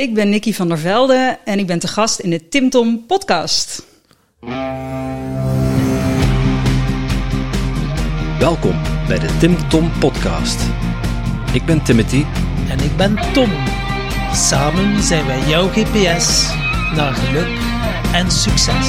Ik ben Nicky van der Velde en ik ben te gast in de Tim Tom podcast. Welkom bij de Tim Tom podcast. Ik ben Timothy En ik ben Tom. Samen zijn wij jouw GPS naar geluk en succes.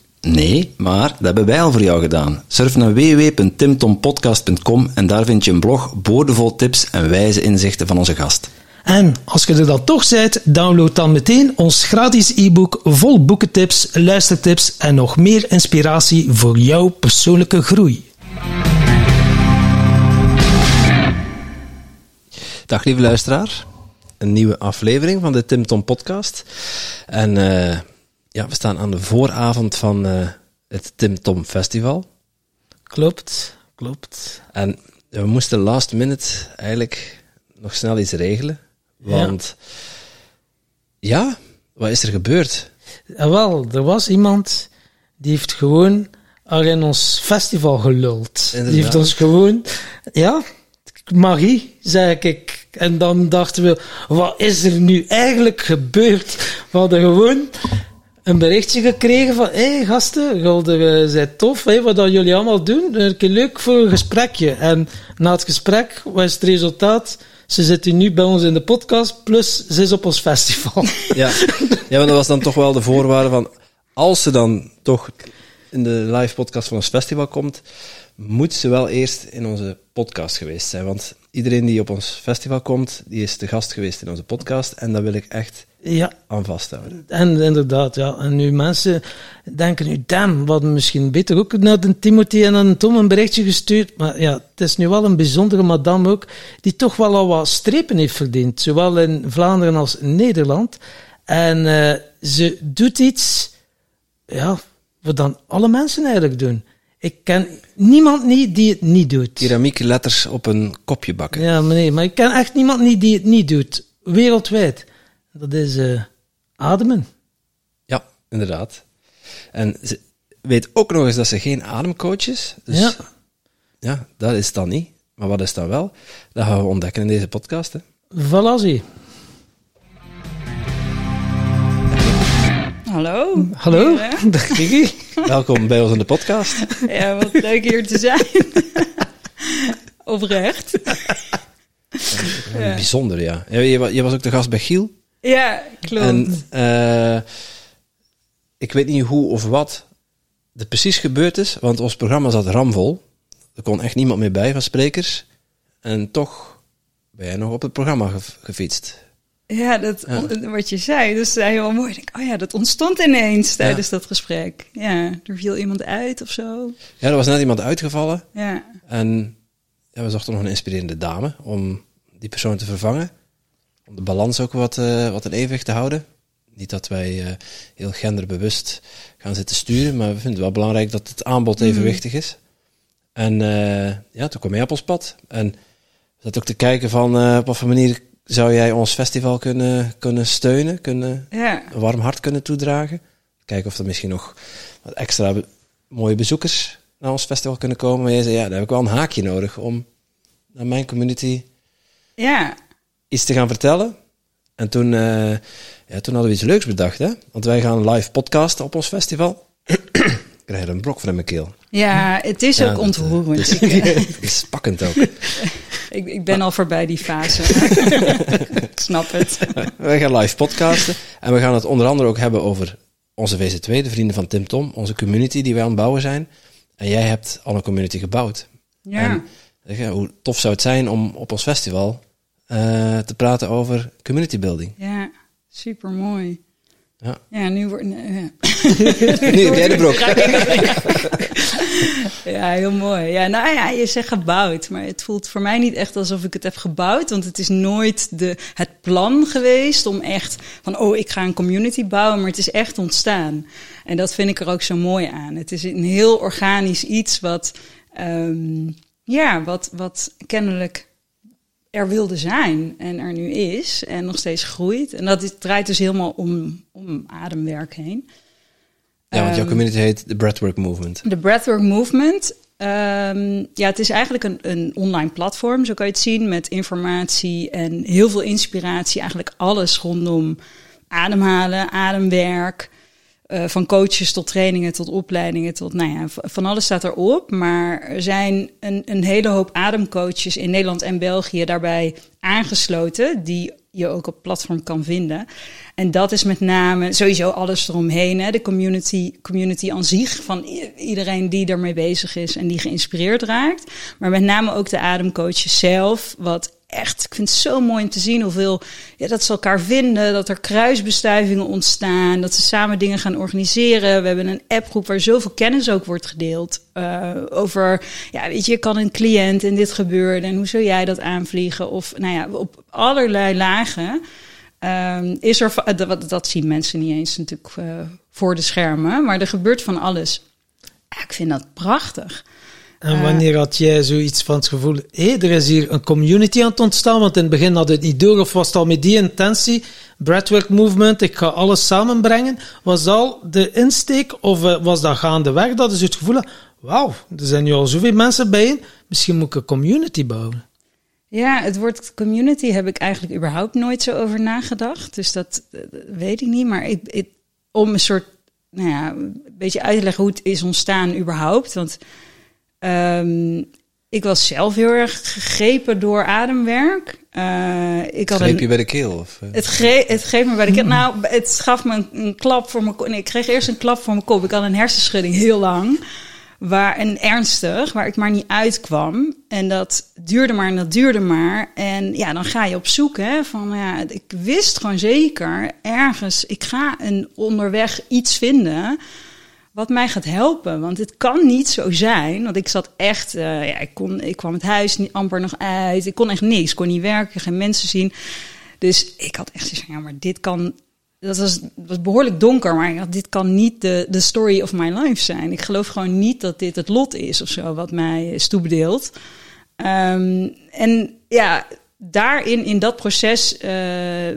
Nee, maar dat hebben wij al voor jou gedaan. Surf naar www.timtompodcast.com en daar vind je een blog boordevol tips en wijze inzichten van onze gast. En als je er dan toch bent, download dan meteen ons gratis e-book vol boekentips, luistertips en nog meer inspiratie voor jouw persoonlijke groei. Dag lieve luisteraar. Een nieuwe aflevering van de Tim Tom podcast. En uh, ja, we staan aan de vooravond van uh, het Tim Tom Festival. Klopt, klopt. En we moesten last minute eigenlijk nog snel iets regelen. Want ja, ja wat is er gebeurd? Ja, wel, er was iemand die heeft gewoon al in ons festival geluld. Inderdaad. Die heeft ons gewoon, ja, magie, zeg ik. En dan dachten we, wat is er nu eigenlijk gebeurd? We hadden gewoon een berichtje gekregen van, hé hey, gasten, jullie zijn tof, wat jullie allemaal doen, keer leuk voor een gesprekje. En na het gesprek was het resultaat, ze zitten nu bij ons in de podcast, plus ze is op ons festival. Ja, ja maar dat was dan toch wel de voorwaarde van, als ze dan toch in de live podcast van ons festival komt, moet ze wel eerst in onze podcast geweest zijn. Want iedereen die op ons festival komt, die is de gast geweest in onze podcast. En dat wil ik echt ja. aan vasthouden. En inderdaad, ja. En nu mensen denken nu, damn, hadden misschien beter ook naar de Timothy en aan Tom een berichtje gestuurd. Maar ja, het is nu wel een bijzondere madame ook, die toch wel al wat strepen heeft verdiend. Zowel in Vlaanderen als in Nederland. En uh, ze doet iets, ja, wat dan alle mensen eigenlijk doen. Ik ken niemand niet die het niet doet. Keramieke letters op een kopje bakken. Ja, nee, maar ik ken echt niemand niet die het niet doet. Wereldwijd. Dat is uh, ademen. Ja, inderdaad. En ze weet ook nog eens dat ze geen ademcoach is. Dus ja. ja, dat is dan niet. Maar wat is dan wel? Dat gaan we ontdekken in deze podcast. Hè. Voilà, zie. Hallo. Hallo, dag Kiki. Welkom bij ons in de podcast. Ja, wat leuk hier te zijn. Oprecht. Ja. Bijzonder, ja. Je, je was ook de gast bij Giel. Ja, klopt. En uh, ik weet niet hoe of wat er precies gebeurd is, want ons programma zat ramvol. Er kon echt niemand meer bij van sprekers. En toch ben jij nog op het programma ge gefietst. Ja, dat, ja. wat je zei, dat is heel mooi. Ik denk, oh ja, dat ontstond ineens tijdens ja. dat gesprek. Ja, er viel iemand uit of zo. Ja, er was net iemand uitgevallen. Ja. En ja, we zochten nog een inspirerende dame om die persoon te vervangen. Om de balans ook wat, uh, wat in evenwicht te houden. Niet dat wij uh, heel genderbewust gaan zitten sturen, maar we vinden het wel belangrijk dat het aanbod evenwichtig is. En uh, ja, toen kwam jij op ons pad. En we zaten ook te kijken van op wat voor manier zou jij ons festival kunnen, kunnen steunen, kunnen, ja. een warm hart kunnen toedragen. Kijken of er misschien nog wat extra be mooie bezoekers naar ons festival kunnen komen. Maar jij zei, ja, daar heb ik wel een haakje nodig om naar mijn community ja. iets te gaan vertellen. En toen, uh, ja, toen hadden we iets leuks bedacht, hè? Want wij gaan live podcasten op ons festival. ik krijg er een brok van in mijn keel. Ja, het is ja, ook ontroerend. Het is, het is pakkend ook. Ik, ik ben al voorbij die fase. snap het. Wij gaan live podcasten. En we gaan het onder andere ook hebben over onze VZ2, de vrienden van Tim Tom. Onze community die wij aan het bouwen zijn. En jij hebt al een community gebouwd. Ja. En, hoe tof zou het zijn om op ons festival uh, te praten over community building. Ja, super mooi. Ja. Ja, nu wordt. Ja. nu heb jij de brok. ja, heel mooi. Ja, nou ja, je zegt gebouwd, maar het voelt voor mij niet echt alsof ik het heb gebouwd, want het is nooit de, het plan geweest om echt van, oh, ik ga een community bouwen, maar het is echt ontstaan. En dat vind ik er ook zo mooi aan. Het is een heel organisch iets wat, um, ja, wat, wat kennelijk er wilde zijn en er nu is en nog steeds groeit. En dat draait dus helemaal om, om ademwerk heen. Ja, want jouw ehm, community heet de Breathwork Movement. De Breathwork Movement. Um, ja, het is eigenlijk een, een online platform, zo kan je het zien, met informatie en heel veel inspiratie. Eigenlijk alles rondom ademhalen, ademwerk. Uh, van coaches tot trainingen, tot opleidingen, tot nou ja, van alles staat erop. Maar er zijn een, een hele hoop ademcoaches in Nederland en België daarbij aangesloten, die je ook op platform kan vinden. En dat is met name sowieso alles eromheen. Hè? De community, community aan zich, van iedereen die ermee bezig is en die geïnspireerd raakt. Maar met name ook de ademcoaches zelf, wat echt, ik vind het zo mooi om te zien hoeveel, ja, dat ze elkaar vinden, dat er kruisbestuivingen ontstaan, dat ze samen dingen gaan organiseren. We hebben een appgroep waar zoveel kennis ook wordt gedeeld uh, over, ja, weet je, kan een cliënt en dit gebeurde en hoe zou jij dat aanvliegen? Of, nou ja, op allerlei lagen. Um, is er, dat, dat zien mensen niet eens natuurlijk uh, voor de schermen, maar er gebeurt van alles. Ja, ik vind dat prachtig. En eh. wanneer had jij zoiets van het gevoel, hé, hey, er is hier een community aan het ontstaan, want in het begin had het niet door, of was het al met die intentie, Breathwork Movement, ik ga alles samenbrengen, was dat al de insteek, of uh, was dat gaandeweg, dat is het gevoel, wauw, er zijn nu al zoveel mensen bijeen, misschien moet ik een community bouwen. Ja, het woord community heb ik eigenlijk überhaupt nooit zo over nagedacht, dus dat, dat weet ik niet, maar ik, ik, om een soort, nou ja, een beetje uit te leggen hoe het is ontstaan überhaupt, want Um, ik was zelf heel erg gegrepen door ademwerk. Uh, ik had Greep je bij de keel? Of, uh? het, greep, het greep me bij de keel. Nou, het gaf me een, een klap voor mijn kop. Nee, ik kreeg eerst een klap voor mijn kop. Ik had een hersenschudding heel lang. Waar, en ernstig, waar ik maar niet uitkwam. En dat duurde maar en dat duurde maar. En ja, dan ga je op zoek. Hè, van, ja, ik wist gewoon zeker ergens, ik ga een onderweg iets vinden wat mij gaat helpen. Want het kan niet zo zijn. Want ik zat echt, uh, ja, ik, kon, ik kwam het huis niet amper nog uit. Ik kon echt niks. Ik kon niet werken, geen mensen zien. Dus ik had echt zoiets van, ja, maar dit kan. Dat was, was behoorlijk donker, maar had, dit kan niet de, de story of my life zijn. Ik geloof gewoon niet dat dit het lot is of zo, wat mij is toebedeeld. Um, en ja, daarin, in dat proces, uh,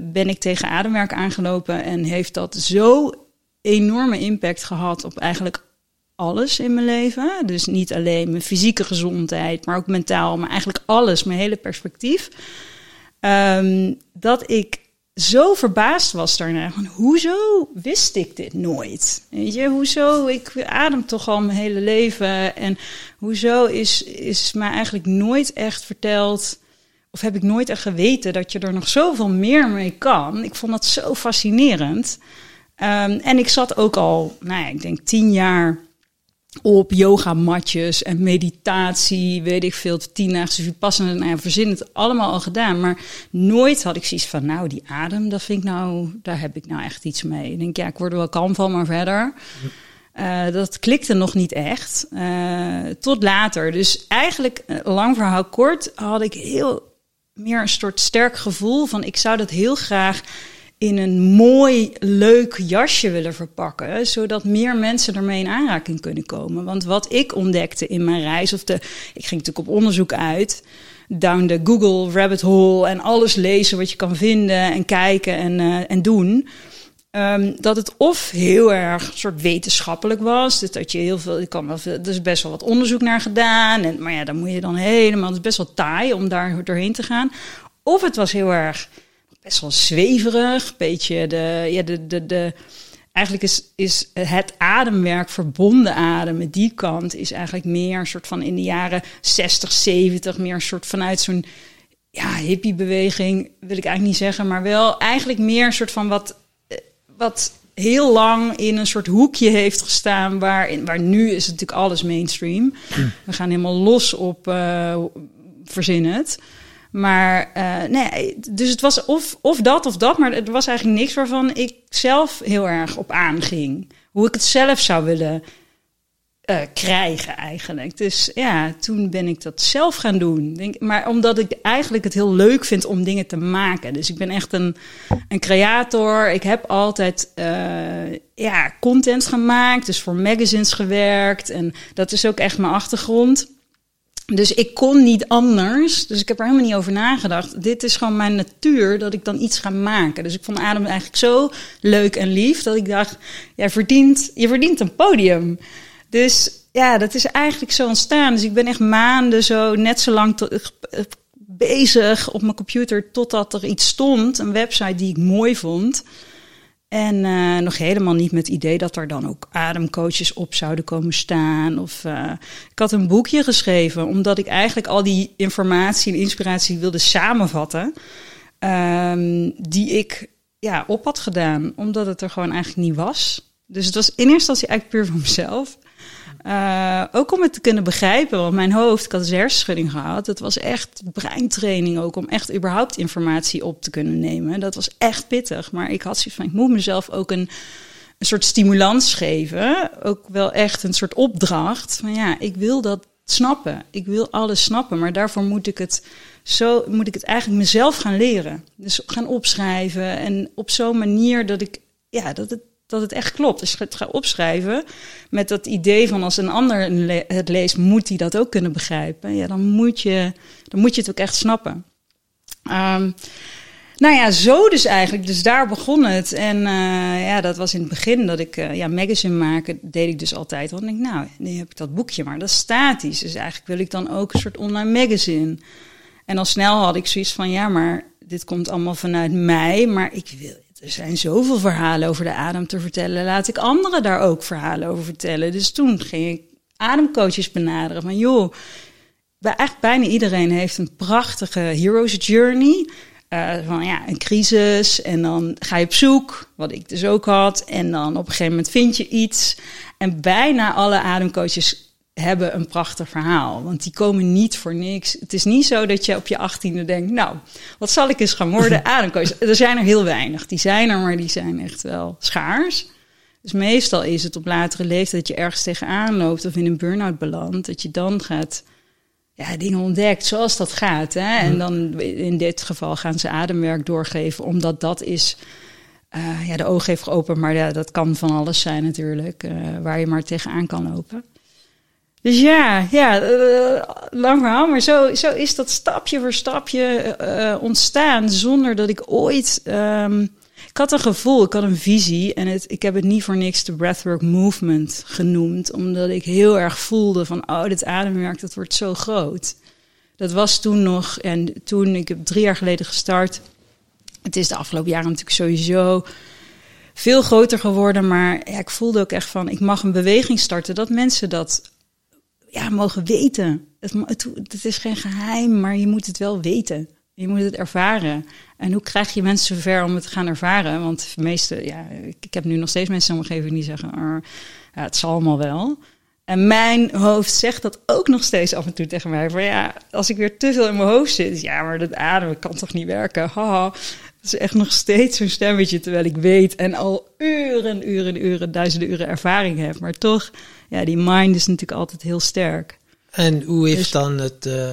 ben ik tegen ademwerk aangelopen en heeft dat zo enorme impact gehad op eigenlijk alles in mijn leven. Dus niet alleen mijn fysieke gezondheid, maar ook mentaal, maar eigenlijk alles, mijn hele perspectief. Um, dat ik zo verbaasd was daarna. Van, hoezo wist ik dit nooit? Weet je, hoezo? Ik adem toch al mijn hele leven. En hoezo is, is mij eigenlijk nooit echt verteld. Of heb ik nooit echt geweten dat je er nog zoveel meer mee kan? Ik vond dat zo fascinerend. Um, en ik zat ook al, nou ja, ik denk tien jaar op yogamatjes en meditatie, weet ik veel, tiendaagse vipassana, nou ja, verzin het allemaal al gedaan. Maar nooit had ik zoiets van, nou, die adem, dat vind ik nou, daar heb ik nou echt iets mee. Ik denk, ja, ik word er wel kalm van, maar verder. Uh, dat klikte nog niet echt. Uh, tot later. Dus eigenlijk, uh, lang verhaal kort, had ik heel meer een soort sterk gevoel van, ik zou dat heel graag in een mooi, leuk jasje willen verpakken, zodat meer mensen ermee in aanraking kunnen komen. Want wat ik ontdekte in mijn reis, of de, ik ging natuurlijk op onderzoek uit, down de Google rabbit hole en alles lezen wat je kan vinden en kijken en, uh, en doen. Um, dat het of heel erg soort wetenschappelijk was. Dus dat je heel veel. Ik kan wel veel, er is best wel wat onderzoek naar gedaan. En, maar ja, dan moet je dan helemaal. Het is best wel taai om daar doorheen te gaan. Of het was heel erg best wel zweverig. Beetje de, ja, de, de, de, eigenlijk is, is het ademwerk verbonden ademen, die kant, is eigenlijk meer een soort van in de jaren 60, 70, meer een soort vanuit zo'n ja, hippiebeweging, wil ik eigenlijk niet zeggen, maar wel eigenlijk meer een soort van wat, eh, wat heel lang in een soort hoekje heeft gestaan, waar, waar nu is het natuurlijk alles mainstream. We gaan helemaal los op, uh, verzin het. Maar uh, nee, dus het was of, of dat of dat, maar het was eigenlijk niks waarvan ik zelf heel erg op aanging. Hoe ik het zelf zou willen eh, krijgen eigenlijk. Dus ja, toen ben ik dat zelf gaan doen. Denk, maar omdat ik eigenlijk het heel leuk vind om dingen te maken. Dus ik ben echt een, een creator. Ik heb altijd uh, ja, content gemaakt, dus voor magazines gewerkt. En dat is ook echt mijn achtergrond. Dus ik kon niet anders. Dus ik heb er helemaal niet over nagedacht. Dit is gewoon mijn natuur dat ik dan iets ga maken. Dus ik vond Adem eigenlijk zo leuk en lief dat ik dacht: jij verdient, je verdient een podium. Dus ja, dat is eigenlijk zo ontstaan. Dus ik ben echt maanden zo, net zo lang bezig op mijn computer totdat er iets stond, een website die ik mooi vond. En uh, nog helemaal niet met het idee dat er dan ook ademcoaches op zouden komen staan. Of uh, ik had een boekje geschreven, omdat ik eigenlijk al die informatie en inspiratie wilde samenvatten. Um, die ik ja, op had gedaan, omdat het er gewoon eigenlijk niet was. Dus het was in eerste instantie eigenlijk puur voor mezelf. Uh, ook om het te kunnen begrijpen, want mijn hoofd, ik had een hersenschudding gehad. Het was echt breintraining ook, om echt überhaupt informatie op te kunnen nemen. Dat was echt pittig, maar ik had zoiets van, ik moet mezelf ook een, een soort stimulans geven. Ook wel echt een soort opdracht. Van ja, ik wil dat snappen. Ik wil alles snappen, maar daarvoor moet ik het zo moet ik het eigenlijk mezelf gaan leren. Dus gaan opschrijven en op zo'n manier dat ik ja, dat het dat het echt klopt. Als je het gaat opschrijven met dat idee van als een ander het leest, moet hij dat ook kunnen begrijpen. Ja, dan moet je, dan moet je het ook echt snappen. Um, nou ja, zo dus eigenlijk. Dus daar begon het. En uh, ja, dat was in het begin dat ik uh, ja, magazine maken deed ik dus altijd. Want ik nou, nu heb ik dat boekje, maar dat is statisch. Dus eigenlijk wil ik dan ook een soort online magazine. En al snel had ik zoiets van, ja, maar dit komt allemaal vanuit mij, maar ik wil, er zijn zoveel verhalen over de adem te vertellen. Laat ik anderen daar ook verhalen over vertellen. Dus toen ging ik ademcoaches benaderen. Van joh, echt bijna iedereen heeft een prachtige hero's journey. Uh, van ja, een crisis en dan ga je op zoek, wat ik dus ook had. En dan op een gegeven moment vind je iets. En bijna alle ademcoaches hebben een prachtig verhaal. Want die komen niet voor niks. Het is niet zo dat je op je achttiende denkt... nou, wat zal ik eens gaan worden? Ademcoach. er zijn er heel weinig. Die zijn er, maar die zijn echt wel schaars. Dus meestal is het op latere leeftijd dat je ergens tegenaan loopt... of in een burn-out belandt, dat je dan gaat... Ja, dingen ontdekt zoals dat gaat. Hè? En dan in dit geval gaan ze ademwerk doorgeven, omdat dat is... Uh, ja, de oog heeft geopend, maar ja, dat kan van alles zijn natuurlijk, uh, waar je maar tegenaan kan lopen. Dus ja, ja uh, lang verhaal, maar zo, zo is dat stapje voor stapje uh, ontstaan zonder dat ik ooit. Um, ik had een gevoel, ik had een visie en het, ik heb het niet voor niks de breathwork movement genoemd, omdat ik heel erg voelde van, oh, dit ademwerk, dat wordt zo groot. Dat was toen nog, en toen, ik heb drie jaar geleden gestart. Het is de afgelopen jaren natuurlijk sowieso veel groter geworden, maar ja, ik voelde ook echt van, ik mag een beweging starten dat mensen dat ja, mogen weten. Het, het, het, is geen geheim, maar je moet het wel weten. Je moet het ervaren. En hoe krijg je mensen zover om het te gaan ervaren? Want de meeste, ja, ik heb nu nog steeds mensen in mijn omgeving die zeggen, ja, het zal allemaal wel. En mijn hoofd zegt dat ook nog steeds af en toe tegen mij. Van ja, als ik weer te veel in mijn hoofd zit, ja, maar dat ademen kan toch niet werken? Haha. Dat is echt nog steeds zo'n stemmetje, terwijl ik weet en al uren, uren, uren, duizenden uren ervaring heb. Maar toch, ja, die mind is natuurlijk altijd heel sterk. En hoe heeft dus- dan het uh,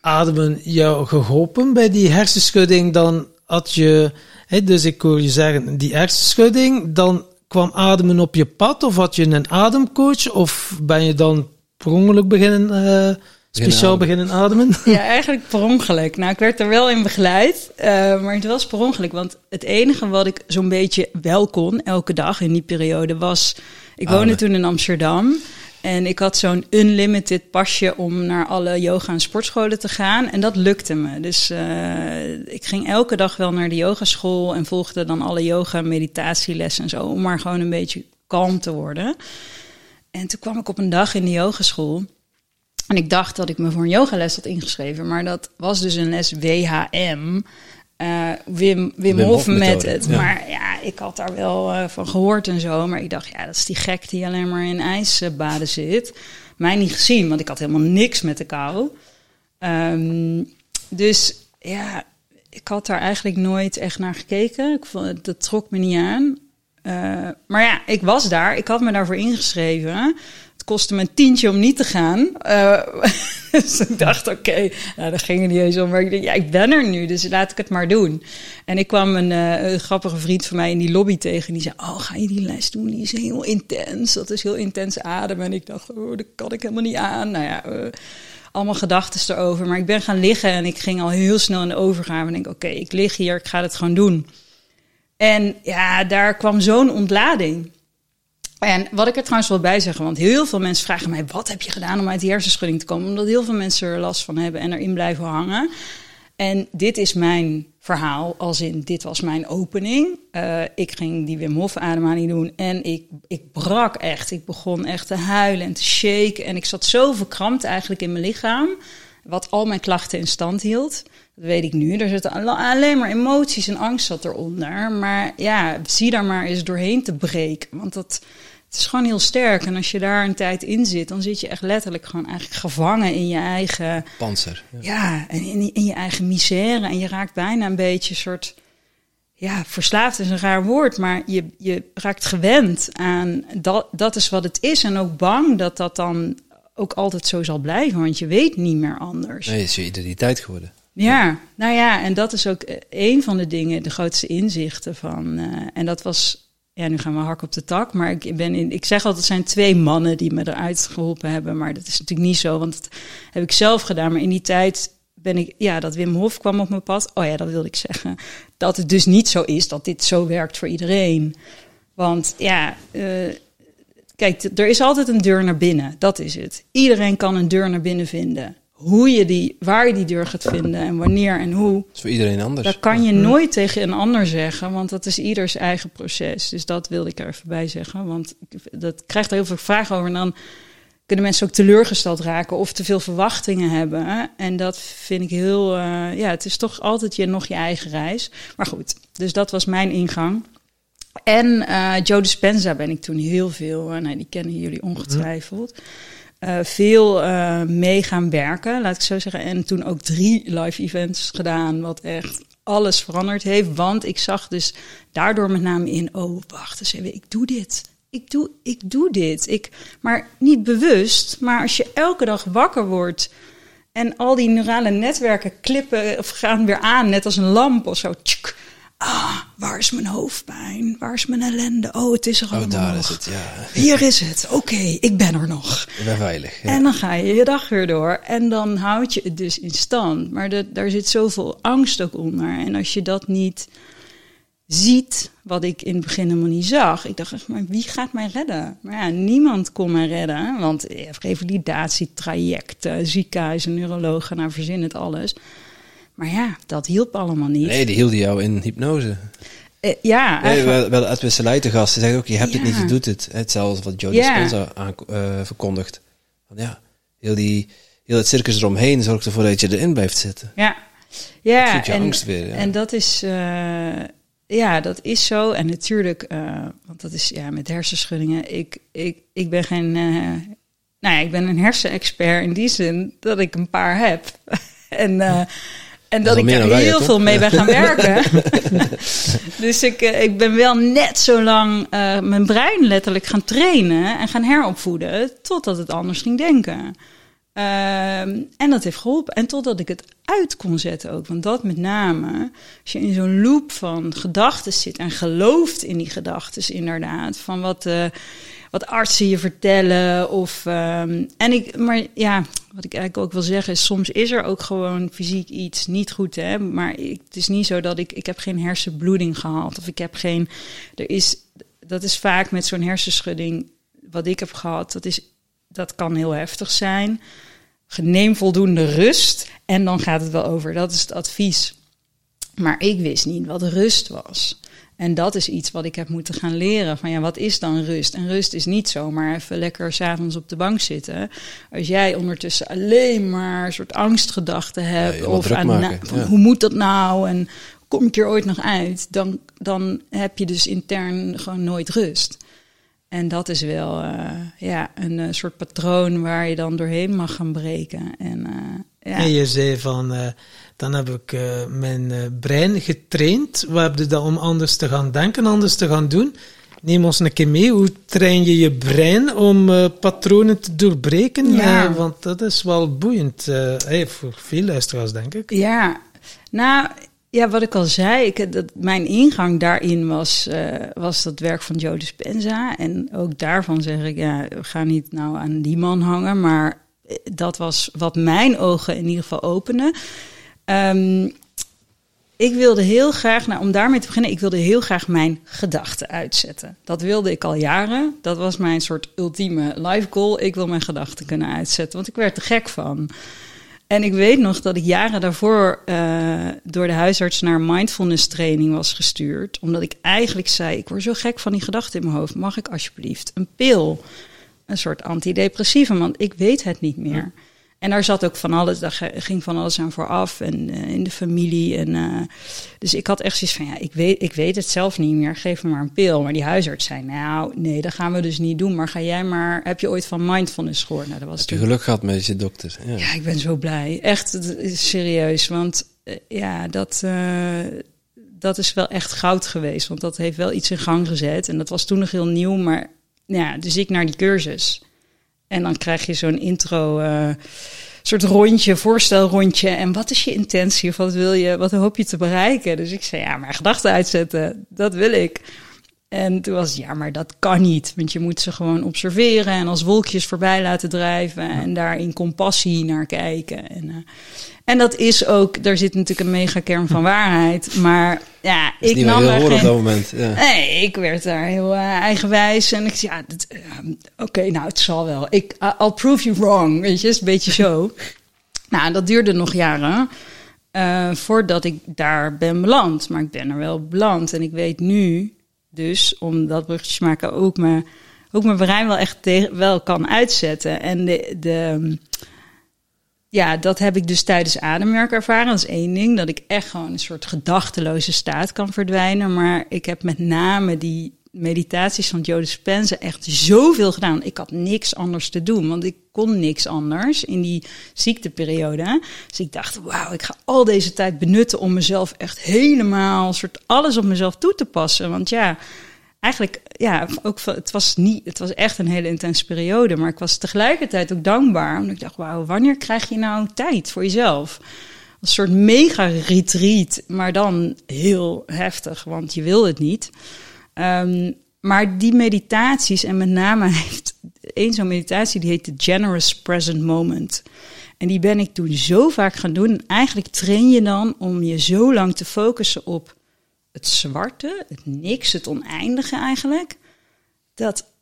ademen jou geholpen bij die hersenschudding? Dan had je, hè, dus ik hoor je zeggen, die hersenschudding, dan kwam ademen op je pad? Of had je een ademcoach? Of ben je dan per ongeluk beginnen... Uh, speciaal beginnen ademen? Ja, eigenlijk per ongeluk. Nou, ik werd er wel in begeleid, uh, maar het was per ongeluk. Want het enige wat ik zo'n beetje wel kon, elke dag in die periode, was... Ik woonde toen in Amsterdam. En ik had zo'n unlimited pasje om naar alle yoga- en sportscholen te gaan. En dat lukte me. Dus uh, ik ging elke dag wel naar de yogaschool en volgde dan alle yoga- en meditatielessen en zo. Om maar gewoon een beetje kalm te worden. En toen kwam ik op een dag in de yogaschool. En ik dacht dat ik me voor een yogales had ingeschreven. Maar dat was dus een les WHM. Uh, Wim, Wim, Hof met het. Maar ja, ik had daar wel uh, van gehoord en zo. Maar ik dacht, ja, dat is die gek die alleen maar in ijsbaden zit. Mij niet gezien, want ik had helemaal niks met de kou. Um, dus ja, ik had daar eigenlijk nooit echt naar gekeken. Ik vond, dat trok me niet aan. Uh, maar ja, ik was daar. Ik had me daarvoor ingeschreven. Het kostte me een tientje om niet te gaan. Uh, dus ik dacht, oké, nou, dat ging er niet eens om. Maar ik dacht, ja, ik ben er nu, dus laat ik het maar doen. En ik kwam een, een, grappige vriend van mij in die lobby tegen. Die zei, oh, ga je die les doen? Die is heel intens. Dat is heel intens ademen. En ik dacht, oh, dat kan ik helemaal niet aan. Nou ja... Uh, allemaal gedachten erover. Maar ik ben gaan liggen en ik ging al heel snel in de overgave. En denk, oké, ik lig hier, ik ga het gewoon doen. En ja, daar kwam zo'n ontlading. En wat ik er trouwens wel bij zeggen, want heel veel mensen vragen mij: wat heb je gedaan om uit die hersenschudding te komen? Omdat heel veel mensen er last van hebben en erin blijven hangen. En dit is mijn verhaal, als in dit was mijn opening. Uh, ik ging die Wim Hof ademhaling doen en ik, ik brak echt. Ik begon echt te huilen en te shaken. En ik zat zo verkrampt eigenlijk in mijn lichaam, wat al mijn klachten in stand hield. Dat weet ik nu. Er zitten alleen maar emoties en angst zat eronder. Maar ja, zie daar maar eens doorheen te breken. Want dat, het is gewoon heel sterk. En als je daar een tijd in zit, dan zit je echt letterlijk gewoon eigenlijk gevangen in je eigen... Panzer. Ja, ja en in, in je eigen misère. En je raakt bijna een beetje een soort... Ja, verslaafd is een raar woord, maar je, je raakt gewend aan dat, dat is wat het is. En ook bang dat dat dan ook altijd zo zal blijven, want je weet niet meer anders. Nee, het is je identiteit geworden. Ja, nou ja, en dat is ook eh, een van de dingen, de grootste inzichten van. Uh, en dat was, ja, nu gaan we hak op de tak, maar ik ben in, ik zeg altijd, het zijn twee mannen die me eruit geholpen hebben, maar dat is natuurlijk niet zo, want dat heb ik zelf gedaan. Maar in die tijd ben ik, ja, dat Wim Hof kwam op mijn pad. Oh ja, dat wilde ik zeggen. Dat het dus niet zo is dat dit zo werkt voor iedereen. Want ja, uh, kijk, er is altijd een deur naar binnen. Dat is het. Iedereen kan een deur naar binnen vinden hoe je die, waar je die deur gaat vinden en wanneer en hoe. Dat is voor iedereen anders. Dat kan je nooit tegen een ander zeggen, want dat is ieders eigen proces. Dus dat wilde ik er even bij zeggen, want dat krijgt er heel veel vragen over. En dan kunnen mensen ook teleurgesteld raken of te veel verwachtingen hebben. En dat vind ik heel, uh, ja, het is toch altijd je, nog je eigen reis. Maar goed, dus dat was mijn ingang. En uh, Joe Dispenza ben ik toen heel veel, uh, nee, die kennen jullie ongetwijfeld. Uh, veel uh, mee gaan werken, laat ik zo zeggen. En toen ook drie live events gedaan, wat echt alles veranderd heeft. Want ik zag dus daardoor met name in, oh wacht eens even, ik doe dit. Ik doe, ik doe dit. Ik, maar niet bewust, maar als je elke dag wakker wordt en al die neurale netwerken klippen of gaan weer aan, net als een lamp of zo. Ah, waar is mijn hoofdpijn? Waar is mijn ellende? Oh, het is er allemaal Oh, daar nog. is het, ja. Hier is het. Oké, ik ben er nog. Ik ben veilig. Ja. En dan ga je je dag weer door. En dan houd je het dus in stand. Maar de, daar zit zoveel angst ook onder. En als je dat niet ziet, wat ik in het begin helemaal niet zag. Ik dacht echt, maar wie gaat mij redden? Maar ja, niemand kon mij redden. Want hebt revalidatietrajecten, ziekenhuizen, neurologen, nou verzin het alles. Maar ja, dat hielp allemaal niet. Nee, die hielden jou in hypnose. Uh, ja, nee, wel, wel Edwin Selei te gast. Zegt ook, je hebt Ja. het niet, je doet het. Hetzelfde wat Joe Ja. Dispenza verkondigt. Van, ja, heel, die, heel het circus eromheen zorgt ervoor dat je erin blijft zitten. Ja, ja je en, angst weer. Ja. en dat is, eh, ja, dat is zo. En natuurlijk, eh, want dat is ja, met hersenschuddingen. Ik, ik, ik ben geen, nou ja, ik ben een hersenexpert in die zin dat ik een paar heb. en, en dat ik er wij, heel veel mee ben gaan werken. dus ik, eh, ik ben wel net zo lang eh, mijn brein letterlijk gaan trainen en gaan heropvoeden, totdat het anders ging denken. Ehm, en dat heeft geholpen. En totdat ik het uit kon zetten ook. Want dat met name, als je in zo'n loop van gedachten zit en gelooft in die gedachten inderdaad. Van wat, eh, wat artsen je vertellen. Of, ehm, en ik, maar ja, wat ik eigenlijk ook wil zeggen is, soms is er ook gewoon fysiek iets niet goed. Hè? Maar ik, het is niet zo dat ik, ik heb geen hersenbloeding gehad. Of ik heb geen, er is, dat is vaak met zo'n hersenschudding wat ik heb gehad. Dat is dat kan heel heftig zijn. Neem voldoende rust en dan gaat het wel over. Dat is het advies. Maar ik wist niet wat rust was. En dat is iets wat ik heb moeten gaan leren. Van ja, wat is dan rust? En rust is niet zomaar even lekker s'avonds op de bank zitten. Als jij ondertussen alleen maar een soort angstgedachten hebt. of aan, maken, van, ja. hoe moet dat nou? En kom ik er ooit nog uit? Dan, dan heb je dus intern gewoon nooit rust. En dat is wel eh, ja, een eh, soort patroon waar je dan doorheen mag gaan breken. En, eh, ja. En je zei van, eh, dan heb ik eh, mijn eh, brein getraind. We hebben dat om anders te gaan denken, anders te gaan doen. Neem ons een keer mee. Hoe train je je brein om uh, patronen te doorbreken? Ja. Want dat is wel boeiend. Hey, voor veel luisteraars, denk ik. Ja, nou, ja, wat ik al zei, ik, dat, mijn ingang daarin was, was dat werk van Joe Dispenza. En ook daarvan zeg ik, ja, we gaan niet nou aan die man hangen. Maar dat was wat mijn ogen in ieder geval openen. Um, ik wilde heel graag, nou, om daarmee te beginnen, ik wilde heel graag mijn gedachten uitzetten. Dat wilde ik al jaren. Dat was mijn soort ultieme life goal. Ik wil mijn gedachten kunnen uitzetten, want ik werd er gek van. En ik weet nog dat ik jaren daarvoor uh, door de huisarts naar mindfulness training was gestuurd. Omdat ik eigenlijk zei, ik word zo gek van die gedachten in mijn hoofd. Mag ik alsjeblieft een pil? Een soort antidepressieve, want ik weet het niet meer. En daar zat ook van alles, daar ging van alles aan vooraf en uh, in de familie. En, uh, dus ik had echt zoiets van, ja, ik weet, ik weet het zelf niet meer, geef me maar een pil. Maar die huisarts zei, nou, nee, dat gaan we dus niet doen. Maar ga jij maar, heb je ooit van mindfulness gehoord? Nou, dat was heb je geluk gehad met je dokter? Ja. ja, ik ben zo blij. Echt, serieus. Want uh, ja, dat, dat is wel echt goud geweest. Want dat heeft wel iets in gang gezet. En dat was toen nog heel nieuw, maar ja, dus ik naar die cursus. En dan krijg je zo'n intro, uh, soort rondje, voorstelrondje. En wat is je intentie? Of wat wil je, wat hoop je te bereiken? Dus ik zei, ja, maar gedachten uitzetten, dat wil ik. En toen was het, ja, maar dat kan niet. Want je moet ze gewoon observeren en als wolkjes voorbij laten drijven. En daar in compassie naar kijken. En, uh, en dat is ook, daar zit natuurlijk een mega kern van waarheid. Maar ja, ik nam daar geen... op dat moment. Ja. Nee, ik werd daar heel uh, eigenwijs. En ik zei, ja, uh, oké, okay, nou, het zal wel. Ik, uh, I'll prove you wrong, weet je, is een beetje zo. nou, dat duurde nog jaren. Voordat ik daar ben beland. Maar ik ben er wel beland. En ik weet nu dus, om dat bruggetje maken, ook mijn, ook mijn brein wel echt wel kan uitzetten. En de, de, ja, dat heb ik dus tijdens ademwerk ervaren. Dat is één ding, dat ik echt gewoon een soort gedachteloze staat kan verdwijnen. Maar ik heb met name die meditaties van Joe Dispenza echt zoveel gedaan. Ik had niks anders te doen, want ik kon niks anders in die ziekteperiode. Dus ik dacht, wauw, ik ga al deze tijd benutten om mezelf echt helemaal, soort alles op mezelf toe te passen. Want ja, eigenlijk, ja, ook, het was niet, het was echt een hele intense periode, maar ik was tegelijkertijd ook dankbaar. Omdat ik dacht, wauw, wanneer krijg je nou tijd voor jezelf? Een soort mega retreat, maar dan heel heftig, want je wil het niet. Um, maar die meditaties, en met name heeft één zo'n meditatie, die heet de Generous Present Moment. En die ben ik toen zo vaak gaan doen. En eigenlijk train je dan om je zo lang te focussen op het zwarte, het niks, het oneindige eigenlijk. Dat,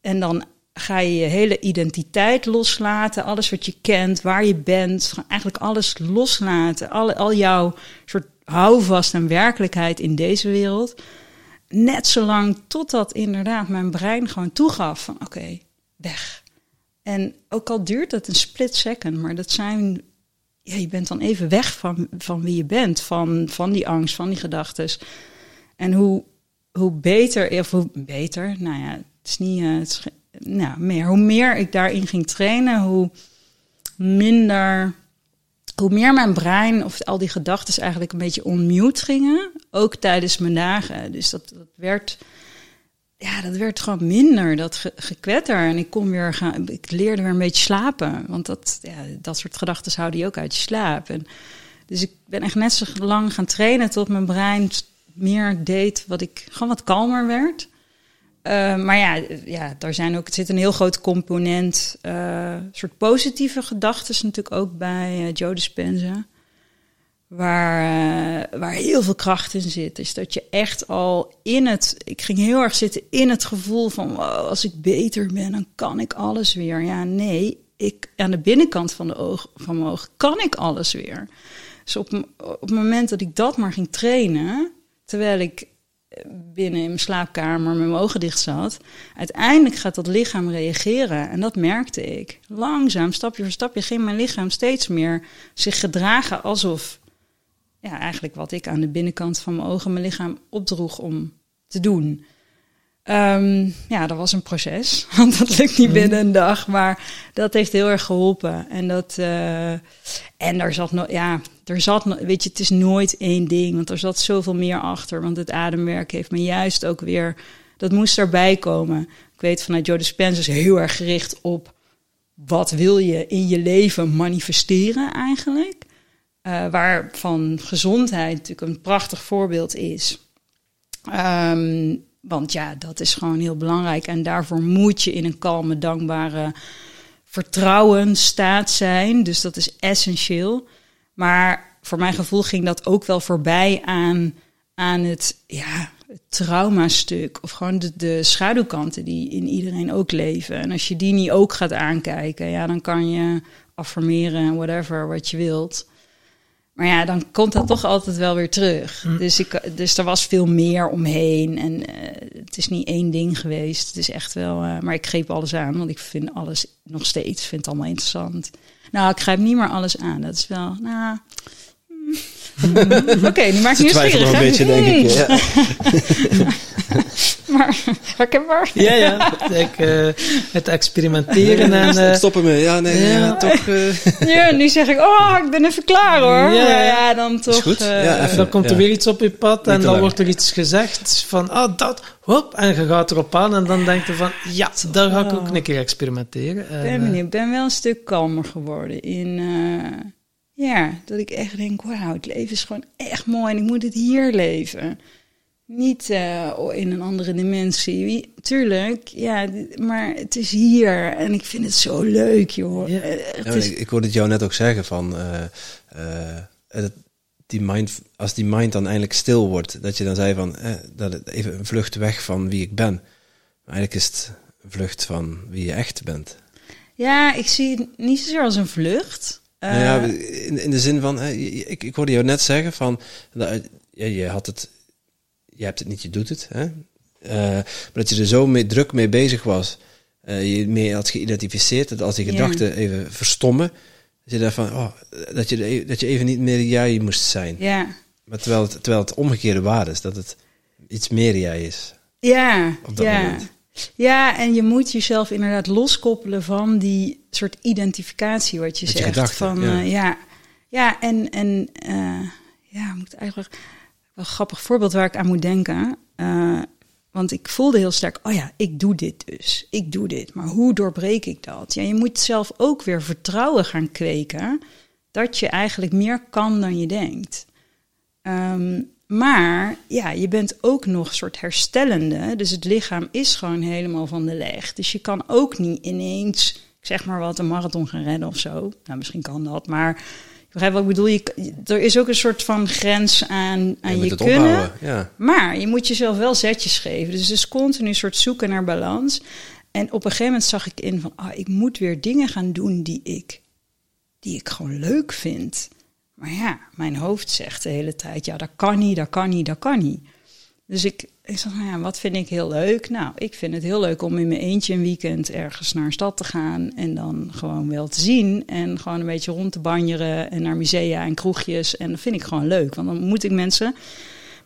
en dan ga je je hele identiteit loslaten, alles wat je kent, waar je bent, eigenlijk alles loslaten. Al, al jouw soort houvast en werkelijkheid in deze wereld net zo lang totdat inderdaad mijn brein gewoon toegaf van oké, weg. En ook al duurt het een split second, maar dat zijn, ja, je bent dan even weg van, van wie je bent, van, van die angst, van die gedachten. En hoe, hoe beter, hoe beter, nou ja, het is niet, uh, het nou, meer, hoe meer ik daarin ging trainen, hoe minder hoe meer mijn brein of al die gedachten eigenlijk een beetje onmute gingen, ook tijdens mijn dagen. Dus dat, dat werd, ja, dat werd gewoon minder, dat ge, gekwetter. En ik kon weer gaan, ik leerde weer een beetje slapen, want dat, ja, dat soort gedachten houden je ook uit je slaap. En, dus ik ben echt net zo lang gaan trainen tot mijn brein meer deed wat ik gewoon wat kalmer werd. Uh, maar ja, ja, daar zijn ook, het zit een heel groot component, uh, soort positieve gedachten natuurlijk ook bij uh, Joe Dispenza. Waar, waar heel veel kracht in zit. Is dat je echt al in het, ik ging heel erg zitten in het gevoel van, wow, als ik beter ben, dan kan ik alles weer. Ja, nee, ik, aan de binnenkant van, de oog, van mijn oog kan ik alles weer. Dus op, op het moment dat ik dat maar ging trainen, terwijl ik binnen in mijn slaapkamer met mijn ogen dicht zat. Uiteindelijk gaat dat lichaam reageren. En dat merkte ik. Langzaam, stapje voor stapje, ging mijn lichaam steeds meer zich gedragen alsof, ja, eigenlijk wat ik aan de binnenkant van mijn ogen mijn lichaam opdroeg om te doen. Um, ja, dat was een proces, want dat lukt niet binnen een dag, maar dat heeft heel erg geholpen. En dat, uh, en daar zat nog, ja, er zat, weet je, het is nooit één ding, want er zat zoveel meer achter. Want het ademwerk heeft me juist ook weer, dat moest erbij komen. Ik weet vanuit Joe Dispenza is heel erg gericht op wat wil je in je leven manifesteren eigenlijk. Uh, waarvan gezondheid natuurlijk een prachtig voorbeeld is. Ehm, want ja, dat is gewoon heel belangrijk. En daarvoor moet je in een kalme, dankbare vertrouwen staat zijn. Dus dat is essentieel. Maar voor mijn gevoel ging dat ook wel voorbij aan, aan het, ja, het traumastuk. Of gewoon de, de schaduwkanten die in iedereen ook leven. En als je die niet ook gaat aankijken, ja, dan kan je affirmeren, whatever, wat je wilt. Maar ja, dan komt dat toch altijd wel weer terug. Hm. Dus, ik, dus er was veel meer omheen. En eh, het is niet één ding geweest. Het is echt wel. eh, maar ik greep alles aan, want ik vind alles nog steeds vind het allemaal interessant. Nou, ik grijp niet meer alles aan. Dat is wel. Nou. Mm. Oké, nu maak twijfelen nog een beetje, denk ik. Ja. Maar herkenbaar. Ja, ja. Ik, eh, het experimenteren en... eh, Ik stop ermee. Ja, nee, Ja. ja, toch. eh, Ja, nu zeg ik, oh, ik ben even klaar hoor. Ja, ja. dan toch. goed. eh, Ja, even. dan komt er weer iets op je pad en dan wordt er iets gezegd van, ah, dat, hop, en je gaat erop aan en dan denk je van, ja, daar ga ik ook een keer experimenteren. En, Ik ben benieuwd. Ik ben wel een stuk kalmer geworden in... ja, dat ik echt denk, wauw, het leven is gewoon echt mooi en ik moet het hier leven. Niet eh, in een andere dimensie. Wie- Tuurlijk, ja, maar het is hier en ik vind het zo leuk, joh. Ja. Eh, Ja, is- ik, ik hoorde het jou net ook zeggen van. eh, eh, die mind, als die mind dan eindelijk stil wordt, dat je dan zei van. eh, dat het even een vlucht weg van wie ik ben. Maar eigenlijk is het een vlucht van wie je echt bent. ja, ik zie het niet zozeer als een vlucht. Eh, Nou ja, in, in de zin van, je- je- ik, ik hoorde jou net zeggen van, dat, ja, je had het, je hebt het niet, je doet het. Hè? Eh, maar dat je er zo mee, druk mee bezig was, eh, je mee had geïdentificeerd, dat als die Ja. gedachten even verstommen, dat je dacht van, oh, dat, je, e- dat je even niet meer jij moest zijn. ja. Maar terwijl het, terwijl het omgekeerde waar is, dat het iets meer jij is. Ja, Op dat ja. moment. Ja, en je moet jezelf inderdaad loskoppelen van die soort identificatie wat je Met je zegt. van, ja. eh, ja. ja, en, en eh, ja, moet eigenlijk wel een grappig voorbeeld waar ik aan moet denken. Eh, want ik voelde heel sterk, oh ja, ik doe dit dus. Ik doe dit. Maar hoe doorbreek ik dat? Ja, je moet zelf ook weer vertrouwen gaan kweken dat je eigenlijk meer kan dan je denkt. Ehm, maar ja, je bent ook nog een soort herstellende. Dus het lichaam is gewoon helemaal van de leg. Dus je kan ook niet ineens, ik zeg maar wat, een marathon gaan rennen of zo. Nou, misschien kan dat, maar je begrijpt wat ik bedoel. Je, er is ook een soort van grens aan, aan je kunnen. Ja. Maar je moet jezelf wel zetjes geven. Dus het is continu een soort zoeken naar balans. En op een gegeven moment zag ik in van, ah, ik moet weer dingen gaan doen die ik, die ik gewoon leuk vind. Maar ja, mijn hoofd zegt de hele tijd, ja, dat kan niet, dat kan niet, dat kan niet. Dus ik, ik zeg, nou ja, wat vind ik heel leuk? Nou, ik vind het heel leuk om in mijn eentje een weekend ergens naar een stad te gaan en dan gewoon wel te zien en gewoon een beetje rond te banjeren en naar musea en kroegjes. En dat vind ik gewoon leuk, want dan moet ik mensen.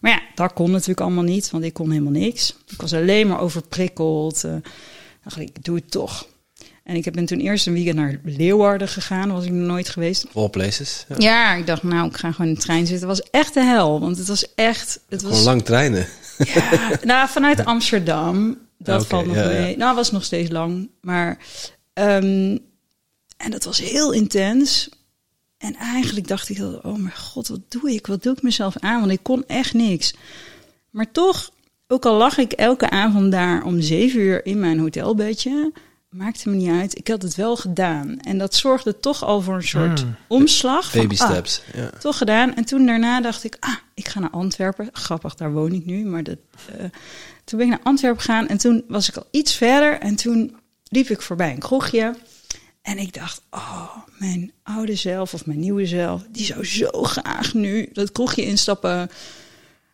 Maar ja, dat kon natuurlijk allemaal niet, want ik kon helemaal niks. Ik was alleen maar overprikkeld. eh dacht ik doe het toch. En ik ben toen eerst een weekend naar Leeuwarden gegaan, was ik nog nooit geweest. All places. Ja. Ja, ik dacht, nou, ik ga gewoon in de trein zitten. Het was echt de hel, want het was echt... Het Gewoon was, lang trainen. ja, nou, vanuit Amsterdam. Dat valt nog ja, mee. Nou, was nog steeds lang. Maar, ehm, en dat was heel intens. En eigenlijk dacht ik, oh mijn god, wat doe ik? Wat doe ik mezelf aan? Want ik kon echt niks. Maar toch, ook al lag ik elke avond daar om zeven uur in mijn hotelbedje, maakte me niet uit. Ik had het wel gedaan. En dat zorgde toch al voor een soort Hmm. omslag. van, Baby ah, steps. Ja. toch gedaan. En toen daarna dacht ik, ah, ik ga naar Antwerpen. Grappig, daar woon ik nu. Maar dat, eh, toen ben ik naar Antwerpen gegaan en toen was ik al iets verder. En toen liep ik voorbij een kroegje. En ik dacht, oh, mijn oude zelf of mijn nieuwe zelf, die zou zo graag nu dat kroegje instappen,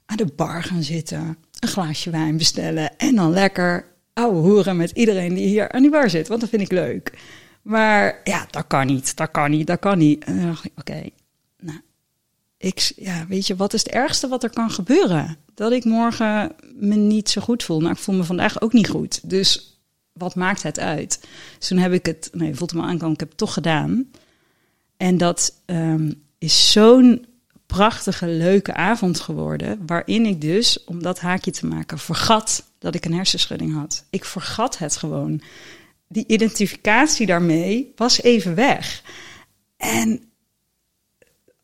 aan de bar gaan zitten, een glaasje wijn bestellen en dan lekker ouwe hoeren met iedereen die hier aan die bar zit. Want dat vind ik leuk. Maar ja, dat kan niet, dat kan niet, dat kan niet. En dan dacht ik, oké, nou, ik, ja, weet je, wat is het ergste wat er kan gebeuren? Dat ik morgen me niet zo goed voel. Nou, ik voel me vandaag ook niet goed. Dus wat maakt het uit? Dus toen heb ik het, nee, voelt hem al aankomen, ik heb het toch gedaan. En dat ehm, is zo'n prachtige, leuke avond geworden. Waarin ik dus, om dat haakje te maken, vergat dat ik een hersenschudding had. Ik vergat het gewoon. Die identificatie daarmee was even weg. En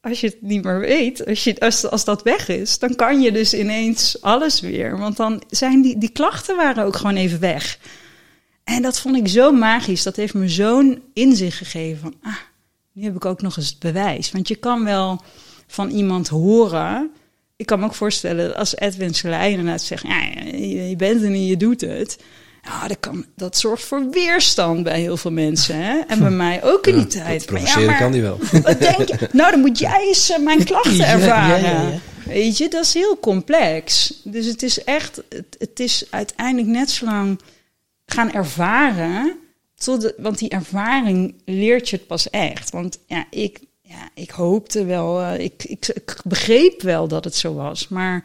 als je het niet meer weet, als, je, als, als dat weg is, dan kan je dus ineens alles weer. Want dan zijn die, die klachten waren ook gewoon even weg. En dat vond ik zo magisch. Dat heeft me zo'n inzicht gegeven van, ah, nu heb ik ook nog eens het bewijs. Want je kan wel van iemand horen. Ik kan me ook voorstellen als Edwin Selei inderdaad zegt, ja, je, je bent er niet, je doet het. Ja, dat, kan, dat zorgt voor weerstand bij heel veel mensen. Hè? En bij mij ook in die tijd. Provoceren maar ja, kan die wel. Wat denk je? Nou, dan moet jij eens eh, mijn klachten ervaren. ja. Weet je, dat is heel complex. Dus het is echt, het, het is uiteindelijk net zo lang gaan ervaren. Tot de- want die ervaring leert je het pas echt. Want ja, ik, ja, ik hoopte wel, eh, ik, ik, ik begreep wel dat het zo was. Maar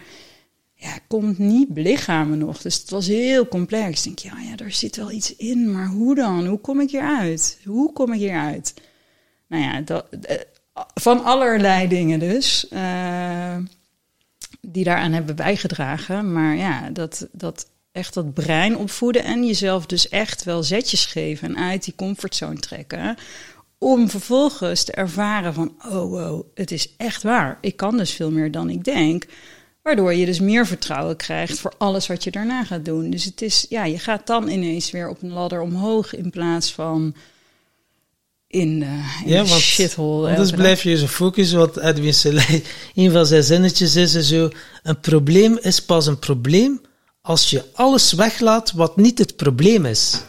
ja, het niet belichamen nog. Dus het was heel complex. Ik denk, ja, ja, daar zit wel iets in. Maar hoe dan? Hoe kom ik hieruit? Hoe kom ik hieruit? Nou ja, dat, eh, van allerlei dingen dus. eh, die daaraan hebben bijgedragen. Maar ja, dat, dat echt dat brein opvoeden en jezelf dus echt wel zetjes geven en uit die comfortzone trekken. Om vervolgens te ervaren van, oh wow, het is echt waar. Ik kan dus veel meer dan ik denk. Waardoor je dus meer vertrouwen krijgt voor alles wat je daarna gaat doen. Dus het is, ja, je gaat dan ineens weer op een ladder omhoog in plaats van in, eh in Ja, de want shithole. Elke blijf je zo focussen wat Edwin Selei, een van zijn zinnetjes is er zo, een probleem is pas een probleem als je alles weglaat wat niet het probleem is.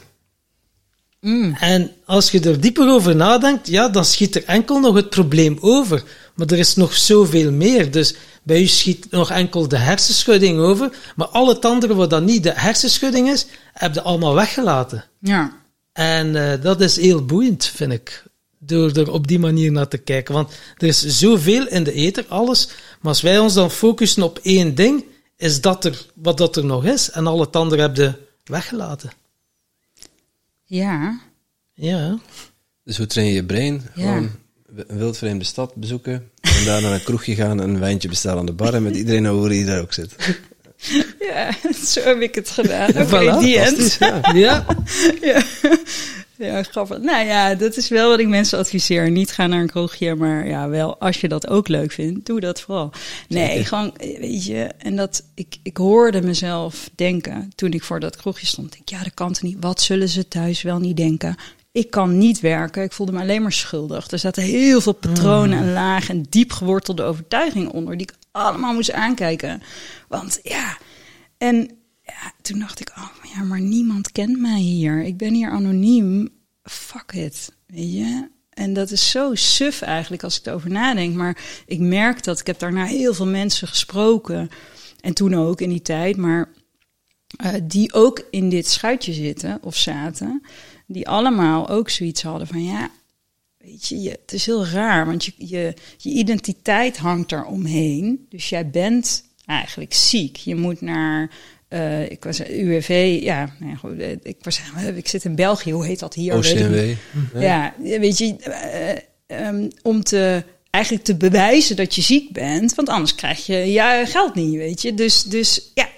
Mm. En als je er dieper over nadenkt, ja, dan schiet er enkel nog het probleem over. Maar er is nog zoveel meer. Dus bij u schiet nog enkel de hersenschudding over. Maar al het andere wat dan niet de hersenschudding is, heb je allemaal weggelaten. Ja, En eh, dat is heel boeiend, vind ik. Door er op die manier naar te kijken. Want er is zoveel in de ether, alles. Maar als wij ons dan focussen op één ding, is dat er wat dat er nog is. En al het andere heb je weggelaten. Ja. Ja. Dus hoe train je je brein? Ja. Gewoon een wildvreemde stad bezoeken. En daar naar een kroegje gaan en een wijntje bestellen aan de bar. En met iedereen horen die daar ook zit. Ja, zo heb ik het gedaan. Oké, Voilà, die end. ja. Ja. Ja. Ja, grappig. Nou ja, dat is wel wat ik mensen adviseer. Niet gaan naar een kroegje, maar ja, wel als je dat ook leuk vindt, doe dat vooral. Nee, gewoon, weet je, en dat ik, ik hoorde mezelf denken toen ik voor dat kroegje stond. Denk, ja, dat kan toch niet. Wat zullen ze thuis wel niet denken? Ik kan niet werken. Ik voelde me alleen maar schuldig. Er zaten heel veel patronen en lagen en diep gewortelde overtuigingen onder die ik allemaal moest aankijken. Want ja, en toen dacht ik, oh ja, maar niemand kent mij hier. Ik ben hier anoniem. Fuck it, weet je. En dat is zo suf eigenlijk als ik erover nadenk. Maar ik merk dat ik heb daarna heel veel mensen gesproken. En toen ook in die tijd. Maar eh, die ook in dit schuitje zitten of zaten. Die allemaal ook zoiets hadden van ja, Weet je, je, het is heel raar, want je, je, je identiteit hangt er omheen. Dus jij bent eigenlijk ziek. Je moet naar, eh, ik was UWV, ja, nou ja, goed, eh, ik, was, ik zit in België, hoe heet dat hier? Weet ik niet. OCMW. Ja, weet je, eh, ehm, om te eigenlijk te bewijzen dat je ziek bent, want anders krijg je je geld niet, weet je. Dus, dus ja,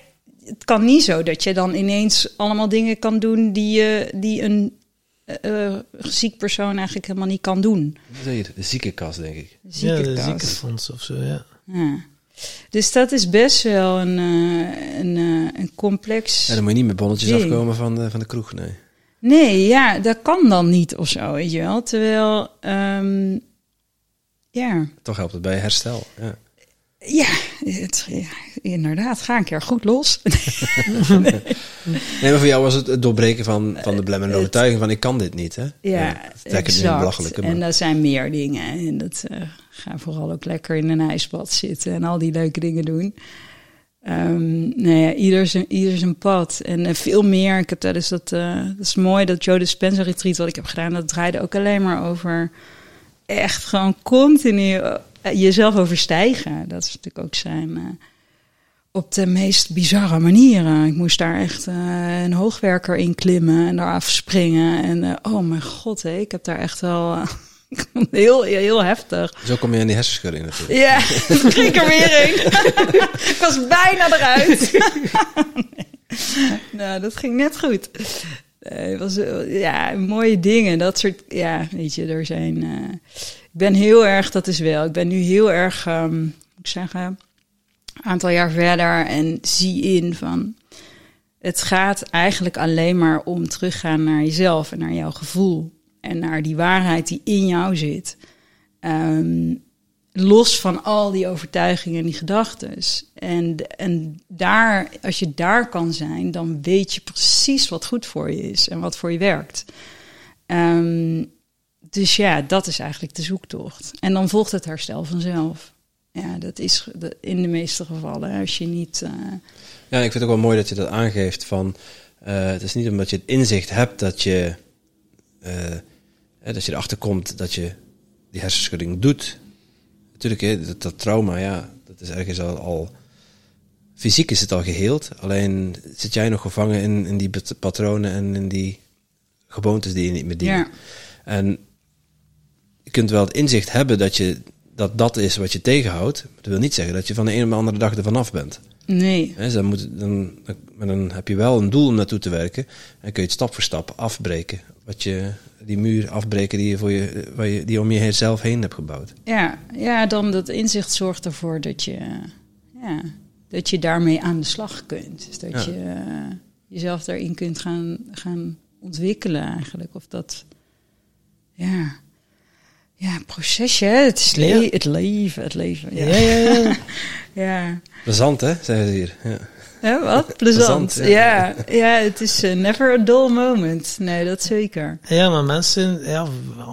het kan niet zo dat je dan ineens allemaal dingen kan doen die, je die een eh, eh, ziek persoon eigenlijk helemaal niet kan doen. Zeg je? De ziekenkast, denk ik. ja, de Ziekenkast. ziekenfonds of zo, ja. Ja. Dus dat is best wel een, eh, een, eh, een complex. Ja, dan moet je niet met bonnetjes Ding. afkomen van de, van de kroeg, nee. Nee, ja, dat kan dan niet of zo, weet je wel. Terwijl, ehm, ja, Toch helpt het bij herstel. Ja. ja, het, ja, inderdaad, ga een keer goed los. Nee, maar voor jou was het het doorbreken van, van de belemmerende het- overtuiging van ik kan dit niet, hè? Ja, Trek het het belachelijke. En dat zijn meer dingen. En dat eh, ga vooral ook lekker in een ijsbad zitten en al die leuke dingen doen. Ehm nou ja, ieder zijn, ieder zijn pad. En eh, veel meer. Ik heb dat, dat is mooi, dat Joe Dispenza retreat wat ik heb gedaan, dat draaide ook alleen maar over echt gewoon continu eh, jezelf overstijgen. Dat is natuurlijk ook zijn. op de meest bizarre manieren. Ik moest daar echt een hoogwerker in klimmen en daar afspringen. En oh mijn god, ik heb daar echt wel heel, heel heftig. Zo kom je in die hersenschudding natuurlijk. Ja, ging er weer in. ik was bijna eruit. nou, dat ging net goed. Het was ja, mooie dingen. Dat soort, ja, weet je, er zijn. eh, ik ben heel erg, dat is wel. Ik ben nu heel erg, ehm, moet ik zeggen, een aantal jaar verder en zie in van. Het gaat eigenlijk alleen maar om teruggaan naar jezelf en naar jouw gevoel. En naar die waarheid die in jou zit. Ehm, los van al die overtuigingen en die gedachten. En, en daar, als je daar kan zijn, dan weet je precies wat goed voor je is en wat voor je werkt. Ehm, dus ja, dat is eigenlijk de zoektocht. En dan volgt het herstel vanzelf. Ja, dat is in de meeste gevallen. Als je niet. eh, Ja, ik vind het ook wel mooi dat je dat aangeeft van... eh, het is niet omdat je het inzicht hebt dat je... eh, hè, dat je erachter komt dat je die hersenschudding doet. Natuurlijk, hè, dat, dat trauma, ja, dat is ergens al, al... Fysiek is het al geheeld. Alleen zit jij nog gevangen in, in die pat- patronen en in die gewoontes die je niet meer dienen. ja, En je kunt wel het inzicht hebben dat, je, dat dat is wat je tegenhoudt. Maar dat wil niet zeggen dat je van de een op de andere dag er vanaf bent. nee. Dus dan, moet, dan, dan, maar dan heb je wel een doel om naartoe te werken. En kun je het stap voor stap afbreken. Wat je, die muur afbreken die je, voor je, waar je, die je om jezelf heen hebt gebouwd. Ja, ja, dan dat inzicht zorgt ervoor dat je, ja, dat je daarmee aan de slag kunt. Dus dat Ja. je eh, jezelf daarin kunt gaan, gaan ontwikkelen eigenlijk. Of dat, ja, ja, procesje. Het is le- Ja. het leven, het leven. Ja, Ja, ja, ja. hè, zeggen ze hier. Ja. Hè, wat? Plezant. Plezant, ja. ja. ja, het is eh, never a dull moment. Nee, dat zeker. Ja, maar mensen, ja,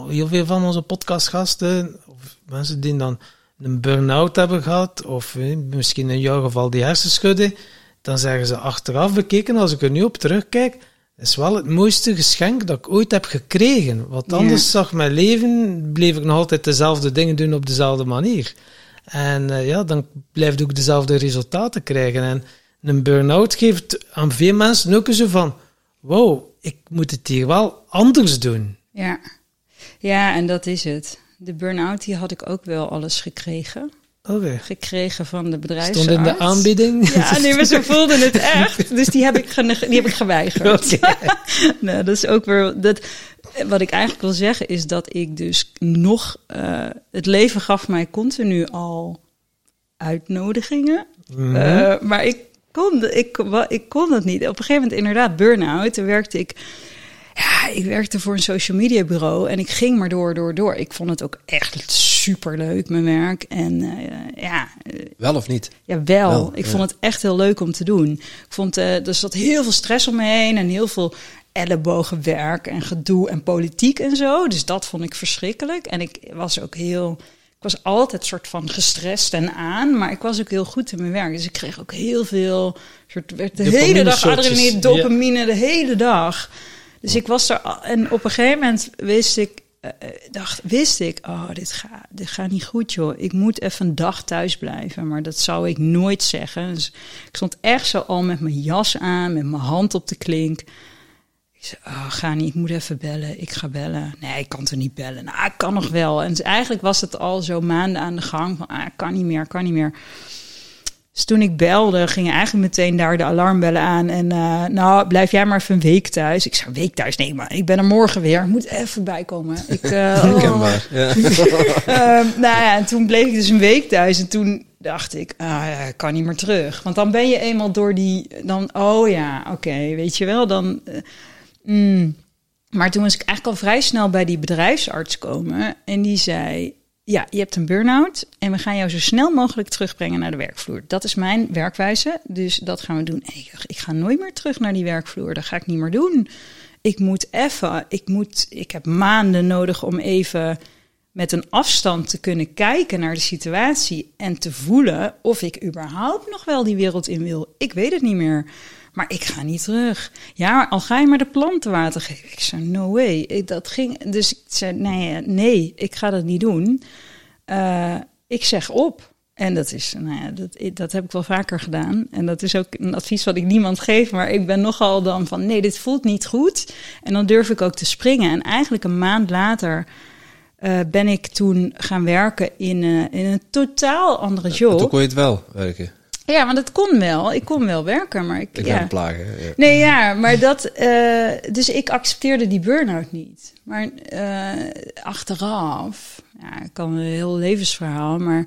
heel veel van onze podcastgasten, of mensen die dan een burn-out hebben gehad, of eh, misschien in jouw geval die hersenschudden, dan zeggen ze achteraf bekeken, als ik er nu op terugkijk, is wel het mooiste geschenk dat ik ooit heb gekregen. Want Ja. anders zag mijn leven, bleef ik nog altijd dezelfde dingen doen op dezelfde manier. En eh, ja, dan blijf ik ook dezelfde resultaten krijgen. En een burn-out geeft aan veel mensen ook zo van, wow, ik moet het hier wel anders doen. Ja. ja, en dat is het. De burn-out die had ik ook wel alles gekregen. Oké. gekregen van de bedrijfsarts. Stond in de aanbieding. Ja, nee, maar ze voelden het echt. Dus die heb ik, die heb ik geweigerd. nou, dat is ook weer... Dat, wat ik eigenlijk wil zeggen is dat ik dus nog... eh, het leven gaf mij continu al uitnodigingen. Mhm. Eh, maar ik kon, ik, ik kon dat niet. Op een gegeven moment inderdaad burn-out. Toen werkte ik... Ja, ik werkte voor een social media bureau en ik ging maar door, door, door. Ik vond het ook echt super leuk, mijn werk. En eh, ja, eh, Wel of niet? ja, wel. Wel, ik ja. vond het echt heel leuk om te doen. Ik vond, eh er zat heel veel stress om me heen en heel veel ellebogenwerk en gedoe en politiek en zo. Dus dat vond ik verschrikkelijk. En ik was ook heel... Ik was altijd soort van gestrest en aan, maar ik was ook heel goed in mijn werk. Dus ik kreeg ook heel veel... Soort, werd de hele dag adrenaline, dopamine, de hele dag. Dus ik was er... En op een gegeven moment wist ik... eh, eh, dacht, wist ik, oh, dit gaat dit gaat niet goed, joh. Ik moet even een dag thuis blijven. Maar dat zou ik nooit zeggen. Dus ik stond echt zo al met mijn jas aan, met mijn hand op de klink. Ik zei, oh, ga niet, ik moet even bellen. Ik ga bellen. Nee, ik kan er niet bellen. Nou, ik kan nog wel. En dus eigenlijk was het al zo maanden aan de gang van, ah, ik kan niet meer, kan niet meer. Dus toen ik belde, gingen eigenlijk meteen daar de alarmbellen aan. En eh, nou, blijf jij maar even een week thuis. Ik zei, een week thuis? Nee, maar ik ben er morgen weer. Ik moet even bijkomen. Ik, eh, oh. Herkenbaar. Ja. Ehm, nou ja, en toen bleef ik dus een week thuis. En toen dacht ik, ah, ja, ik kan niet meer terug. Want dan ben je eenmaal door die... Dan, oh ja, oké, weet je wel. Dan, eh, mm. Maar toen was ik eigenlijk al vrij snel bij die bedrijfsarts komen. En die zei, ja, je hebt een burn-out. En we gaan jou zo snel mogelijk terugbrengen naar de werkvloer. Dat is mijn werkwijze. Dus dat gaan we doen. Ik ga nooit meer terug naar die werkvloer. Dat ga ik niet meer doen. Ik moet even, ik moet, ik heb maanden nodig om even met een afstand te kunnen kijken naar de situatie en te voelen of ik überhaupt nog wel die wereld in wil. Ik weet het niet meer. Maar ik ga niet terug. Ja, al ga je maar de planten water geven. Ik zei, no way. Ik, dat ging, dus ik zei, nee, nee, ik ga dat niet doen. Eh, ik zeg op. En dat is, nou ja, dat, dat heb ik wel vaker gedaan. En dat is ook een advies wat ik niemand geef. Maar ik ben nogal dan van, nee, dit voelt niet goed. En dan durf ik ook te springen. En eigenlijk een maand later eh, ben ik toen gaan werken in, eh, in een totaal andere Toen job. kon je het wel werken. Ja, want het kon wel. Ik kon wel werken, maar ik... Ik ja. plagen. Ja. Nee, ja, maar dat. eh, dus ik accepteerde die burn-out niet. Maar eh, achteraf, ja, ik kan een heel levensverhaal, maar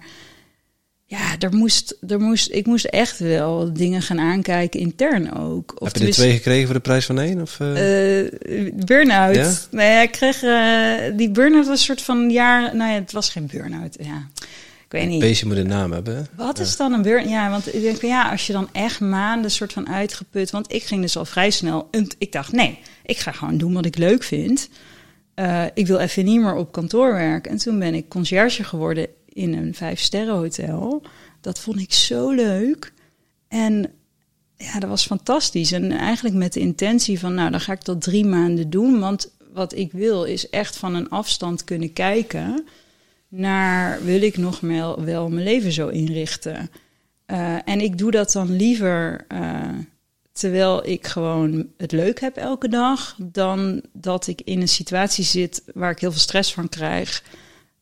ja, er moest, er moest, ik moest echt wel dingen gaan aankijken, intern ook. Of Heb je er twee gekregen voor de prijs van één? Of, eh? eh, burn-out. Ja? Nee, ik kreeg die burn-out was een soort van jaar. Nou ja, het was geen burn-out. Ja, weet niet. beestje moet een naam hebben. Wat is dan een burn? Ja, want ik denk van ja, als je dan echt maanden soort van uitgeput. Want ik ging dus al vrij snel. en Ik dacht, nee, ik ga gewoon doen wat ik leuk vind. Eh, ik wil even niet meer op kantoor werken. En toen ben ik conciërge geworden in een vijf sterren hotel. Dat vond ik zo leuk. En ja, dat was fantastisch. En eigenlijk met de intentie van, nou, dan ga ik dat drie maanden doen. Want wat ik wil is echt van een afstand kunnen kijken naar wil ik nog wel, wel mijn leven zo inrichten. Eh, en ik doe dat dan liever eh, terwijl ik gewoon het leuk heb elke dag, dan dat ik in een situatie zit waar ik heel veel stress van krijg.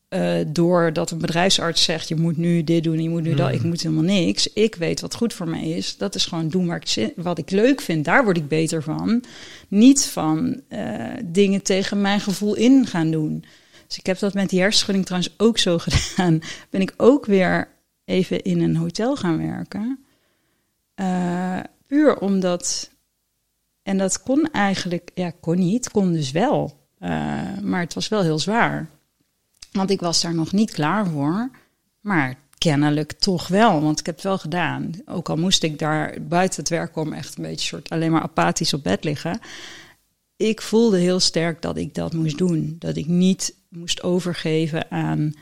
eh, doordat een bedrijfsarts zegt: je moet nu dit doen, je moet nu dat. Ik moet helemaal niks. Ik weet wat goed voor mij is. Dat is gewoon doen waar ik zin- wat ik leuk vind. Daar word ik beter van. Niet van dingen tegen mijn gevoel in gaan doen. Dus ik heb dat met die hersenschudding trouwens ook zo gedaan. Ben ik ook weer even in een hotel gaan werken. Eh, puur omdat. En dat kon eigenlijk. Ja, kon niet. Kon dus wel. Eh, maar het was wel heel zwaar. Want ik was daar nog niet klaar voor. Maar kennelijk toch wel. Want ik heb het wel gedaan. Ook al moest ik daar buiten het werk om echt een beetje soort alleen maar apathisch op bed liggen ik voelde heel sterk dat ik dat moest doen. Dat ik niet moest overgeven aan.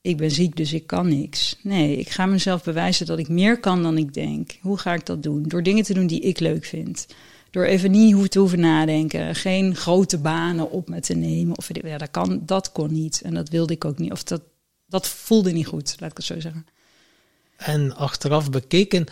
Ik ben ziek, dus ik kan niks. Nee, ik ga mezelf bewijzen dat ik meer kan dan ik denk. Hoe ga ik dat doen? Door dingen te doen die ik leuk vind. Door even niet te hoeven nadenken. Geen grote banen op me te nemen. Of, ja, dat, kan, dat kon niet. En dat wilde ik ook niet. Of dat, dat voelde niet goed, laat ik het zo zeggen. En achteraf bekeken,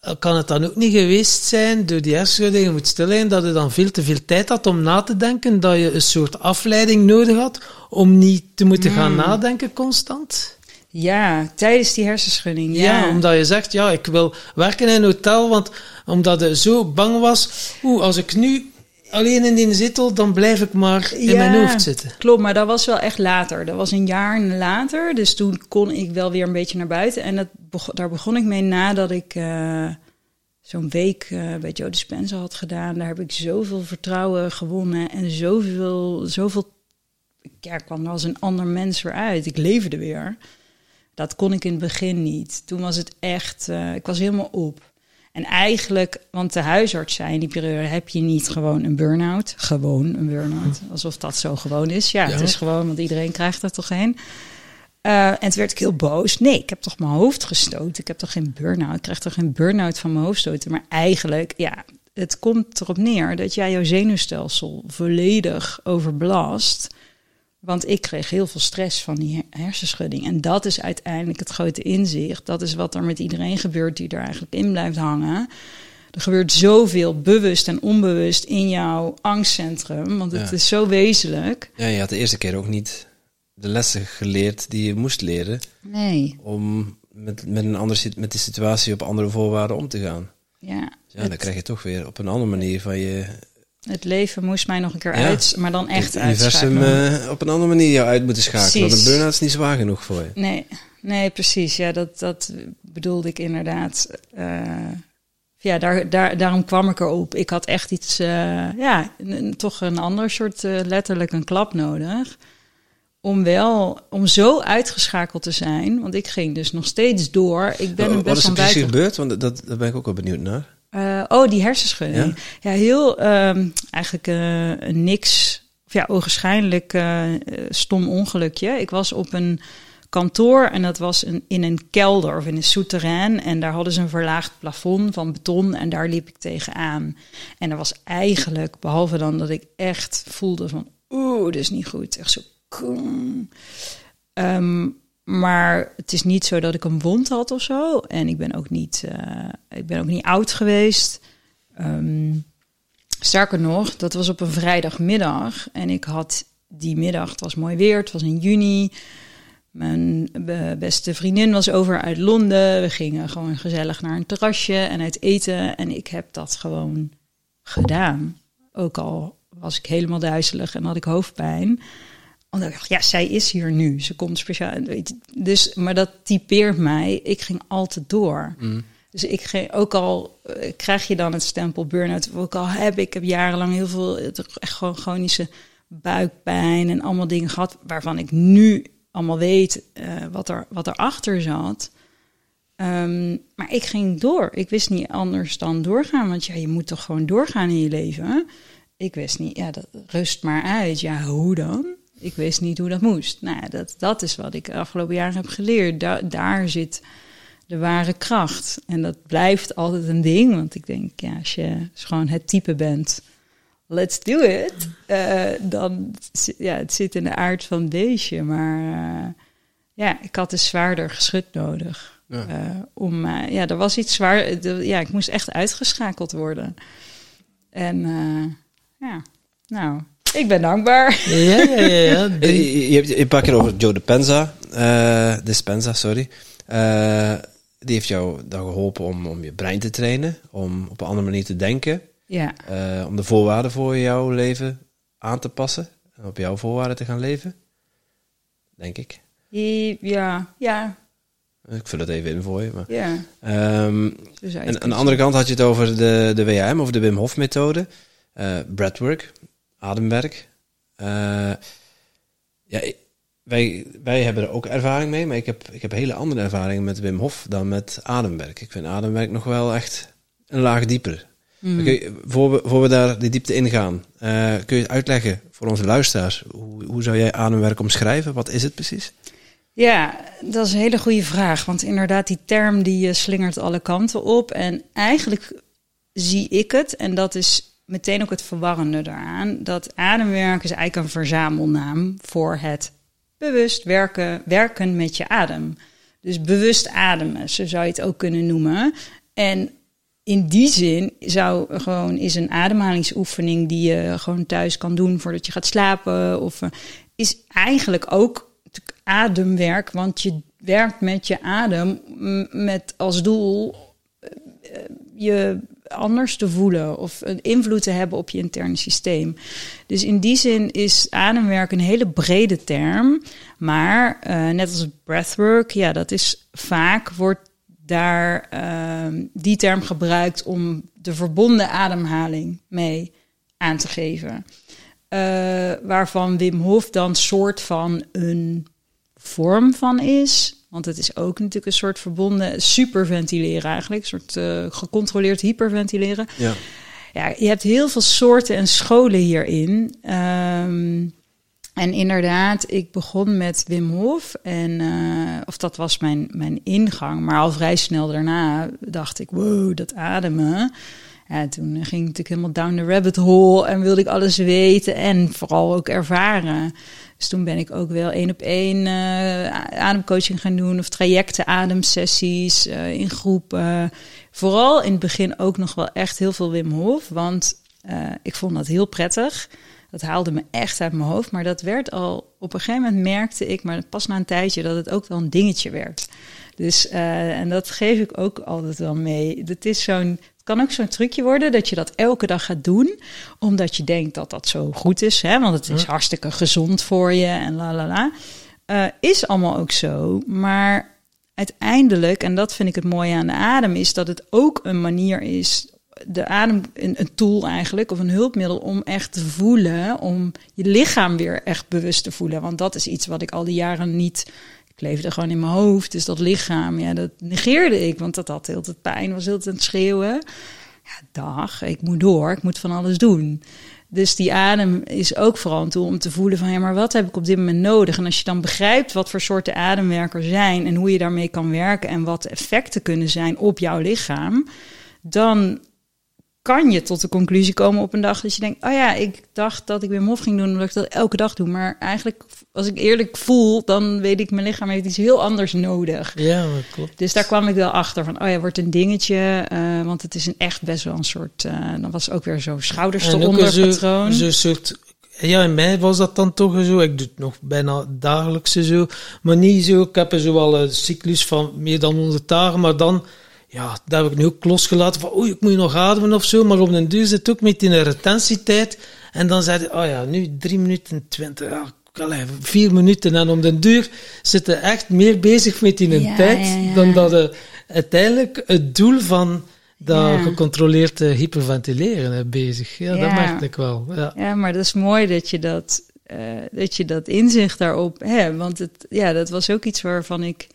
eh, kan het dan ook niet geweest zijn, door die hersenschudding, je moet stilleggen, dat je dan veel te veel tijd had om na te denken, dat je een soort afleiding nodig had, om niet te moeten gaan Hmm. nadenken constant? Ja, tijdens die hersenschudding. Ja. Ja, omdat je zegt, ja, ik wil werken in een hotel, want omdat je zo bang was, oeh, als ik nu alleen in die zetel, dan blijf ik maar in Ja. mijn hoofd zitten. Klopt, maar dat was wel echt later. Dat was een jaar later. Dus toen kon ik wel weer een beetje naar buiten. En dat daar begon ik mee nadat ik eh, zo'n week eh, bij Joe Dispenza had gedaan. Daar heb ik zoveel vertrouwen gewonnen. En zoveel, zoveel ja, ik kwam er als een ander mens weer uit. Ik leefde weer. Dat kon ik in het begin niet. Toen was het echt, eh, ik was helemaal op. En eigenlijk, want de huisarts zei in die periode, heb je niet gewoon een burn-out? Gewoon een burn-out. Alsof dat zo gewoon is. Ja, het is gewoon, want iedereen krijgt er toch een. Eh, en toen werd ik heel boos. Nee, ik heb toch mijn hoofd gestoten. Ik heb toch geen burn-out. Ik krijg toch geen burn-out van mijn hoofd stoten. Maar eigenlijk, ja, het komt erop neer dat jij jouw zenuwstelsel volledig overbelast. Want ik kreeg heel veel stress van die her- hersenschudding. En dat is uiteindelijk het grote inzicht. Dat is wat er met iedereen gebeurt die er eigenlijk in blijft hangen. Er gebeurt zoveel bewust en onbewust in jouw angstcentrum. Want het Ja. is zo wezenlijk. Ja, je had de eerste keer ook niet de lessen geleerd die je moest leren Nee, om met, met, een andere, met die situatie op andere voorwaarden om te gaan. ja. Ja, dan het, krijg je toch weer op een andere manier van je het leven moest mij nog een keer Ja. uit, maar dan echt het universum eh, op een andere manier jou uit moeten schakelen. Want een burn-out is niet zwaar genoeg voor je. Nee, nee, precies. Ja, dat, dat bedoelde ik inderdaad. Eh, ja, daar, daar, daarom kwam ik erop. Ik had echt iets, eh, ja, een- een- toch een ander soort, letterlijk een klap nodig. Om wel, om zo uitgeschakeld te zijn. Want ik ging dus nog steeds door. Ik ben er Wat best is er precies buiten. gebeurd? Want dat, daar ben ik ook wel benieuwd naar. Eh, oh, die hersenschudding. Ja, heel ehm, eigenlijk een niks, of ja, ogenschijnlijk eh, stom ongelukje. Ik was op een kantoor en dat was een, in een kelder of in een souterrain. En daar hadden ze een verlaagd plafond van beton en daar liep ik tegenaan. En er was eigenlijk, behalve dan dat ik echt voelde van, oeh, dit is niet goed. Echt zo. Maar het is niet zo dat ik een wond had of zo. En ik ben ook niet, eh, ik ben ook niet oud geweest. Ehm, sterker nog, dat was op een vrijdagmiddag. En ik had die middag, het was mooi weer, het was in juni. Mijn be- beste vriendin was over uit Londen. We gingen gewoon gezellig naar een terrasje en uit eten. En ik heb dat gewoon gedaan. Ook al was ik helemaal duizelig en had ik hoofdpijn. Omdat ik dacht, ja, zij is hier nu. Ze komt speciaal. Weet je, Dus, maar dat typeert mij. Ik ging altijd door. Mm. Dus ik ging, ook al eh, krijg je dan het stempel burn-out, ook al heb ik heb jarenlang heel veel eh, echt gewoon chronische buikpijn en allemaal dingen gehad waarvan ik nu allemaal weet eh, wat er wat erachter zat. Ehm, maar ik ging door. Ik wist niet anders dan doorgaan, want ja, je moet toch gewoon doorgaan in je leven. Ik wist niet, ja, dat rust maar uit. Ja, hoe dan? Ik wist niet hoe dat moest. Nou, dat, dat is wat ik de afgelopen jaren heb geleerd. Da daar zit de ware kracht. En dat blijft altijd een ding, want ik denk, ja, als je gewoon het type bent, let's do it. eh, dan, ja, het zit in de aard van beestje. Maar eh, ja, ik had een zwaarder geschut nodig. Ja. Eh, om, ja, er was iets zwaar. de- ja, ik moest echt uitgeschakeld worden. En ja, nou, ik ben dankbaar. Ja, ja, ja. ja. Je, Drie- je, je hebt je hebt een paar keer over Joe Dispenza, eh Dispenza, sorry. Eh, die heeft jou dan geholpen om, om je brein te trainen, om op een andere manier te denken, Ja, eh, om de voorwaarden voor jouw leven aan te passen en op jouw voorwaarden te gaan leven. Denk ik. ja, ja, Ik vul het even in voor je. Maar. ja. Ehm, en aan de andere kant had je het over de, de WM, of de Wim Hof methode. eh breathwork, ademwerk. Eh, ja, wij, wij hebben er ook ervaring mee, maar ik heb, ik heb hele andere ervaringen met Wim Hof dan met ademwerk. Ik vind ademwerk nog wel echt een laag dieper. Mm. Voor, we, voor we daar die diepte ingaan, eh kun je uitleggen voor onze luisteraars, hoe, hoe zou jij ademwerk omschrijven? Wat is het precies? Ja, dat is een hele goede vraag. Want inderdaad, die term die eh, slingert alle kanten op. En eigenlijk zie ik het, en dat is meteen ook het verwarrende daaraan, dat ademwerk is eigenlijk een verzamelnaam voor het bewust werken, werken met je adem. Dus bewust ademen, zo zou je het ook kunnen noemen. En in die zin zou gewoon is een ademhalingsoefening die je gewoon thuis kan doen voordat je gaat slapen. Of eh, is eigenlijk ook ademwerk, want je werkt met je adem met als doel eh, eh, je anders te voelen of een invloed te hebben op je interne systeem. Dus in die zin is ademwerk een hele brede term, maar eh, net als breathwork, ja, dat is vaak wordt daar ehm, die term gebruikt om de verbonden ademhaling mee aan te geven. Eh, waarvan Wim Hof dan soort van een vorm van is. Want het is ook natuurlijk een soort verbonden superventileren eigenlijk. Een soort eh, gecontroleerd hyperventileren. Ja. Ja, je hebt heel veel soorten en scholen hierin. Ehm, en inderdaad, ik begon met Wim Hof. En, eh, of dat was mijn, mijn ingang. Maar al vrij snel daarna dacht ik, wow, dat ademen. Toen ging ik natuurlijk helemaal down the rabbit hole. En wilde ik alles weten en vooral ook ervaren. Dus toen ben ik ook wel één op één eh, ademcoaching gaan doen. Of trajecten, ademsessies eh, in groepen. Vooral in het begin ook nog wel echt heel veel Wim Hof. Want eh, ik vond dat heel prettig. Dat haalde me echt uit mijn hoofd. Maar dat werd al, op een gegeven moment merkte ik, maar pas na een tijdje, dat het ook wel een dingetje werd. Dus, eh, en dat geef ik ook altijd wel mee. Het is zo'n, kan ook zo'n trucje worden dat je dat elke dag gaat doen, omdat je denkt dat dat zo goed is, hè? want het is hartstikke gezond voor je en la la la. Eh, is allemaal ook zo, maar uiteindelijk, en dat vind ik het mooie aan de adem, is dat het ook een manier is, de adem, een, een tool eigenlijk, of een hulpmiddel om echt te voelen, om je lichaam weer echt bewust te voelen. Want dat is iets wat ik al die jaren niet, leefde gewoon in mijn hoofd, dus dat lichaam, ja, dat negeerde ik, want dat had heel tijd pijn, was heel tijd schreeuwen. Ja, dag, ik moet door, ik moet van alles doen. Dus die adem is ook vooral een om te voelen van ja, maar wat heb ik op dit moment nodig? En als je dan begrijpt wat voor soorten ademwerker zijn en hoe je daarmee kan werken en wat de effecten kunnen zijn op jouw lichaam, dan kan je tot de conclusie komen op een dag dat je denkt, oh ja, ik dacht dat ik weer mof ging doen omdat ik dat elke dag doe, maar eigenlijk als ik eerlijk voel, dan weet ik mijn lichaam heeft iets heel anders nodig. Ja, dat klopt. Dus daar kwam ik wel achter van, oh ja, wordt een dingetje, eh, want het is een echt best wel een soort, eh, dan was ook weer zo'n schouders eronder zo- patroon. Zo'n soort ja, in mij was dat dan toch zo. Ik doe het nog bijna dagelijks zo. Maar niet zo. Ik heb er zo wel een cyclus van meer dan 100 dagen. Maar dan, ja, daar heb ik nu ook losgelaten van, oei, ik moet nog ademen of zo. Maar op den duur zit ook met in een retentietijd. En dan zei hij, oh ja, nu 3 minuten 20. Ja, allee, minuten. En om den duur zitten echt meer bezig met in een Ja, tijd ja, dan dat je uiteindelijk het doel van dat gecontroleerd eh, hyperventileren hebt bezig. Ja, dat merkte ik wel. Ja. Ja, maar dat is mooi dat je dat, eh, dat, je dat inzicht daarop hebt. Want het, ja, dat was ook iets waarvan ik,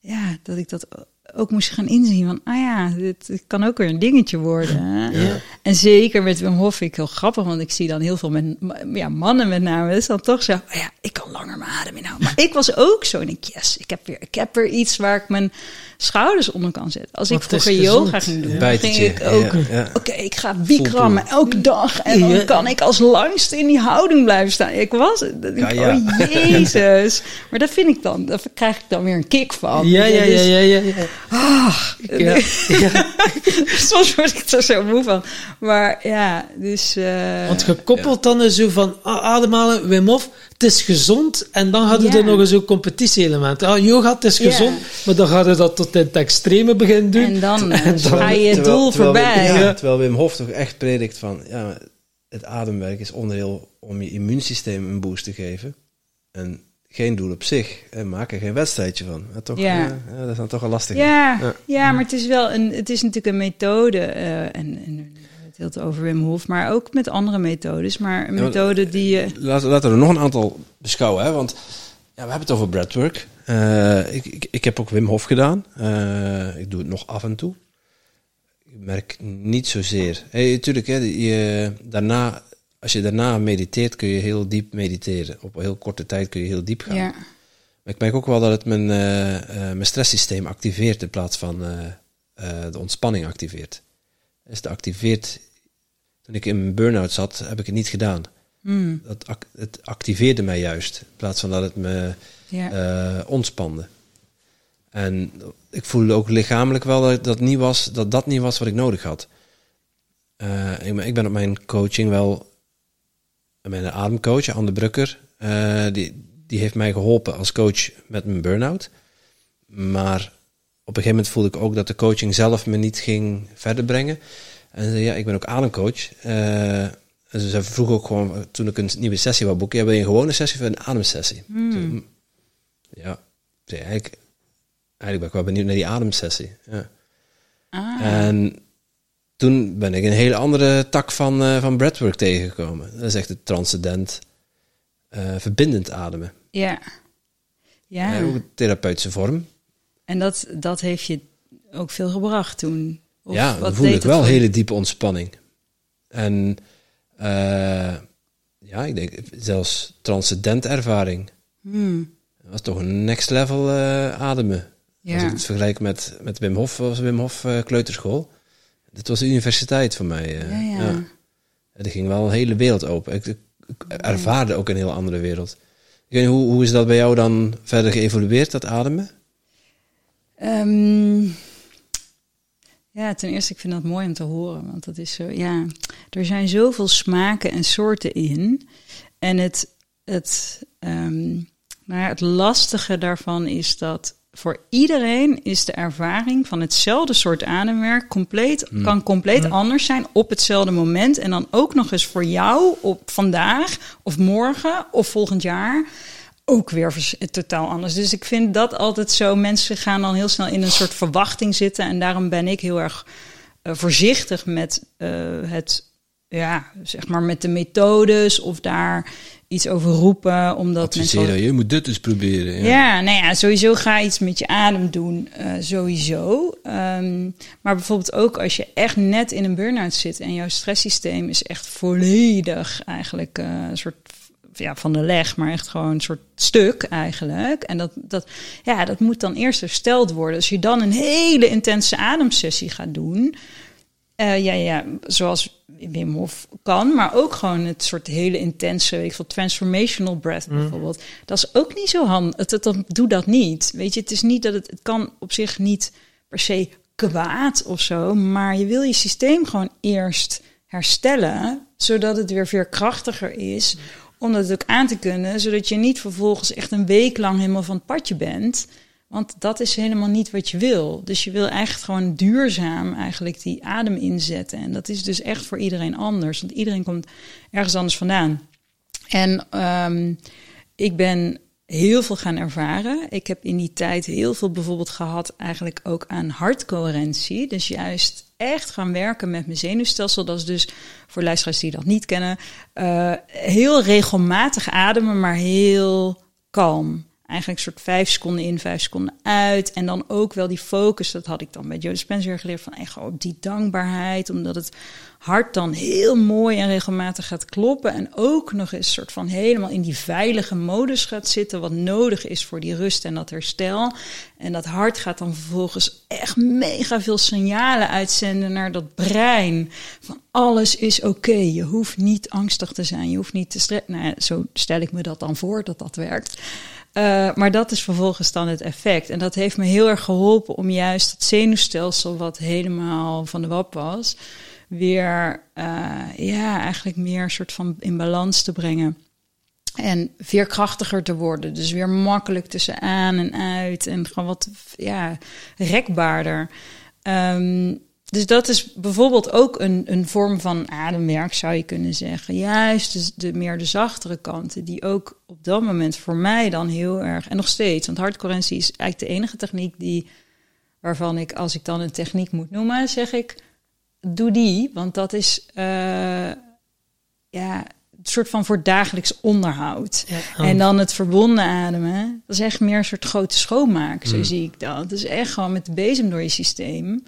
ja, dat ik dat ook moest gaan inzien. Van, ah ja, dit, dit kan ook weer een dingetje worden. Ja. En zeker met Wim Hof vind ik heel grappig, want ik zie dan heel veel met, ja, mannen met name. is dan toch zo, oh ja, ik kan langer mijn adem inhouden. Maar ik was ook zo, en ik, yes, ik heb, weer, ik heb weer iets waar ik mijn schouders onder kan zetten. Als ik Want vroeger yoga ging doen, ging Bijtetje. ik ook Ja, ja. Oké, ik ga bikrammen elke dag. En dan kan ik als langste in die houding blijven staan. Ik was het. Ja, ja. Oh, jezus. Maar dat vind ik dan, daar krijg ik dan weer een kick van. Ja, ja, ja, Dus, ja, ja. ja. ah, Ja, ja. soms word ik er zo moe van. Maar ja, dus... eh, Want gekoppeld dan is zo van ah, ademhalen, Wim Hof, het is gezond. En dan hadden we Ja. er nog eens zo'n competitieelement. Ah, yoga, het is gezond. Maar dan gaan we dat tot in het extreme beginnen doen. en dan, eh, En dan- ga je het doel terwijl voorbij. Wim, ja, Ja. terwijl Wim Hof toch echt predikt van, ja, het ademwerk is onderdeel om je immuunsysteem een boost te geven. En geen doel op zich. En maak er geen wedstrijdje van. Ja, toch, Ja. ja, ja, dat is dan toch een lastige. Ja, Ja. ja. maar het is wel een, het is natuurlijk een methode. eh, en, en het heel over Wim Hof, maar ook met andere methodes. Maar een Ja, methode die je. Laten, laten we er nog een aantal beschouwen. Hè? Want ja, we hebben het over breathwork. Eh, ik, ik, ik heb ook Wim Hof gedaan. Eh, ik doe het nog af en toe. Ik merk niet zozeer. Hey, tuurlijk, hè, je, daarna, als je daarna mediteert, kun je heel diep mediteren. Op een heel korte tijd kun je heel diep gaan. Ja, Maar ik merk ook wel dat het mijn, eh, eh, mijn stresssysteem activeert in plaats van eh, eh, de ontspanning activeert. Dus het activeert. Toen ik in mijn burn-out zat, heb ik het niet gedaan. Hmm, Dat het activeerde mij juist, in plaats van dat het me eh, ontspande. En ik voelde ook lichamelijk wel dat dat niet was, dat, dat niet was wat ik nodig had. Eh, ik, ben, ik ben op mijn coaching wel, mijn ademcoach, Anne Brukker, eh, die, die heeft mij geholpen als coach met mijn burn-out. Maar op een gegeven moment voelde ik ook dat de coaching zelf me niet ging verder brengen. En ze zei, ja, ik ben ook ademcoach. Eh, en ze vroeg ook gewoon, toen ik een nieuwe sessie wou boeken, ja, wil je een gewone sessie of een ademsessie? Toen- ja, zei, eigenlijk, eigenlijk ben ik wel benieuwd naar die ademsessie. Ja. Ah, En toen ben ik een hele andere tak van, eh, van breathwork tegengekomen. Dat is echt het transcendent, eh, verbindend ademen. ja. Ja, ook een therapeutische vorm. en dat, dat heeft je ook veel gebracht toen. Of ja, dan voelde deed ik wel hele diepe ontspanning. En eh, ja, ik denk zelfs transcendent ervaring. Hmm, Dat was toch een next level eh, ademen. Als ik ja. het vergelijk met, met Wim Hof, was Wim Hof eh, kleuterschool. Dit was de universiteit voor mij. Ja, ja. ja. En Er ging wel een hele wereld open. Ik, ik, ik ervaarde ook een heel andere wereld. Ik weet niet, hoe, hoe is dat bij jou dan verder geëvolueerd, dat ademen? Ehm, ja, ten eerste, ik vind dat mooi om te horen. Want dat is zo, ja, er zijn zoveel smaken en soorten in. En het, het, ehm, nou ja, het lastige daarvan is dat voor iedereen is de ervaring van hetzelfde soort ademwerk compleet, kan compleet anders zijn op hetzelfde moment. En dan ook nog eens voor jou op vandaag of morgen of volgend jaar ook weer totaal anders. Dus ik vind dat altijd zo. Mensen gaan dan heel snel in een soort verwachting zitten. En daarom ben ik heel erg eh, voorzichtig met eh, het, ja, zeg maar met de methodes of daar iets over roepen. Omdat mensen. Adviseren, je moet dit eens proberen. Ja. Ja, nou ja, sowieso ga iets met je adem doen, eh, sowieso. Ehm, maar bijvoorbeeld ook als je echt net in een burn-out zit en jouw stresssysteem is echt volledig eigenlijk een soort ja, van de leg, maar echt gewoon een soort stuk eigenlijk. En dat, dat, ja, dat moet dan eerst hersteld worden. Als je dan een hele intense ademsessie gaat doen, eh, ja, ja, zoals Wim Hof kan, maar ook gewoon het soort hele intense, weet ik veel, transformational breath bijvoorbeeld. Dat is ook niet zo handig. Het, het, het- doe dat niet. Weet je, het is niet dat het, het kan op zich niet per se kwaad of zo, maar je wil je systeem gewoon eerst herstellen zodat het weer veerkrachtiger is om dat ook aan te kunnen, zodat je niet vervolgens echt een week lang helemaal van het padje bent. Want dat is helemaal niet wat je wil. Dus je wil echt gewoon duurzaam eigenlijk die adem inzetten. En dat is dus echt voor iedereen anders. Want iedereen komt ergens anders vandaan. En ehm, ik ben heel veel gaan ervaren. Ik heb in die tijd heel veel bijvoorbeeld gehad eigenlijk ook aan hartcoherentie. Dus juist echt gaan werken met mijn zenuwstelsel. Dat is dus voor luisteraars die dat niet kennen, uh, heel regelmatig ademen, maar heel kalm. Eigenlijk soort vijf seconden in, vijf seconden uit. En dan ook wel die focus, dat had ik dan bij Joe Spencer geleerd, van echt op die dankbaarheid. Omdat het hart dan heel mooi en regelmatig gaat kloppen. En ook nog eens soort van helemaal in die veilige modus gaat zitten. Wat nodig is voor die rust en dat herstel. En dat hart gaat dan vervolgens echt mega veel signalen uitzenden naar dat brein. Van alles is oké. Je hoeft niet angstig te zijn. Je hoeft niet te stressen. Nou, zo stel ik me dat dan voor dat dat werkt. Uh, maar dat is vervolgens dan het effect. En dat heeft me heel erg geholpen om juist het zenuwstelsel, wat helemaal van de wap was, weer uh, ja, eigenlijk meer soort van in balans te brengen. En veerkrachtiger te worden. Dus weer makkelijk tussen aan en uit. En gewoon wat ja, rekbaarder. Um, dus dat is bijvoorbeeld ook een, een vorm van ademwerk, zou je kunnen zeggen. Juist de, de, meer de zachtere kanten, die ook op dat moment voor mij dan heel erg, en nog steeds, want hartcoherentie is eigenlijk de enige techniek die, waarvan ik, als ik dan een techniek moet noemen, zeg ik, doe die, want dat is uh, ja, een soort van voor dagelijks onderhoud. Ja, En dan het verbonden ademen, dat is echt meer een soort grote schoonmaak, zo mm. zie ik dat. Dat is echt gewoon met de bezem door je systeem.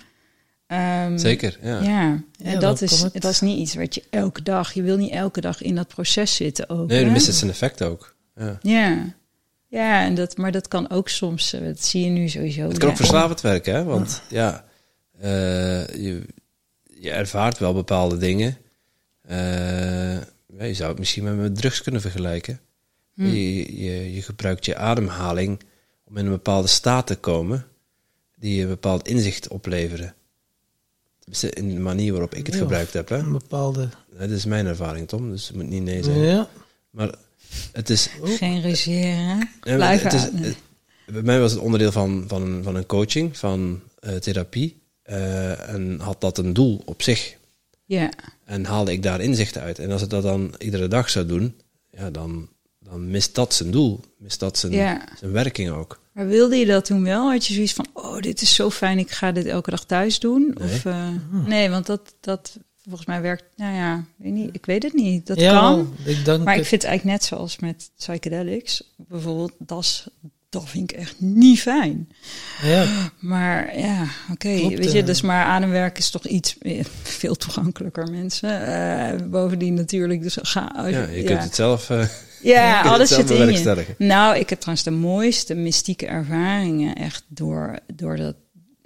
Um, Zeker, ja. Ja, en dat, is, dat is niet iets wat je elke dag... Je wil niet elke dag in dat proces zitten ook. Nee, dan mist het zijn effect ook. Ja. ja. Ja, en dat, maar dat kan ook soms, eh, dat zie je nu sowieso. Het kan ook verslavend werken, hè? Want ja, uh, je, je ervaart wel bepaalde dingen. Uh, je zou het misschien met drugs kunnen vergelijken. Hm. Je, je, je, gebruikt je ademhaling om in een bepaalde staat te komen die een bepaald inzicht opleveren. In de manier waarop ik het gebruikt heb. Hè? Een bepaalde... Dat is mijn ervaring, Tom, dus het moet niet nee zijn. Ja. Maar het is... Geen regeren, blijf het is, Bij mij was het onderdeel van, van, een, van een coaching, van uh, therapie. Uh, en had dat een doel op zich. Ja. En haalde ik daar inzichten uit. En als ik dat dan iedere dag zou doen, ja, dan, dan mist dat zijn doel. Mist dat zijn, ja. zijn werking ook. Maar wilde je dat toen wel? Had je zoiets van, oh, dit is zo fijn, ik ga dit elke dag thuis doen? Nee, of, uh, nee want dat, dat volgens mij werkt, nou ja, weet niet, ik weet het niet. Dat ja, kan. Ik denk maar ik vind het eigenlijk net zoals met psychedelics. Bijvoorbeeld, dat is dat vind ik echt niet fijn. Ja. Maar ja, oké. Okay. Weet je, dus maar ademwerk is toch iets veel toegankelijker, mensen. Uh, bovendien natuurlijk, dus ga. ja, je kunt het zelf. Uh, ja, alles zit in je. Nou, ik heb trouwens de mooiste mystieke ervaringen echt door, door dat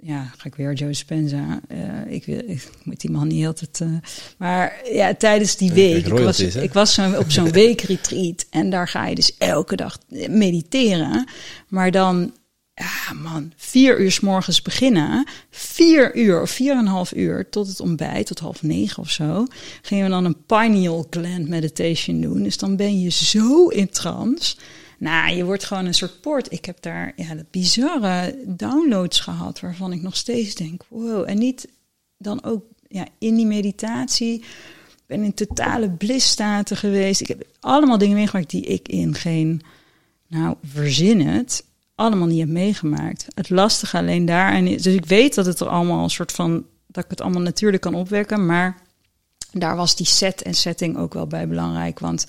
ja, ga ik weer Joe Spenza. Uh, ik, wil, ik moet die man niet altijd. Uh, maar ja, tijdens die week. Ik was, ik was zo, op zo'n weekretreat. En daar ga je dus elke dag mediteren. Maar dan, ja man, vier uur s morgens beginnen. Vier uur of vier en een half uur tot het ontbijt, tot half negen of zo. Gingen we dan een pineal gland meditation doen. Dus dan ben je zo in trance. Nou, je wordt gewoon een soort poort. Ik heb daar ja, bizarre downloads gehad waarvan ik nog steeds denk, wow. En niet dan ook ja, in die meditatie. ben in totale blisstaten geweest. Ik heb allemaal dingen meegemaakt die ik in geen, nou, verzin het, allemaal niet heb meegemaakt. Het lastige alleen daar. En dus ik weet dat het er allemaal een soort van, dat ik het allemaal natuurlijk kan opwekken, maar daar was die set en setting ook wel bij belangrijk, want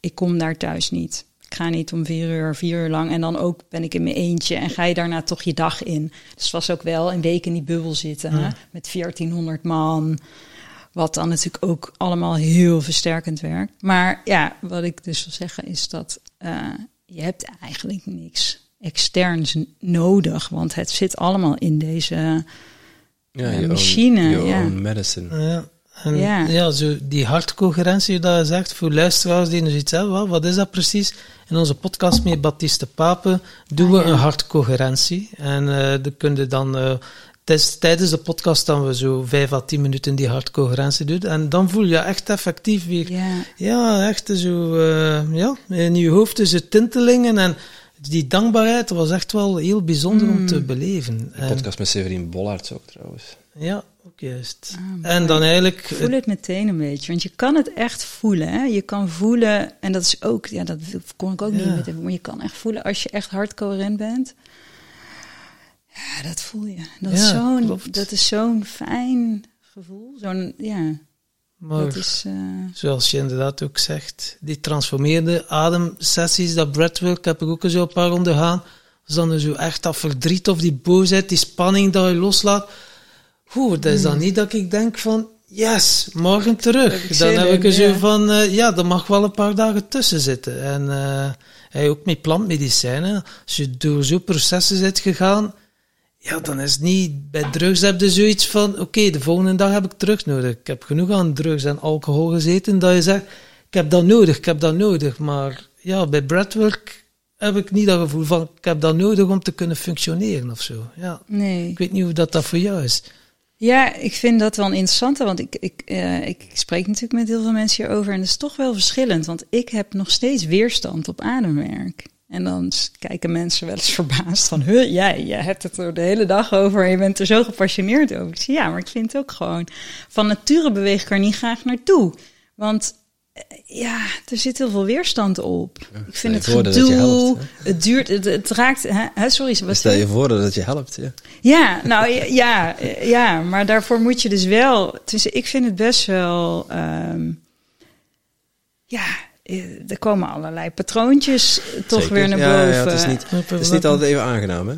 ik kom daar thuis niet. Ik ga niet om vier uur, vier uur lang. En dan ook ben ik in mijn eentje. En ga je daarna toch je dag in. Dus was ook wel een week in die bubbel zitten. Hè? Met 1400 man. Wat dan natuurlijk ook allemaal heel versterkend werkt. Maar ja, wat ik dus wil zeggen is dat uh, je hebt eigenlijk niks externs nodig. Want het zit allemaal in deze ja, uh, machine. Own, ja. medicine. Ja. En ja. ja, zo die hartcoherentie dat je zegt, voor luisteraars die dus iets hebben, wat is dat precies? In onze podcast met Baptiste Pape doen we ah, een hartcoherentie. En uh, dan kun je dan uh, tijdens de podcast dan we zo vijf à tien minuten die hartcoherentie doen. En dan voel je echt effectief weer... Ja. Ja, echt zo... eh, ja, in je hoofd is het tintelingen en die dankbaarheid was echt wel heel bijzonder om te beleven. De En- podcast met Severin Bollards ook trouwens. ja, ook juist. Ah, en dan eigenlijk... Ik voel het meteen een beetje, want je kan het echt voelen. Hè? Je kan voelen, en dat is ook, ja, dat kon ik ook Ja. niet met, maar je kan echt voelen als je echt hardcoherent bent. Ja, dat voel je. Dat is Ja, zo'n, klopt. dat is zo'n fijn gevoel. Zo'n, ja, maar dat is. eh, zoals je inderdaad ook zegt, die transformeerde ademsessies, dat breathwork, heb ik ook eens een paar ondergaan. Als dan zo echt dat verdriet of die boosheid, die spanning dat je loslaat. Oeh, dat is Hmm. dan niet dat ik denk van, yes, morgen terug. Heb ik dan heb in, ik er zo ja. van, eh, ja, er mag wel een paar dagen tussen zitten. En hey, ook met plantmedicijnen, als je door zo'n processen zit gegaan, ja, dan is het niet, bij drugs heb je zoiets van, oké, de volgende dag heb ik terug nodig. Ik heb genoeg aan drugs en alcohol gezeten, dat je zegt, ik heb dat nodig, ik heb dat nodig. Maar ja, bij breathwork heb ik niet dat gevoel van, ik heb dat nodig om te kunnen functioneren of zo. Ja, nee. ik weet niet hoe dat, dat voor jou is. Ja, ik vind dat wel een interessante, want ik, ik, eh, ik spreek natuurlijk met heel veel mensen hierover en dat is toch wel verschillend, want ik heb nog steeds weerstand op ademwerk. En dan kijken mensen wel eens verbaasd van, huh, jij, jij hebt het er de hele dag over en je bent er zo gepassioneerd over. Ik zeg, ja, maar ik vind het ook gewoon, van nature beweeg ik er niet graag naartoe. Want eh, ja, er zit heel veel weerstand op. ik vind het gedoe, helpt, het duurt, het, het raakt, hè, sorry, wat Stel je voor dat het je helpt. Ja. ja, nou ja, ja, maar daarvoor moet je dus wel. Dus ik vind het best wel. ehm, ja, er komen allerlei patroontjes toch Zeker. weer naar Ja, boven. Ja, het is niet, het is niet altijd even aangenaam, hè?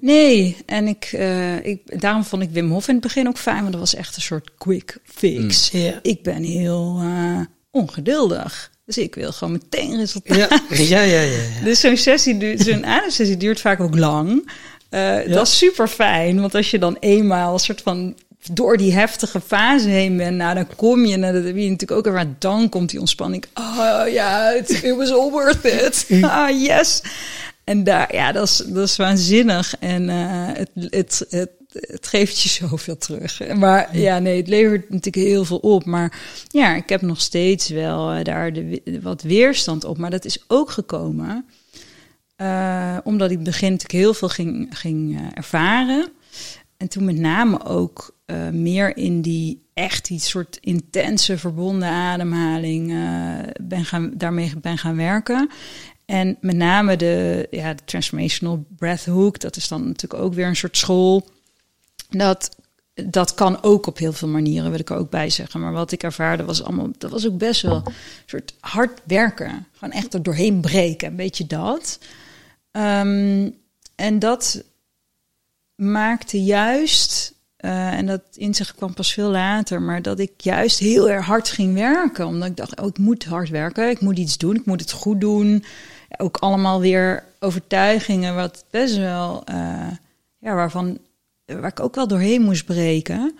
Nee, en ik, eh, ik, daarom vond ik Wim Hof in het begin ook fijn, want dat was echt een soort quick fix. Ja. Ik ben heel eh, ongeduldig, dus ik wil gewoon meteen resultaat. Ja, ja, ja, ja. ja. Dus zo'n sessie, duurt- zo'n ademsessie duurt vaak ook lang. Eh, Dat is super fijn, want als je dan eenmaal een soort van door die heftige fase heen bent, nou dan kom je, nou, dat heb je natuurlijk ook ervaren, dan komt die ontspanning. Oh ja, it, it was all worth it. Ah, yes. En daar, ja, dat is, dat is waanzinnig. En eh, het, het, het, het geeft je zoveel terug. Maar ja, nee, het levert natuurlijk heel veel op. Maar ja, ik heb nog steeds wel eh, daar de, wat weerstand op. Maar dat is ook gekomen eh, omdat ik in het begin natuurlijk heel veel ging, ging ervaren. En toen met name ook eh, meer in die echt die soort intense verbonden ademhaling eh, ben gaan, daarmee ben gaan werken. En met name de, ja, de Transformational Breath Hook, dat is dan natuurlijk ook weer een soort school. Dat, dat kan ook op heel veel manieren, wil ik er ook bij zeggen. Maar wat ik ervaarde was allemaal, dat was ook best wel een soort hard werken. Gewoon echt er doorheen breken, een beetje dat. Ehm, en dat maakte juist, eh, en dat inzicht kwam pas veel later, maar dat ik juist heel erg hard ging werken. Omdat ik dacht, oh, ik moet hard werken, ik moet iets doen, ik moet het goed doen. Ook allemaal weer overtuigingen, wat best wel, eh, ja, waarvan, waar ik ook wel doorheen moest breken.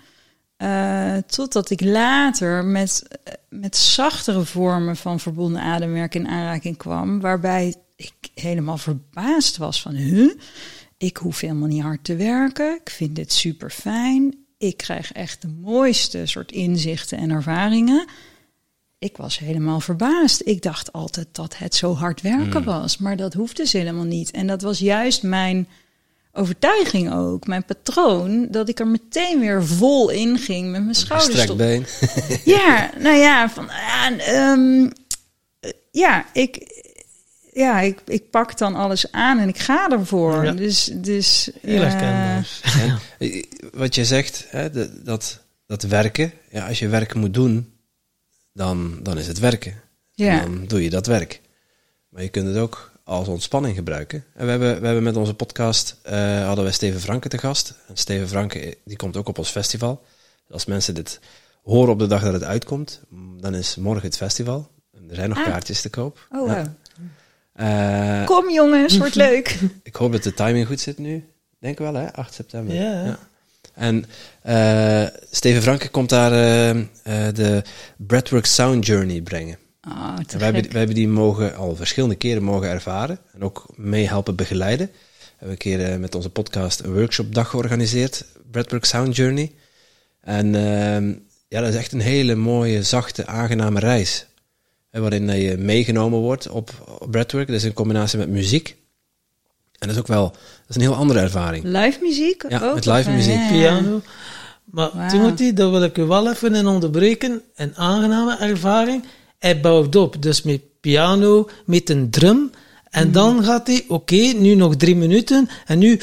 Eh, totdat ik later met, met zachtere vormen van verbonden ademwerk in aanraking kwam, waarbij ik helemaal verbaasd was van, huh? Ik hoef helemaal niet hard te werken. Ik vind dit super fijn. Ik krijg echt de mooiste soort inzichten en ervaringen. Ik was helemaal verbaasd. Ik dacht altijd dat het zo hard werken was, maar dat hoeft dus helemaal niet. En dat was juist mijn overtuiging ook, mijn patroon, dat ik er meteen weer vol in ging met mijn schouders. Gestrekt op. been. Ja, nou ja, van, ja, ehm, eh, ja, ik, ja ik, ik pak dan alles aan en ik ga ervoor. Ja. Dus, dus Heel eh, herkenbaar. En, eh, wat je zegt, hè, de- dat, dat werken, ja, als je werk moet doen, dan, dan is het werken. Ja. En dan doe je dat werk. Maar je kunt het ook als ontspanning gebruiken. En we hebben, we hebben met onze podcast, eh, hadden we Steven Franke te gast. En Steven Franke, eh, die komt ook op ons festival. Als mensen dit horen op de dag dat het uitkomt, dan is morgen het festival. En er zijn nog Ah. kaartjes te koop. Oh, Ja. Eh, Kom jongens, wordt leuk. ik hoop dat de timing goed zit nu. Denk wel, hè? 8 september. Ja. En eh, Steven Franke komt daar eh, eh, de Breathwork Sound Journey brengen. Oh, En wij hebben, gek. wij hebben die mogen al verschillende keren mogen ervaren. En ook mee helpen begeleiden. hebben een keer met onze podcast een workshopdag georganiseerd. Breathwork Sound Journey. En ehm, ja, dat is echt een hele mooie, zachte, aangename reis. Waarin je meegenomen wordt op, op breathwork. Dat is in combinatie met muziek. En dat is ook wel dat is een heel andere ervaring. Live muziek? Ja, ook, met live muziek. ja. piano. Maar Wauw. Timothy, daar wil ik u wel even in onderbreken. Een aangename ervaring. Hij bouwt op, dus met piano, met een drum. En dan gaat hij, oké, nu nog drie minuten. En nu,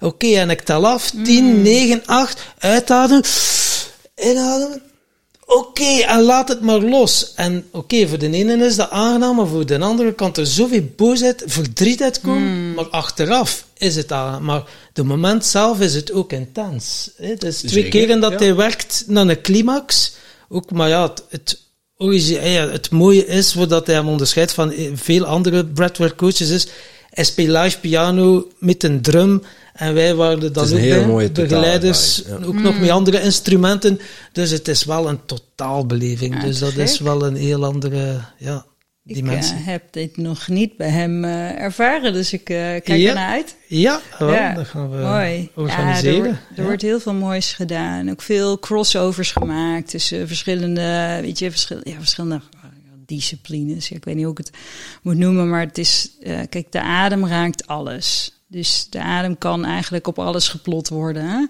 oké, en ik tel af. 10, 9, 8, uitademen, inademen. Oké, en laat het maar los. En oké, voor de ene is dat aangenaam, maar voor de andere kan er zoveel boosheid, verdriet uitkomen. Maar achteraf is het aan. Maar de moment zelf is het ook intens. Hè. Dus twee Zeker, keren dat ja. hij werkt naar een climax. Ook, maar ja, het, het, ja, het mooie is, voordat hij hem onderscheidt van eh, veel andere breathwork coaches, is hij speelt live piano met een drum. En wij waren dan ook een hele bij, mooie begeleiders, totalervaring, ook nog met andere instrumenten. Dus het is wel een totaalbeleving. Ja, dus dat is wel een heel andere ja, Ik dimensie. eh, heb dit nog niet bij hem eh, ervaren, dus ik eh, kijk Ja. ernaar uit. ja, wel, Ja, dat gaan we Mooi. Ja, organiseren. er, wordt, er Ja. wordt heel veel moois gedaan. Ook veel crossovers gemaakt tussen verschillende, weet je, verschil, ja, verschillende disciplines. Ja, ik weet niet hoe ik het moet noemen, maar het is, kijk, de adem raakt alles. Dus de adem kan eigenlijk op alles geplot worden. Hè?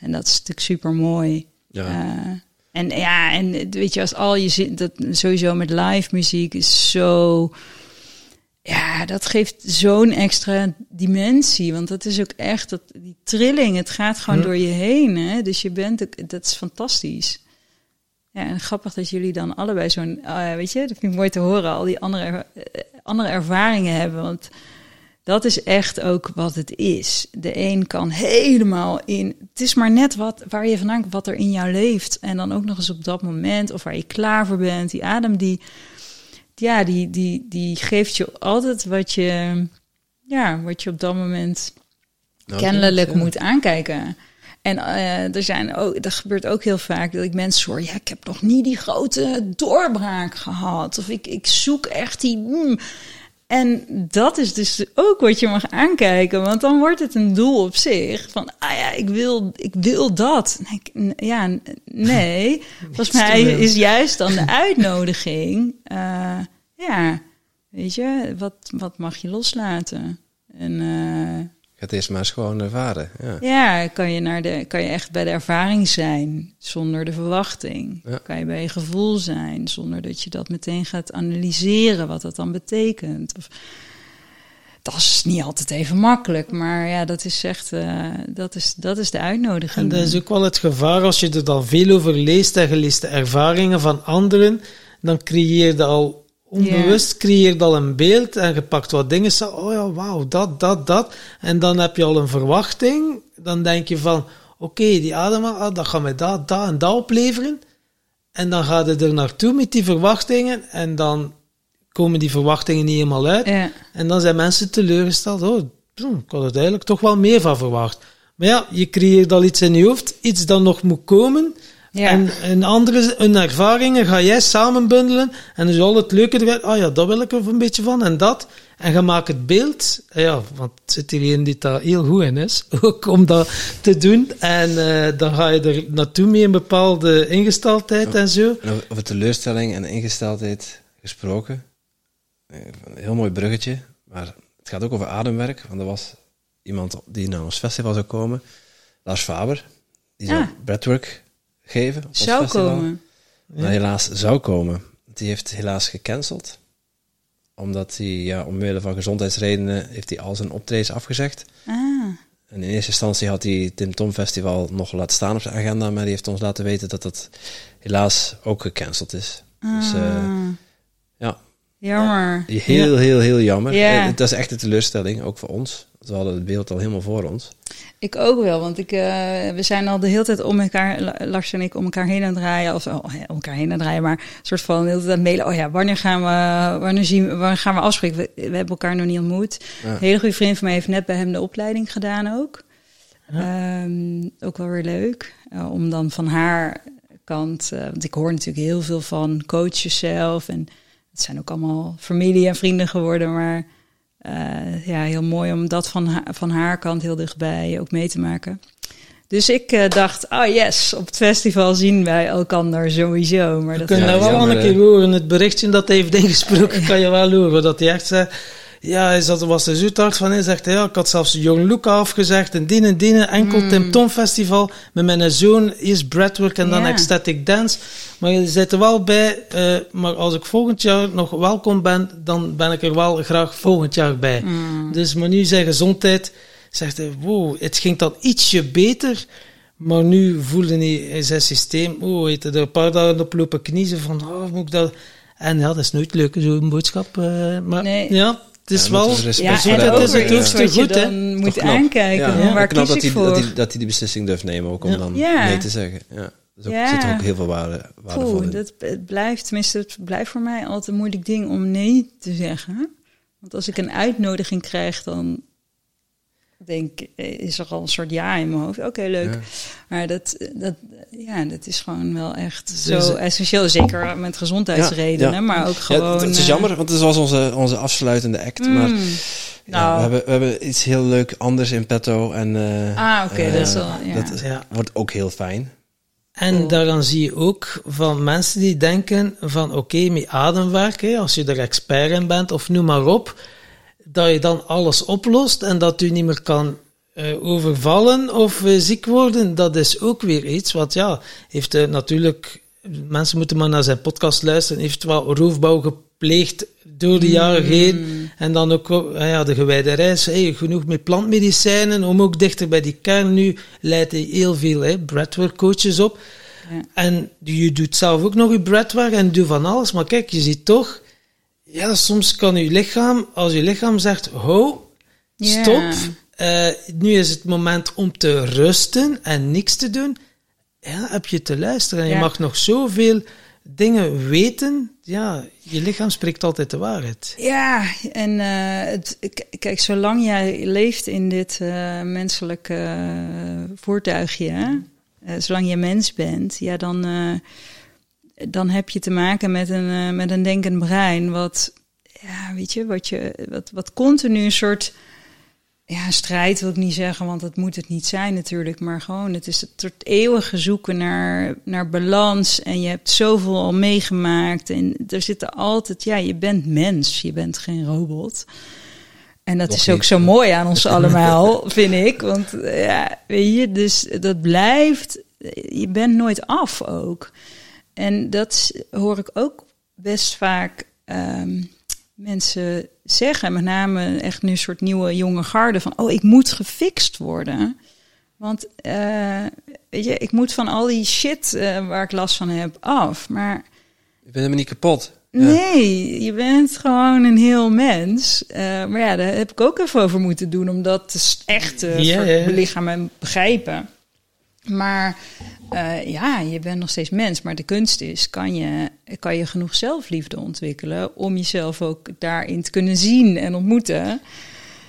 En dat is natuurlijk super mooi. Ja. en ja, en weet je, als al je zin, dat sowieso met live muziek is zo. Ja, dat geeft zo'n extra dimensie. Want dat is ook echt dat, die trilling. Het gaat gewoon Hm. door je heen. Hè? Dus je bent ook, dat is fantastisch. Ja, en grappig dat jullie dan allebei zo'n, eh, weet je, dat vind ik mooi te horen, al die andere, er- eh, andere ervaringen hebben. Want dat is echt ook wat het is. De een kan helemaal in. Het is maar net wat waar je vandaan wat er in jou leeft. En dan ook nog eens op dat moment, of waar je klaar voor bent. Die adem, die, ja, die, die, die geeft je altijd wat je, ja, wat je op dat moment Nou, kennelijk ja. moet aankijken. En eh, er zijn ook, dat gebeurt ook heel vaak dat ik mensen hoor, ja, ik heb nog niet die grote doorbraak gehad. Of ik, ik zoek echt die. mm. En dat is dus ook wat je mag aankijken, want dan wordt het een doel op zich. Van, ah ja, ik wil, ik wil dat. Nee, ja, nee. Volgens mij is juist dan de uitnodiging. eh, ja, weet je, wat, wat mag je loslaten? En eh, Ga het eerst maar eens gewoon ervaren. Ja. ja, kan je, naar de, kan je echt bij de ervaring zijn zonder de verwachting. Ja. Kan je bij je gevoel zijn zonder dat je dat meteen gaat analyseren wat dat dan betekent. Of, dat is niet altijd even makkelijk, maar ja, dat is echt eh, dat is, dat is de uitnodiging. En dat is ook wel het gevaar als je er dan veel over leest en je leest de ervaringen van anderen, dan creëer je al onbewust creëer je al een beeld en je pakt wat dingen, zo, oh ja, wauw, dat, dat, dat. En dan heb je al een verwachting, dan denk je van, oké, die adem, ah, dat gaat mij dat, dat en dat opleveren. En dan ga je er naartoe met die verwachtingen en dan komen die verwachtingen niet helemaal uit. Ja. En dan zijn mensen teleurgesteld. Oh, ik had er eigenlijk toch wel meer van verwacht. Maar ja, je creëert al iets in je hoofd, iets dat nog moet komen. Ja. En, en andere een ervaringen ga jij samen bundelen. En dus al het leuke eruit. Ah ja, dat wil ik er een beetje van. En dat. En je maakt het beeld. En Ja, want er zit hier een die daar heel goed in is. Ook om dat te doen. En eh, dan ga je er naartoe met een bepaalde ingesteldheid en zo. En over- teleurstelling en ingesteldheid gesproken. Eh, Een heel mooi bruggetje. Maar het gaat ook over ademwerk. Want er was iemand die naar ons festival zou komen. Lars Faber. Die zou Ah. breathwork geven. op Zou festival. komen. Maar helaas zou komen. Die heeft helaas gecanceld. Omdat hij, ja, omwille van gezondheidsredenen, heeft hij al zijn optredens afgezegd. Ah, En in eerste instantie had hij Tim Tom Festival nog laten staan op zijn agenda, maar die heeft ons laten weten dat dat helaas ook gecanceld is. Dus eh, ah, ja, jammer. heel, heel, heel jammer. Ja. Eh, Dat is echt een teleurstelling, ook voor ons. We hadden het beeld al helemaal voor ons. Ik ook wel, want ik, eh, we zijn al de hele tijd om elkaar, La- Lars en ik, om elkaar heen aan het draaien. Of oh, ja, om elkaar heen aan het draaien, maar een soort van de hele tijd aan het mailen. Oh ja, wanneer gaan we, wanneer zien, we- wanneer gaan we afspreken? We, we hebben elkaar nog niet ontmoet. Ja. Een hele goede vriend van mij heeft net bij hem de opleiding gedaan ook. Ehm, ook wel weer leuk. eh, om dan van haar kant, eh, want ik hoor natuurlijk heel veel van coaches zelf. En het zijn ook allemaal familie en vrienden geworden, maar... eh, ja, heel mooi om dat van, ha- van haar kant heel dichtbij ook mee te maken. Dus ik eh, dacht, oh yes, op het festival zien wij elkaar sowieso. Maar We dat kunnen Ja, dat wel jammer, een keer hè. horen. Het berichtje dat hij heeft ingesproken, kan je wel horen. Dat hij echt zei, ja, hij zat, was er zo hard van in. Zegt hij, ja, ik had zelfs Young Luca afgezegd. En die en die, enkel Mm. Tim Tom Festival. Met mijn zoon, eerst breathwork en dan ecstatic dance. Maar je zit er wel bij, eh, maar als ik volgend jaar nog welkom ben, dan ben ik er wel graag volgend jaar bij. Mm. Dus, maar nu zijn gezondheid, zegt hij, wow, het ging dan ietsje beter. Maar nu voelde hij in zijn systeem, oh, hij er een paar dagen op lopen kniezen van, oh, moet ik dat... En ja, dat is nooit leuk, zo'n boodschap. eh, maar Nee. ja, het is Ja, wel... Ja, voor en dat is het hoogste goed, hè? dan moet knap. aankijken. Ja, Waar knap kies dat ik voor? dat, hij, dat hij die beslissing durft nemen, ook om Ja. dan Ja. nee te zeggen. Ja. Er Ja. zit er ook heel veel waarde, waardevol Poeh, in. dat het blijft, tenminste, het blijft voor mij altijd een moeilijk ding om nee te zeggen. Want als ik een uitnodiging krijg, dan denk eh, is er al een soort ja in mijn hoofd. Oké, leuk. Ja. Maar dat, dat, ja, dat is gewoon wel echt Dus- zo essentieel. Zeker met gezondheidsredenen, Ja, ja. maar ook gewoon... het, is eh, jammer, want het was onze, onze afsluitende act. Maar mm. ja, Nou. we, hebben, we hebben iets heel leuk anders in petto. En, eh, Ah, oké, eh, dat is wel... Ja. dat is- Ja. wordt ook heel fijn. En daaraan zie je ook van mensen die denken van oké, met ademwerk, hè, als je er expert in bent of noem maar op, dat je dan alles oplost en dat u niet meer kan eh, overvallen of eh, ziek worden. Dat is ook weer iets wat ja, heeft eh, natuurlijk, mensen moeten maar naar zijn podcast luisteren, heeft wel roofbouw gepleegd door de jaren heen. En dan ook wel, ah ja, de gewijde reis, hey, genoeg met plantmedicijnen om ook dichter bij die kern. Nu leidt hij heel veel breathwork coaches op. Ja. En je doet zelf ook nog je breathwork en doe van alles. Maar kijk, je ziet toch, ja, soms kan je lichaam, als je lichaam zegt, ho, stop, eh, nu is het moment om te rusten en niks te doen. Ja, heb je te luisteren. En je mag nog zoveel dingen weten. Ja, je lichaam spreekt altijd de waarheid. Ja, en eh, het, kijk, zolang jij leeft in dit eh, menselijke voertuigje, hè, zolang je mens bent, ja, dan, dan heb je te maken met een, eh, met een denkend brein, wat, ja, weet je, wat, je, wat, wat continu een soort, ja, strijd wil ik niet zeggen, want dat moet het niet zijn natuurlijk, maar gewoon, het is het soort eeuwige zoeken naar, naar balans en je hebt zoveel al meegemaakt en er zitten altijd, ja, je bent mens, je bent geen robot. En dat Nog is ook niet. zo mooi aan ons allemaal, vind ik. Want ja, weet je, dus dat blijft, je bent nooit af ook. En dat hoor ik ook best vaak ehm, mensen zeggen, met name echt nu een soort nieuwe jonge garde, van oh, ik moet gefixt worden. Want eh, weet je, ik moet van al die shit eh, waar ik last van heb af. Maar Ik ben helemaal niet kapot. Ja. Nee, je bent gewoon een heel mens. Eh, maar ja, daar heb ik ook even over moeten doen om dat te echt te ja. belichamen en begrijpen. Maar eh, ja, je bent nog steeds mens. Maar de kunst is, kan je, kan je genoeg zelfliefde ontwikkelen om jezelf ook daarin te kunnen zien en ontmoeten?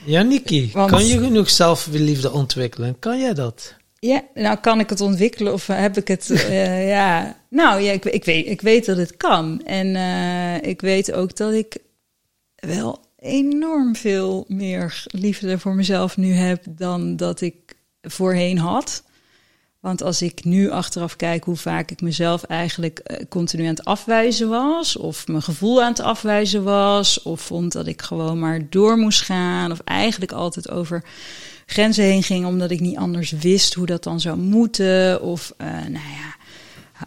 Ja, Niki, Want- kan je genoeg zelfliefde ontwikkelen? Kan jij dat? Ja, nou kan ik het ontwikkelen of heb ik het? eh, ja, nou ja, ik, ik, weet, ik weet dat het kan. En eh, ik weet ook dat ik wel enorm veel meer liefde voor mezelf nu heb dan dat ik voorheen had. Want als ik nu achteraf kijk hoe vaak ik mezelf eigenlijk eh, continu aan het afwijzen was, of mijn gevoel aan het afwijzen was, of vond dat ik gewoon maar door moest gaan, of eigenlijk altijd over grenzen heen ging omdat ik niet anders wist hoe dat dan zou moeten, of eh, nou ja.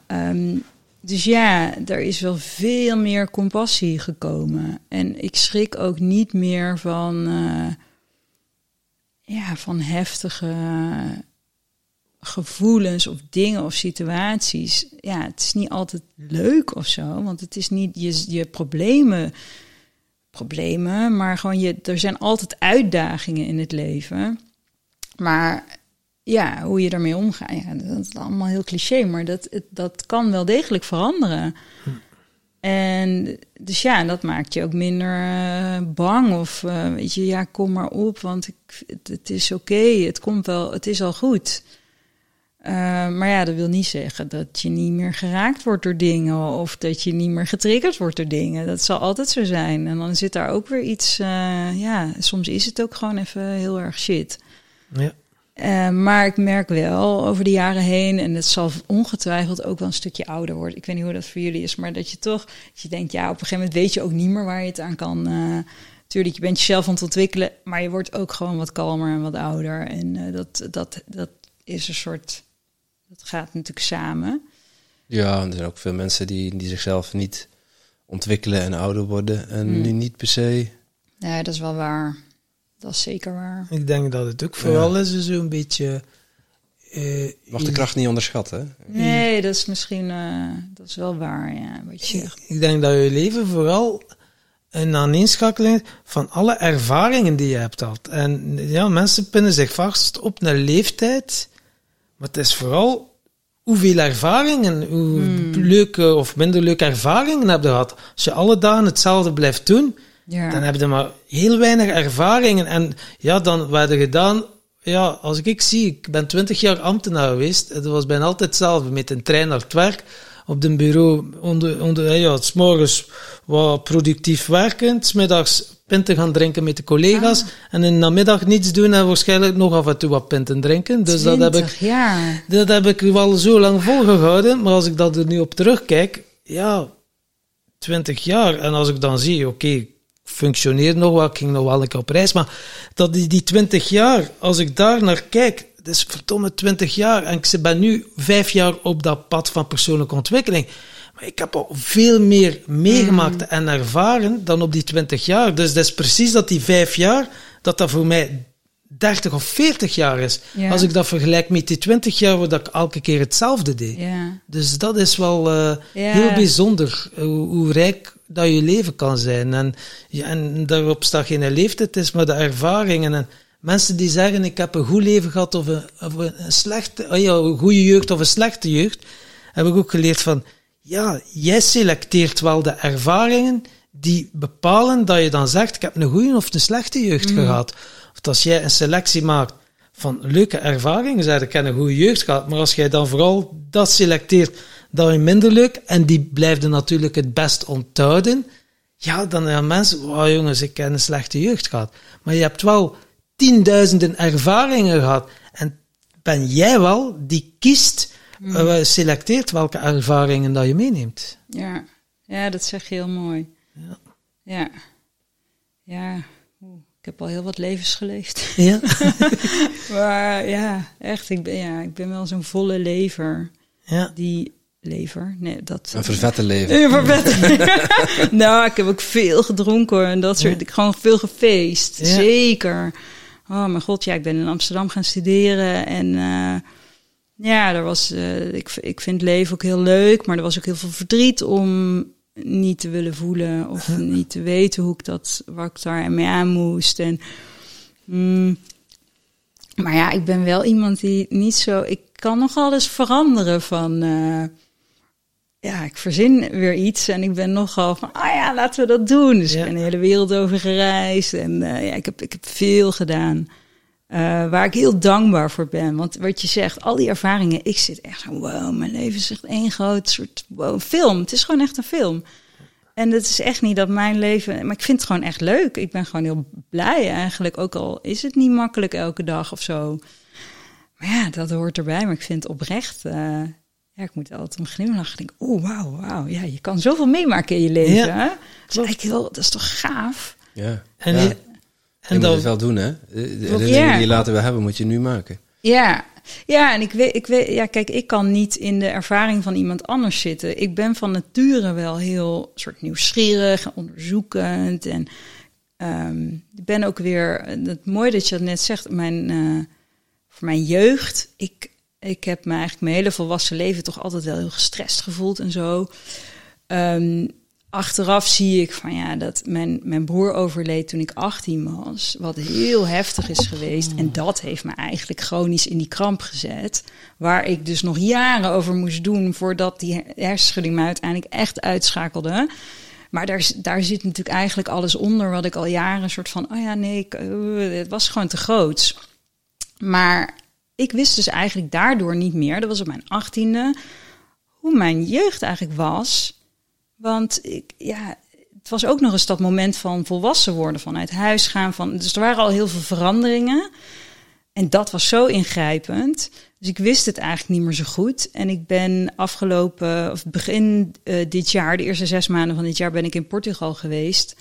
ehm, dus ja, er is wel veel meer compassie gekomen. En ik schrik ook niet meer van, eh, ja, van heftige gevoelens of dingen of situaties. Ja, het is niet altijd leuk of zo, want het is niet je, je problemen, problemen, maar gewoon je, er zijn altijd uitdagingen in het leven. Maar ja, hoe je daarmee omgaat, dat is allemaal heel cliché, maar dat, dat kan wel degelijk veranderen. En dus ja, dat maakt je ook minder eh, bang. Of eh, weet je, ja, kom maar op, want ik, het is oké, het komt wel, het is al goed. Eh, maar ja, dat wil niet zeggen dat je niet meer geraakt wordt door dingen of dat je niet meer getriggerd wordt door dingen. Dat zal altijd zo zijn. En dan zit daar ook weer iets, eh, ja, soms is het ook gewoon even heel erg shit. Ja. Eh, maar ik merk wel over de jaren heen, en het zal ongetwijfeld ook wel een stukje ouder worden. Ik weet niet hoe dat voor jullie is, maar dat je toch, dat je denkt, ja, op een gegeven moment weet je ook niet meer waar je het aan kan. Tuurlijk, je bent jezelf aan het ontwikkelen, maar je wordt ook gewoon wat kalmer en wat ouder. En dat, dat, dat is een soort, dat gaat natuurlijk samen. Ja, en er zijn ook veel mensen die, die zichzelf niet ontwikkelen en ouder worden. En Hmm. nu niet per se. Ja, dat is wel waar. Dat is zeker waar. Ik denk dat het ook vooral is zo'n beetje... eh, Je mag de kracht niet onderschatten. Nee, dat is misschien, uh, dat is wel waar, ja, wat je zegt. Ik denk dat je leven vooral een aaneenschakeling van alle ervaringen die je hebt gehad. En ja, mensen pinnen zich vast op een leeftijd, maar het is vooral hoeveel ervaringen, hoe Hmm. leuke of minder leuke ervaringen heb je gehad. Als je alle dagen hetzelfde blijft doen, Ja. dan heb je maar heel weinig ervaringen. En ja, dan werden gedaan. Ja, als ik, ik zie, ik ben twintig jaar ambtenaar geweest. Het was bijna altijd hetzelfde. Met een trein naar het werk. Op de bureau, onder, onder, ja, s morgens wat productief werken. Smiddags pinten gaan drinken met de collega's. En in de namiddag niets doen en waarschijnlijk nog af en toe wat pinten drinken. Dus dat heb ik 20 jaar. dat heb ik wel zo lang volgehouden, maar als ik dat er nu op terugkijk, ja, 20 jaar. En als ik dan zie, oké, ik functioneer nog wel, ik ging nog wel een keer op reis, maar dat die, die 20 jaar, als ik daar naar kijk, dat is verdomme 20 jaar. En ik ben nu vijf jaar op dat pad van persoonlijke ontwikkeling. Maar ik heb al veel meer meegemaakt en ervaren dan op die 20 jaar. Dus dat is precies dat die vijf jaar, dat dat voor mij 30 of 40 jaar is. Ja. Als ik dat vergelijk met die 20 jaar waar ik elke keer hetzelfde deed. Ja. Dus dat is wel eh, Ja. heel bijzonder, eh, hoe, hoe rijk dat je leven kan zijn. En, ja, en daarop staat geen leeftijd, het is maar de ervaringen. En mensen die zeggen, ik heb een goed leven gehad of een, of een slechte, oh ja, een goede jeugd of een slechte jeugd, heb ik ook geleerd van, ja, jij selecteert wel de ervaringen die bepalen dat je dan zegt, ik heb een goede of een slechte jeugd gehad. Of als jij een selectie maakt van leuke ervaringen, zeg ik heb een goede jeugd gehad, maar als jij dan vooral dat selecteert, dat je minder leuk, en die blijven natuurlijk het best onthouden, ja, dan hebben mensen, wow jongens, ik heb een slechte jeugd gehad. Maar je hebt wel tienduizenden ervaringen gehad, en ben jij wel die kiest, eh, selecteert welke ervaringen dat je meeneemt. Ja. ja, dat zeg je heel mooi. Ja. Ja. Ja. Oeh, ik heb al heel wat levens geleefd. Ja. maar ja, echt, ik ben, ja, ik ben wel zo'n volle lever. ja. Die lever, nee, dat... Een vervette leven. Ja, vervet. nou, ik heb ook veel gedronken hoor, en dat soort. Ik gewoon veel gefeest, Ja. zeker. Oh mijn god, ja, ik ben in Amsterdam gaan studeren en eh, ja, er was. eh, ik, ik vind het leven ook heel leuk, maar er was ook heel veel verdriet om niet te willen voelen of niet te weten hoe ik dat, waar ik daar mee aan moest en. mm, maar ja, ik ben wel iemand die niet zo. Ik kan nogal eens veranderen van. eh, ja, ik verzin weer iets en ik ben nogal van, ah ja, laten we dat doen. Dus Ja. ik ben de hele wereld over gereisd en eh, ja, ik heb, ik heb veel gedaan. eh, waar ik heel dankbaar voor ben. Want wat je zegt, al die ervaringen, ik zit echt zo, wow, mijn leven is echt één groot soort wow, film. Het is gewoon echt een film. En het is echt niet dat mijn leven, maar ik vind het gewoon echt leuk. Ik ben gewoon heel blij eigenlijk, ook al is het niet makkelijk elke dag of zo. Maar ja, dat hoort erbij. Maar ik vind het oprecht. eh, ja, ik moet altijd om glimlachen. Ik denk, oeh, wauw, wauw. Ja, je kan zoveel meemaken in je leven. Ja, hè? Dat is eigenlijk heel, dat is toch gaaf? Ja. En, ja. je- Je en moet dan, het wel doen, hè? De de Ja. herinneringen die je later wil hebben, moet je nu maken. Ja, ja en ik weet, ik weet, ja, kijk, ik kan niet in de ervaring van iemand anders zitten. Ik ben van nature wel heel soort nieuwsgierig en onderzoekend. En ehm, ik ben ook weer, het mooie dat je dat net zegt, mijn, eh, voor mijn jeugd, ik, ik heb me eigenlijk mijn hele volwassen leven toch altijd wel heel gestrest gevoeld en zo. Ehm, achteraf zie ik van ja, dat mijn, mijn broer overleed toen ik 18 was. Wat heel heftig is geweest. En dat heeft me eigenlijk chronisch in die kramp gezet. Waar ik dus nog jaren over moest doen voordat die hersenschudding me uiteindelijk echt uitschakelde. Maar daar, daar zit natuurlijk eigenlijk alles onder wat ik al jaren een soort van, oh ja, nee, eh, het was gewoon te groot. Maar ik wist dus eigenlijk daardoor niet meer, dat was op mijn achttiende, hoe mijn jeugd eigenlijk was. Want ik, ja, het was ook nog eens dat moment van volwassen worden, vanuit huis gaan. Van, dus er waren al heel veel veranderingen. En dat was zo ingrijpend. Dus ik wist het eigenlijk niet meer zo goed. En ik ben afgelopen, of begin uh, dit jaar, de eerste zes maanden van dit jaar, ben ik in Portugal geweest.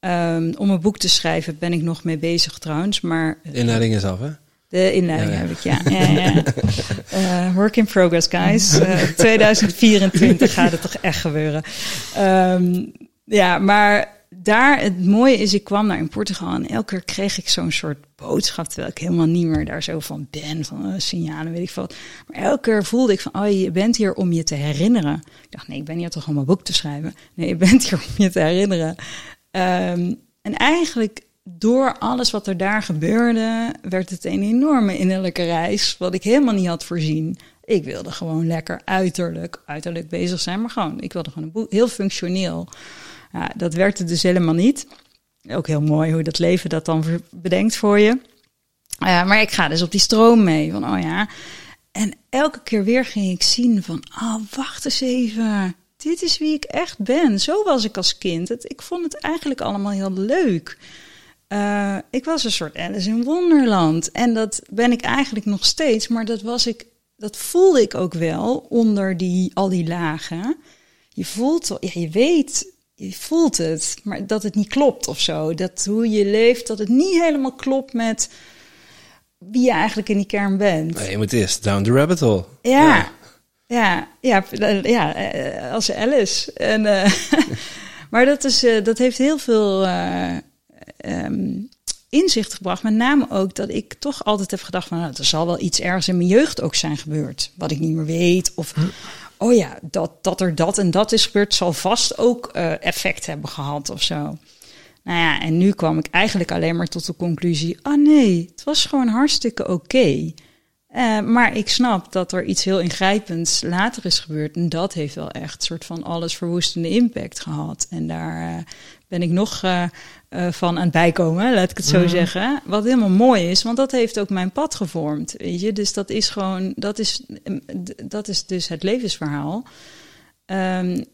Um, om een boek te schrijven ben ik nog mee bezig trouwens. Maar, de inleiding is af, hè? De inleiding ja, ja. heb ik, ja. ja. Uh, work in progress, guys. Uh, 2024 gaat het toch echt gebeuren. Um, ja, maar daar, het mooie is, ik kwam daar in Portugal en elke keer kreeg ik zo'n soort boodschap, terwijl ik helemaal niet meer daar zo van ben, van uh, signalen, weet ik veel. Maar elke keer voelde ik van, oh, je bent hier om je te herinneren. Ik dacht, nee, ik ben hier toch om een boek te schrijven. Nee, je bent hier om je te herinneren. Um, en eigenlijk door alles wat er daar gebeurde, werd het een enorme innerlijke reis, wat ik helemaal niet had voorzien. Ik wilde gewoon lekker uiterlijk, uiterlijk bezig zijn, maar gewoon, ik wilde gewoon heel functioneel. Ja, dat werkte dus helemaal niet. Ook heel mooi hoe dat leven dat dan bedenkt voor je. Maar ik ga dus op die stroom mee. Van, oh ja. En elke keer weer ging ik zien van, oh, wacht eens even. Dit is wie ik echt ben. Zo was ik als kind. Het, ik vond het eigenlijk allemaal heel leuk. Uh, ik was een soort Alice in Wonderland. En dat ben ik eigenlijk nog steeds. Maar dat was ik, dat voelde ik ook wel onder die, al die lagen. Je voelt, ja, je weet je voelt het, maar dat het niet klopt of zo. Dat hoe je leeft, dat het niet helemaal klopt met wie je eigenlijk in die kern bent. Nee, je moet eerst down the rabbit hole. Ja, ja, ja, ja, ja eh, als Alice. En, uh, maar dat, is, uh, dat heeft heel veel um, inzicht gebracht. Met name ook dat ik toch altijd heb gedacht van... Nou, er zal wel iets ergens in mijn jeugd ook zijn gebeurd. Wat ik niet meer weet. Of, hm oh ja, dat, dat er dat en dat is gebeurd, zal vast ook uh, effect hebben gehad of zo. Nou ja, en nu kwam ik eigenlijk alleen maar tot de conclusie: ah oh nee, het was gewoon hartstikke oké. Okay. Uh, maar ik snap dat er iets heel ingrijpends later is gebeurd. En dat heeft wel echt een soort van alles verwoestende impact gehad. En daar uh, ben ik nog uh, van aan het bijkomen, laat ik het zo mm. zeggen. Wat helemaal mooi is, want dat heeft ook mijn pad gevormd. Weet je, dus dat is gewoon, dat is, dat is dus het levensverhaal. Um,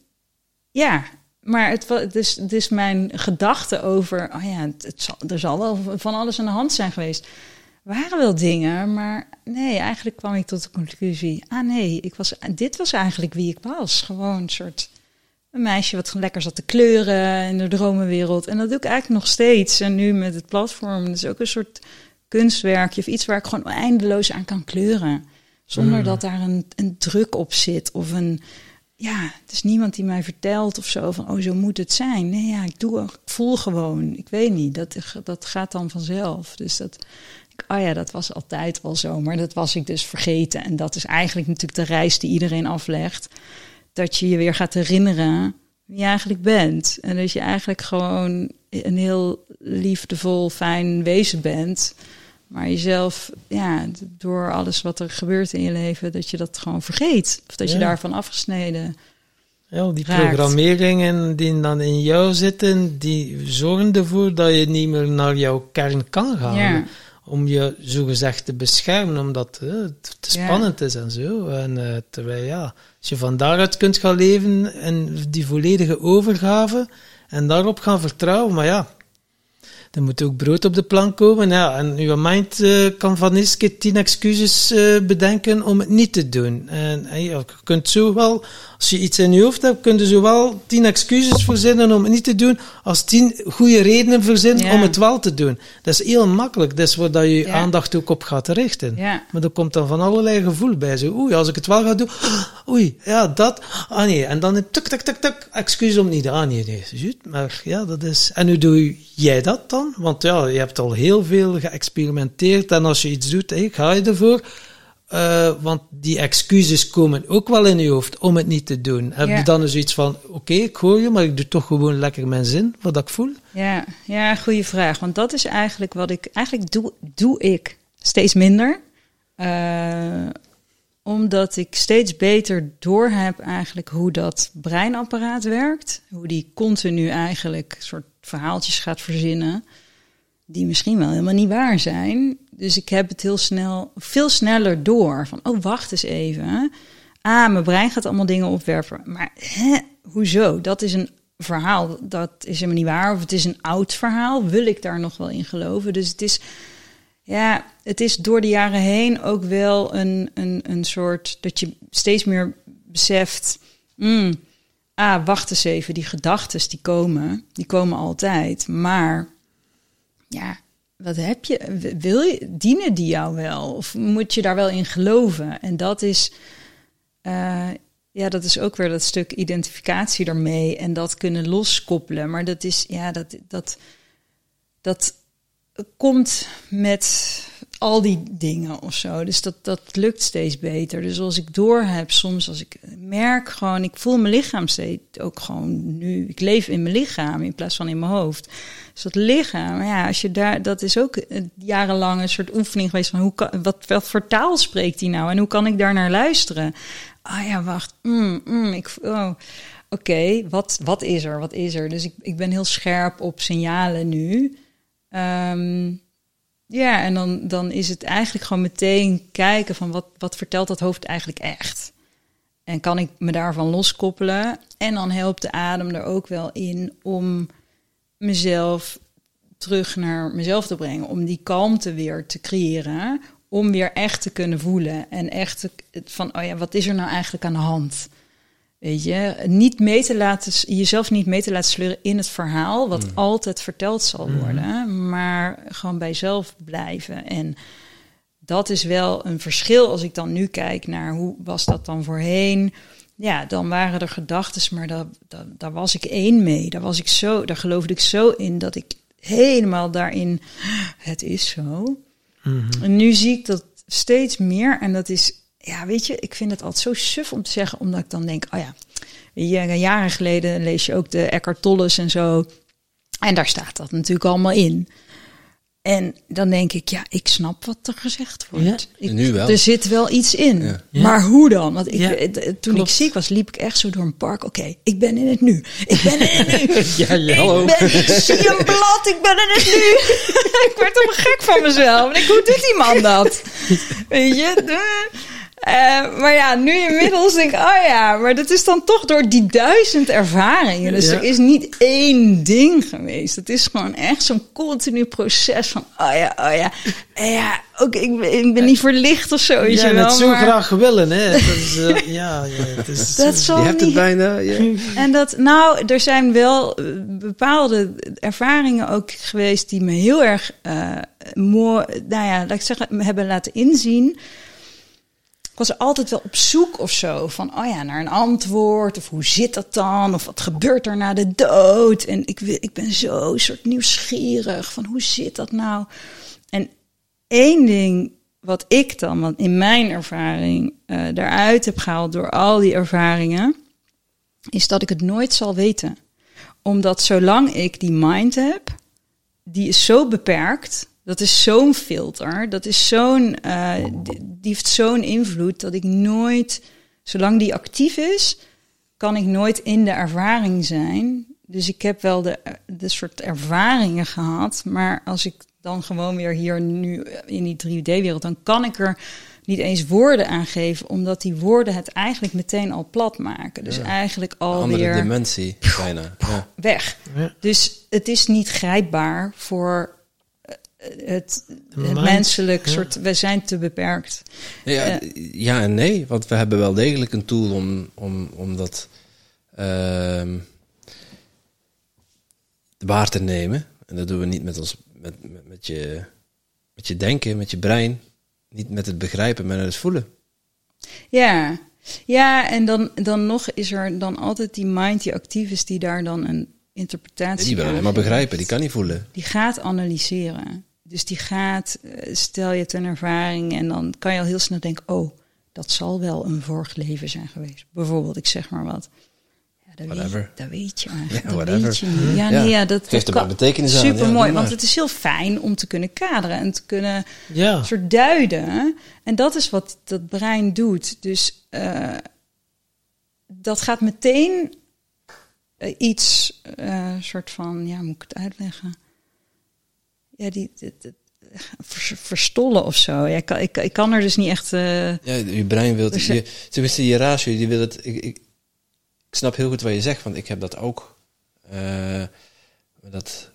ja, maar het, het, is, het is mijn gedachte over, oh ja, het, het zal, er zal wel van alles aan de hand zijn geweest waren wel dingen, maar nee, eigenlijk kwam ik tot de conclusie: ah nee, ik was, dit was eigenlijk wie ik was. Gewoon een soort een meisje wat lekker zat te kleuren in de dromenwereld. En dat doe ik eigenlijk nog steeds. En nu met het platform, dus ook een soort kunstwerkje of iets waar ik gewoon eindeloos aan kan kleuren. Zonder mm. dat daar een, een druk op zit of een, ja, het is niemand die mij vertelt of zo van, oh, zo moet het zijn. Nee, ja, ik doe, ik voel gewoon. Ik weet niet, dat, dat gaat dan vanzelf. Dus dat, oh ja, dat was altijd wel zo, maar dat was ik dus vergeten. En dat is eigenlijk natuurlijk de reis die iedereen aflegt. Dat je je weer gaat herinneren wie je eigenlijk bent. En dat je eigenlijk gewoon een heel liefdevol, fijn wezen bent. Maar jezelf, ja, door alles wat er gebeurt in je leven, dat je dat gewoon vergeet. Of dat je daarvan afgesneden ja, die programmeringen die dan in jou zitten, die zorgen ervoor dat je niet meer naar jouw kern kan gaan. Ja om je zogezegd te beschermen, omdat uh, het te spannend is en zo. En uh, terwijl, ja, als je van daaruit kunt gaan leven en die volledige overgave en daarop gaan vertrouwen, maar ja, er moet ook brood op de plank komen. Ja, en uw mind uh, kan van eens keer tien excuses uh, bedenken om het niet te doen. En, en je kunt zo wel, als je iets in je hoofd hebt, kun je zowel tien excuses verzinnen om het niet te doen, als tien goede redenen verzinnen om het wel te doen. Dat is heel makkelijk. Dat is waar dat je ja. aandacht ook op gaat richten. Ja. Maar er komt dan van allerlei gevoel bij. Zo, oei, als ik het wel ga doen, oei, ja, dat, ah nee. En dan tuk, tuk, tuk, tuk, excuus om niet, ah nee, nee, Maar ja, dat is, en hoe doe jij dat dan? Want ja, je hebt al heel veel geëxperimenteerd en als je iets doet, hey, ga je ervoor. Uh, want die excuses komen ook wel in je hoofd om het niet te doen. Heb je dan dus iets van, oké, okay, ik hoor je, maar ik doe toch gewoon lekker mijn zin, wat ik voel? Ja, ja goede vraag. Want dat is eigenlijk wat ik, eigenlijk doe, doe ik steeds minder. Uh, omdat ik steeds beter doorheb eigenlijk hoe dat breinapparaat werkt. Hoe die continu eigenlijk soort verhaaltjes gaat verzinnen. die misschien wel helemaal niet waar zijn. Dus ik heb het heel snel, veel sneller door. Van, oh, wacht eens even. Ah, mijn brein gaat allemaal dingen opwerpen. Maar hè, hoezo? Dat is een verhaal. Dat is helemaal niet waar. Of het is een oud verhaal. Wil ik daar nog wel in geloven? Dus het is, ja, het is door de jaren heen ook wel een, een, een soort dat je steeds meer beseft. Mm, ah, wacht eens even, die gedachten die komen, die komen altijd. Maar ja, wat heb je? Wil je, dienen die jou wel? Of moet je daar wel in geloven? En dat is, uh, ja, dat is ook weer dat stuk identificatie ermee en dat kunnen loskoppelen. Maar dat is, ja, dat, dat, dat komt met al die dingen of zo. Dus dat, dat lukt steeds beter. Dus als ik door heb, soms als ik merk gewoon, ik voel mijn lichaam steeds ook gewoon nu. Ik leef in mijn lichaam in plaats van in mijn hoofd. Dus dat lichaam, ja, als je daar, dat is ook jarenlang een soort oefening geweest van hoe kan, wat, wat voor taal spreekt hij nou en hoe kan ik daar naar luisteren? Ah ja, wacht, mm, mm, ik, oh, oké, wat, wat is er, wat is er? Dus ik, ik ben heel scherp op signalen nu. Um, ja, en dan, dan is het eigenlijk gewoon meteen kijken van wat, wat vertelt dat hoofd eigenlijk echt. En kan ik me daarvan loskoppelen? En dan helpt de adem er ook wel in om mezelf terug naar mezelf te brengen. Om die kalmte weer te creëren. Om weer echt te kunnen voelen. En echt van, oh ja, wat is er nou eigenlijk aan de hand? Weet je, niet mee te laten, jezelf niet mee te laten sleuren in het verhaal, wat mm. altijd verteld zal mm-hmm. worden, maar gewoon bij jezelf blijven. En dat is wel een verschil als ik dan nu kijk naar hoe was dat dan voorheen. Ja, dan waren er gedachten, maar daar, daar, daar was ik één mee. Daar was ik zo, daar geloofde ik zo in dat ik helemaal daarin, het is zo. Mm-hmm. En nu zie ik dat steeds meer en dat is ja, weet je, ik vind het altijd zo suf om te zeggen, omdat ik dan denk, oh ja, jaren geleden lees je ook de Eckhart Tolles en zo. En daar staat dat natuurlijk allemaal in. En dan denk ik, ja, ik snap wat er gezegd wordt. Ja, nu wel. Er zit wel iets in. Ja. Maar hoe dan? Want ik, toen ik ziek was, liep ik echt zo door een park. Oké, ik ben in het nu. Ik ben in het nu. ja, ja, hallo. Ik, ben, ik zie een blad, ik ben in het nu. ik werd helemaal gek van mezelf. En ik, hoe doet die man dat? Weet je? Uh, maar ja, nu inmiddels denk ik, oh ja, maar dat is dan toch door die duizend ervaringen. Dus er is niet één ding geweest. Het is gewoon echt zo'n continu proces van, oh ja, oh ja. En ja, ook ik ben, ik ben niet verlicht of zo. Ja, je het zo graag willen, hè. Dat is, uh, ja, ja, het is, dat je hebt het bijna. Ja. En dat, nou, er zijn wel eh, bepaalde ervaringen ook geweest die me heel erg uh, mooi, nou ja, laat ik zeggen, hebben laten inzien ik was altijd wel op zoek of zo van, oh ja, naar een antwoord. Of hoe zit dat dan? Of wat gebeurt er na de dood? En ik, ik ben zo soort nieuwsgierig van, hoe zit dat nou? En één ding wat ik dan, want in mijn ervaring, daaruit heb gehaald door al die ervaringen, is dat ik het nooit zal weten. Omdat zolang ik die mind heb, die is zo beperkt dat is zo'n filter. Dat is zo'n. Uh, die heeft zo'n invloed dat ik nooit. Zolang die actief is, kan ik nooit in de ervaring zijn. Dus ik heb wel de, de soort ervaringen gehad. Maar als ik dan gewoon weer hier nu in die 3D-wereld, dan kan ik er niet eens woorden aan geven, omdat die woorden het eigenlijk meteen al plat maken. Dus eigenlijk al andere weer dimensie bijna. Ja. weg. Ja. Dus het is niet grijpbaar voor het, het menselijk soort, we zijn te beperkt. Ja, ja en nee, want we hebben wel degelijk een tool om, om, om dat uh, waar te nemen. En dat doen we niet met, ons, met, met, met, je, met je denken, met je brein. Niet met het begrijpen, maar met het voelen. Ja, ja en dan, dan nog is er dan altijd die mind die actief is, die daar dan een interpretatie. Die wil maar begrijpen, die kan niet voelen. Die gaat analyseren. Dus die gaat, eh, stel je het een ervaring en dan kan je al heel snel denken, oh, dat zal wel een vorig leven zijn geweest. Bijvoorbeeld, ik zeg maar wat. Ja, dat, weet, dat weet je eigenlijk. Ja, dat weet je niet. Ja, nee, ja, dat geeft er maar betekenis aan. Super mooi, want het is heel fijn om te kunnen kaderen en te kunnen ja. soort duiden. En dat is wat dat brein doet. Dus uh, dat gaat meteen uh, iets, uh, soort van, ja, moet ik het uitleggen? Ja, die, die- die- vers- verstollen of zo. Ja, ik, kan, ik, ik kan er dus niet echt. eh, Ja, je brein wil... Dus, je, tenminste, je ratio, die wil het... Ik, ik, ik snap heel goed wat je zegt, want ik heb dat ook. Eh, dat,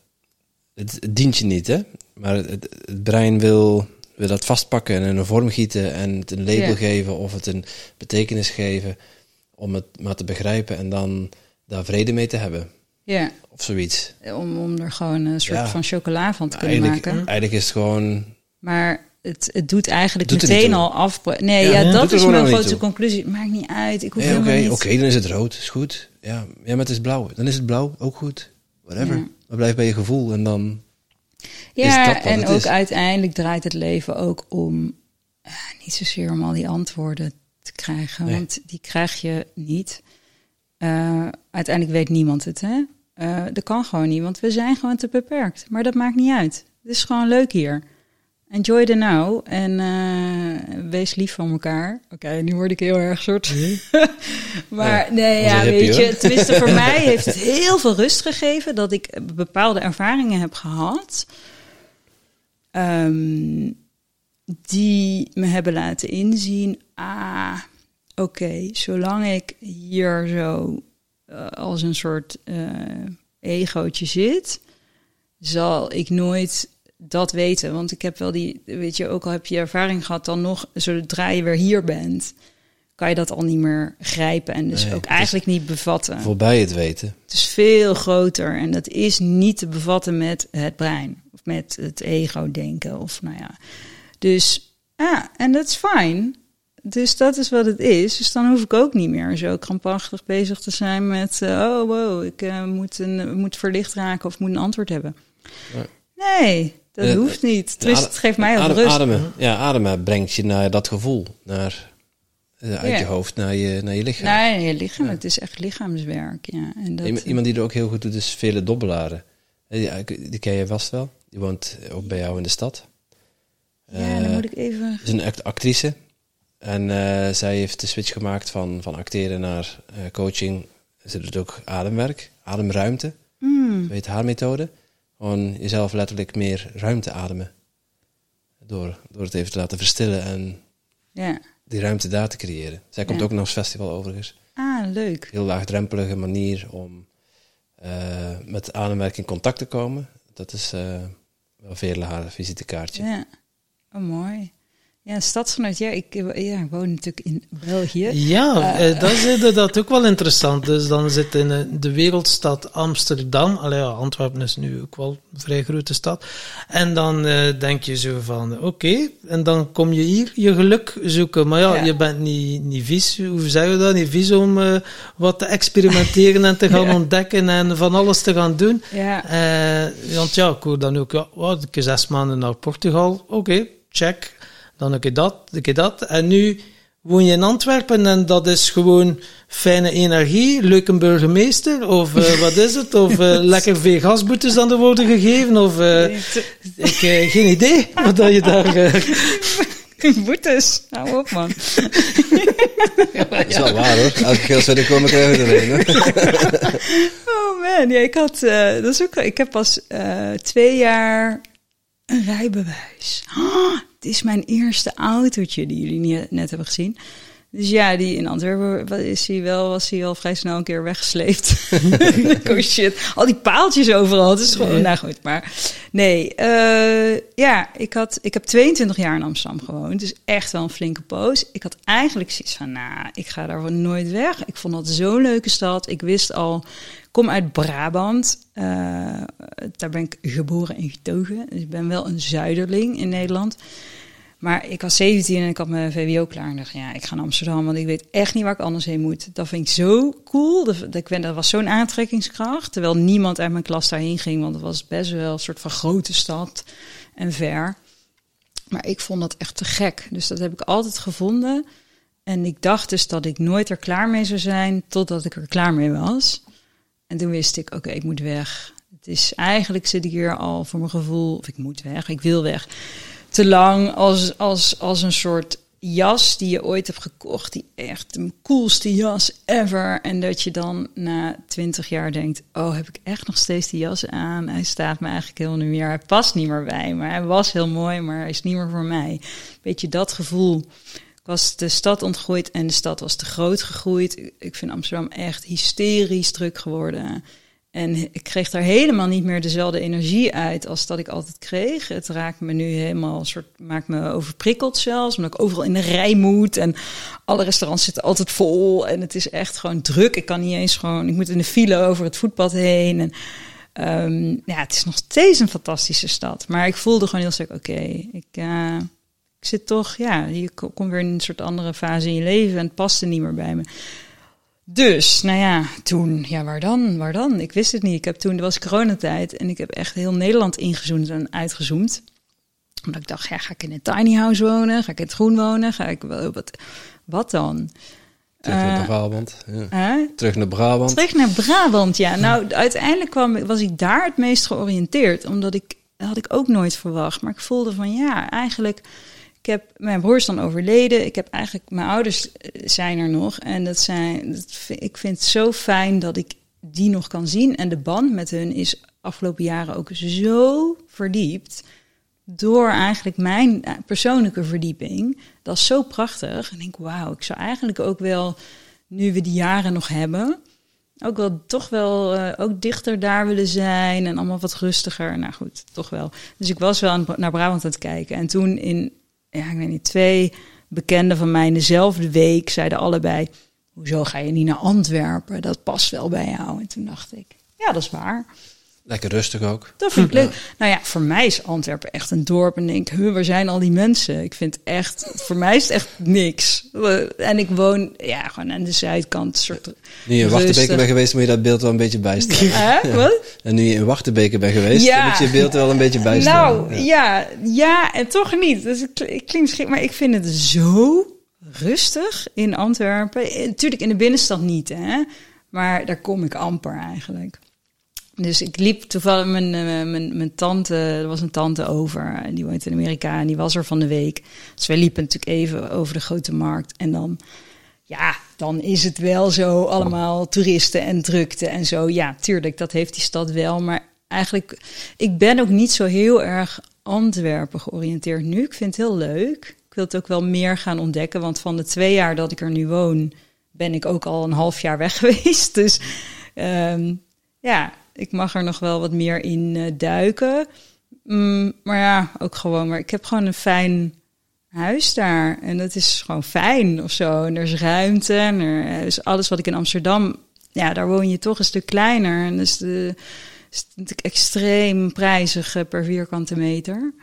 het, het dient je niet, hè? Maar het, het, het brein wil, wil dat vastpakken en in een vorm gieten en het een label Ja. geven of het een betekenis geven om het maar te begrijpen en dan daar vrede mee te hebben. Ja, Of zoiets. om, om er gewoon een soort Ja. van chocola van te kunnen Eigenlijk, maken. eigenlijk is het gewoon... Maar het, het doet eigenlijk Doet meteen al af. Nee, Ja, dat is mijn toe. conclusie. Maakt niet uit. Ik hoef Oké, dan is het rood, is goed. Ja, ja, maar het is blauw. Dan is het blauw, ook goed. Whatever. Ja. Maar blijf bij je gevoel en dan... Ja, en ook is. uiteindelijk draait het leven ook om eh, niet zozeer om al die antwoorden te krijgen, Nee. want die krijg je niet. Eh, uiteindelijk weet niemand het, hè? Eh, dat kan gewoon niet, want we zijn gewoon te beperkt. Maar dat maakt niet uit. Het is gewoon leuk hier. Enjoy the now en eh, wees lief van elkaar. Oké, nu word ik heel erg soort. maar nee, ja, weet je, tenminste voor mij heeft het heel veel rust gegeven dat ik bepaalde ervaringen heb gehad. ehm, die me hebben laten inzien, ah, oké, zolang ik hier zo eh, als een soort eh egootje zit, zal ik nooit dat weten. Want ik heb wel die, weet je, ook al heb je ervaring gehad, dan nog, zodra je weer hier bent, kan je dat al niet meer grijpen en dus Nee, ook eigenlijk niet bevatten. Voorbij het weten. Het is veel groter en dat is niet te bevatten met het brein of met het ego-denken of nou ja. Dus ja, en dat is fijn. Dus dat is wat het is. Dus dan hoef ik ook niet meer zo krampachtig bezig te zijn met eh, oh wow, ik eh, moet, een, moet verlicht raken of moet een antwoord hebben. Ja. Nee, dat hoeft niet. Tenminste, het geeft mij al rust. Ademen. Ja, ademen brengt je naar dat gevoel. Naar, eh, uit je hoofd naar je, naar je lichaam. Nee, je lichaam, het is echt lichaamswerk. Ja. En dat, Iem- Iemand die er ook heel goed doet is Vele Dobbelaren. Die, die ken je vast wel. Die woont ook bij jou in de stad. ja, dan moet ik even. is een act- actrice. En eh, zij heeft de switch gemaakt van, van acteren naar eh, coaching. Ze doet ook ademwerk, ademruimte. Hmm, Weet haar methode? Gewoon jezelf letterlijk meer ruimte ademen. Door, door het even te laten verstillen en die ruimte daar te creëren. Zij komt Ja. ook nog als festival overigens. Ah, leuk. Heel laagdrempelige manier om eh, met ademwerk in contact te komen. Dat is eh, wel veel haar visitekaartje. Ja, oh, mooi. Ja, stadsgenoot. Ja, ik, ja, ik woon natuurlijk in België. Ja, eh, dat is inderdaad ook wel interessant. Dus dan zit in eh, de wereldstad Amsterdam. Allee, ja, Antwerpen is nu ook wel een vrij grote stad. En dan eh, denk je zo van, oké, en dan kom je hier je geluk zoeken. Maar ja, Ja. je bent niet, niet vies, hoe zeg je dat? Niet vies om eh, wat te experimenteren en te gaan Ja. ontdekken en van alles te gaan doen. Ja, Eh, want ja, ik hoor dan ook, ja, wat, ik zes maanden naar Portugal. Oké, check. Dan een keer dat, een keer dat. En nu woon je in Antwerpen en dat is gewoon fijne energie, leuke burgemeester, of eh, wat is het? Of eh, lekker veel gasboetes aan de worden gegeven, of eh, ik, geen idee wat dat je daar... eh, boetes. Hou op, man. Dat is wel waar hoor. Elke keer als we er komen krijgen we er een. hè. Oh man, ja, ik had, dat is ook, ik heb pas eh, twee jaar een rijbewijs. Het is mijn eerste autootje die jullie net hebben gezien. Dus ja, die in Antwerpen is hij wel, was hij al vrij snel een keer weggesleept. oh shit, al die paaltjes overal. Het is gewoon, Ja. nou goed, maar nee. eh, ja, ik, had, ik heb 22 jaar in Amsterdam gewoond, dus echt wel een flinke poos. Ik had eigenlijk zoiets van, nou, ik ga daar nooit weg. Ik vond dat zo'n leuke stad. Ik wist al, ik kom uit Brabant. Eh, daar ben ik geboren en getogen. Dus ik ben wel een zuiderling in Nederland. Maar ik was 17 en ik had mijn VWO klaar. En dacht, ja, ik ga naar Amsterdam, want ik weet echt niet waar ik anders heen moet. Dat vind ik zo cool. Dat, dat, dat was zo'n aantrekkingskracht. Terwijl niemand uit mijn klas daarheen ging, want het was best wel een soort van grote stad en ver. Maar ik vond dat echt te gek. Dus dat heb ik altijd gevonden. En ik dacht dus dat ik nooit er klaar mee zou zijn, totdat ik er klaar mee was. En toen wist ik, oké, ik moet weg. Het is eigenlijk zit ik hier al voor mijn gevoel, of ik moet weg, ik wil weg. Te lang als, als, als een soort jas die je ooit hebt gekocht, die echt de coolste jas ever. En dat je dan na twintig jaar denkt, oh, heb ik echt nog steeds die jas aan? Hij staat me eigenlijk heel niet meer, hij past niet meer bij me. Hij was heel mooi, maar hij is niet meer voor mij. Weet je, dat gevoel. Was de stad ontgroeid en de stad was te groot gegroeid. Ik vind Amsterdam echt hysterisch druk geworden. En ik kreeg daar helemaal niet meer dezelfde energie uit als dat ik altijd kreeg. Het raakt me nu helemaal, soort, maakt me overprikkeld zelfs, omdat ik overal in de rij moet. En alle restaurants zitten altijd vol. En het is echt gewoon druk. Ik kan niet eens gewoon, ik moet in de file over het voetpad heen. En um, ja, het is nog steeds een fantastische stad. Maar ik voelde gewoon heel sterk, oké, ik, uh, ik zit toch, ja, je komt weer in een soort andere fase in je leven en het paste niet meer bij me. Dus, nou ja, toen, ja, waar dan? Waar dan? Ik wist het niet. Ik heb toen, er was coronatijd en ik heb echt heel Nederland ingezoomd en uitgezoomd. Omdat ik dacht, ja, ga ik in een tiny house wonen? Ga ik in het groen wonen? Ga ik, wat, wat dan? Terug naar uh, Brabant. Ja. Terug naar Brabant. Terug naar Brabant, ja. Nou, uiteindelijk kwam, was ik daar het meest georiënteerd. Omdat ik, dat had ik ook nooit verwacht. Maar ik voelde van, ja, eigenlijk ik heb, mijn broer dan overleden. Ik heb eigenlijk, mijn ouders eh, zijn er nog. En dat zijn, dat, ik vind het zo fijn dat ik die nog kan zien. En de band met hun is afgelopen jaren ook zo verdiept. Door eigenlijk mijn eh, persoonlijke verdieping. Dat is zo prachtig. En ik denk, wauw, ik zou eigenlijk ook wel, nu we die jaren nog hebben, ook wel toch wel uh, ook dichter daar willen zijn en allemaal wat rustiger. Nou goed, toch wel. Dus ik was wel naar Brabant aan het kijken. En toen in ja, ik weet niet, twee bekenden van mij in dezelfde week zeiden allebei: Hoezo ga je niet naar Antwerpen? Dat past wel bij jou. En toen dacht ik: Ja, dat is waar. Lekker rustig ook. Dat vind ik leuk. Nou ja, voor mij is Antwerpen echt een dorp. En denk, huh, waar zijn al die mensen? Ik vind echt, voor mij is het echt niks. En ik woon ja, gewoon aan de zuidkant. Soort nu je in Wachtenbeke bent geweest, moet je dat beeld wel een beetje bijstellen. Huh? Wat? En nu je in Wachtenbeke bent geweest, ja. moet je je beeld wel een beetje bijstellen. Nou, ja, ja, en toch niet. Dus ik klinkt schrik, maar ik vind het zo rustig in Antwerpen. Natuurlijk in de binnenstad niet, hè. Maar daar kom ik amper eigenlijk. Dus ik liep toevallig mijn, uh, mijn, mijn tante, er was een tante over, die woont in Amerika en die was er van de week. Dus wij liepen natuurlijk even over de grote markt en dan, ja, dan is het wel zo allemaal toeristen en drukte en zo. Ja, tuurlijk, dat heeft die stad wel, maar eigenlijk, ik ben ook niet zo heel erg Antwerpen georiënteerd nu. Ik vind het heel leuk. Ik wil het ook wel meer gaan ontdekken, want van de twee jaar dat ik er nu woon, ben ik ook al een half jaar weg geweest. Dus um, ja, ik mag er nog wel wat meer in uh, duiken. Mm, maar ja, ook gewoon. Maar ik heb gewoon een fijn huis daar. En dat is gewoon fijn of zo. En er is ruimte. En er is alles wat ik in Amsterdam. Ja, daar woon je toch een stuk kleiner. En dus de, extreem prijzig eh, per vierkante meter.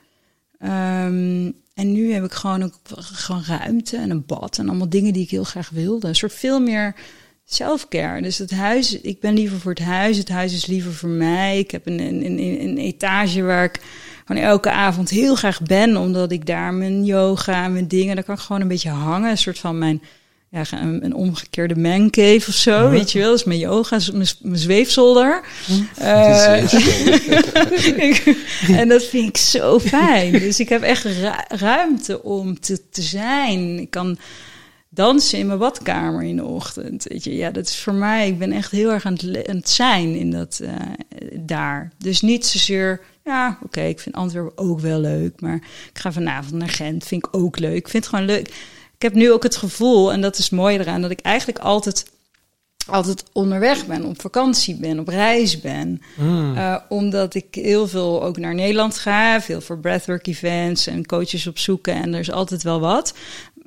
Um, en nu heb ik gewoon ook gewoon ruimte en een bad en allemaal dingen die ik heel graag wilde. Een soort veel meer selfcare. Dus het huis, ik ben liever voor het huis. Het huis is liever voor mij. Ik heb een, een, een, een etage waar ik gewoon elke avond heel graag ben, omdat ik daar mijn yoga, mijn dingen, daar kan ik gewoon een beetje hangen. Een soort van mijn, ja, een, een omgekeerde mancave of zo, weet je wel. Dus mijn yoga, mijn, mijn zweefzolder. Uh, en dat vind ik zo fijn. Dus ik heb echt ruimte om te, te zijn. Ik kan dansen in mijn badkamer in de ochtend. Weet je, ja, dat is voor mij. Ik ben echt heel erg aan het, aan het zijn in dat uh, daar. Dus niet zozeer. Ja, oké, ik vind Antwerpen ook wel leuk, maar ik ga vanavond naar Gent. Vind ik ook leuk. Ik vind het gewoon leuk. Ik heb nu ook het gevoel, en dat is mooi eraan, dat ik eigenlijk altijd altijd onderweg ben, op vakantie ben, op reis ben. Mm. Uh, omdat ik heel veel ook naar Nederland ga, veel voor breathwork events en coaches opzoeken en er is altijd wel wat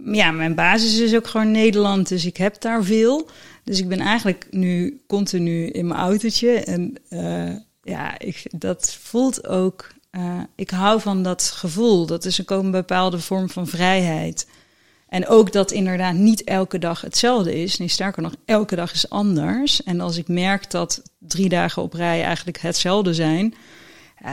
ja, mijn basis is ook gewoon Nederland, dus ik heb daar veel. Dus ik ben eigenlijk nu continu in mijn autootje. En uh, ja, ik, dat voelt ook. Uh, ik hou van dat gevoel. Dat is ook een bepaalde vorm van vrijheid. En ook dat inderdaad niet elke dag hetzelfde is. Nee, sterker nog, elke dag is anders. En als ik merk dat drie dagen op rij eigenlijk hetzelfde zijn,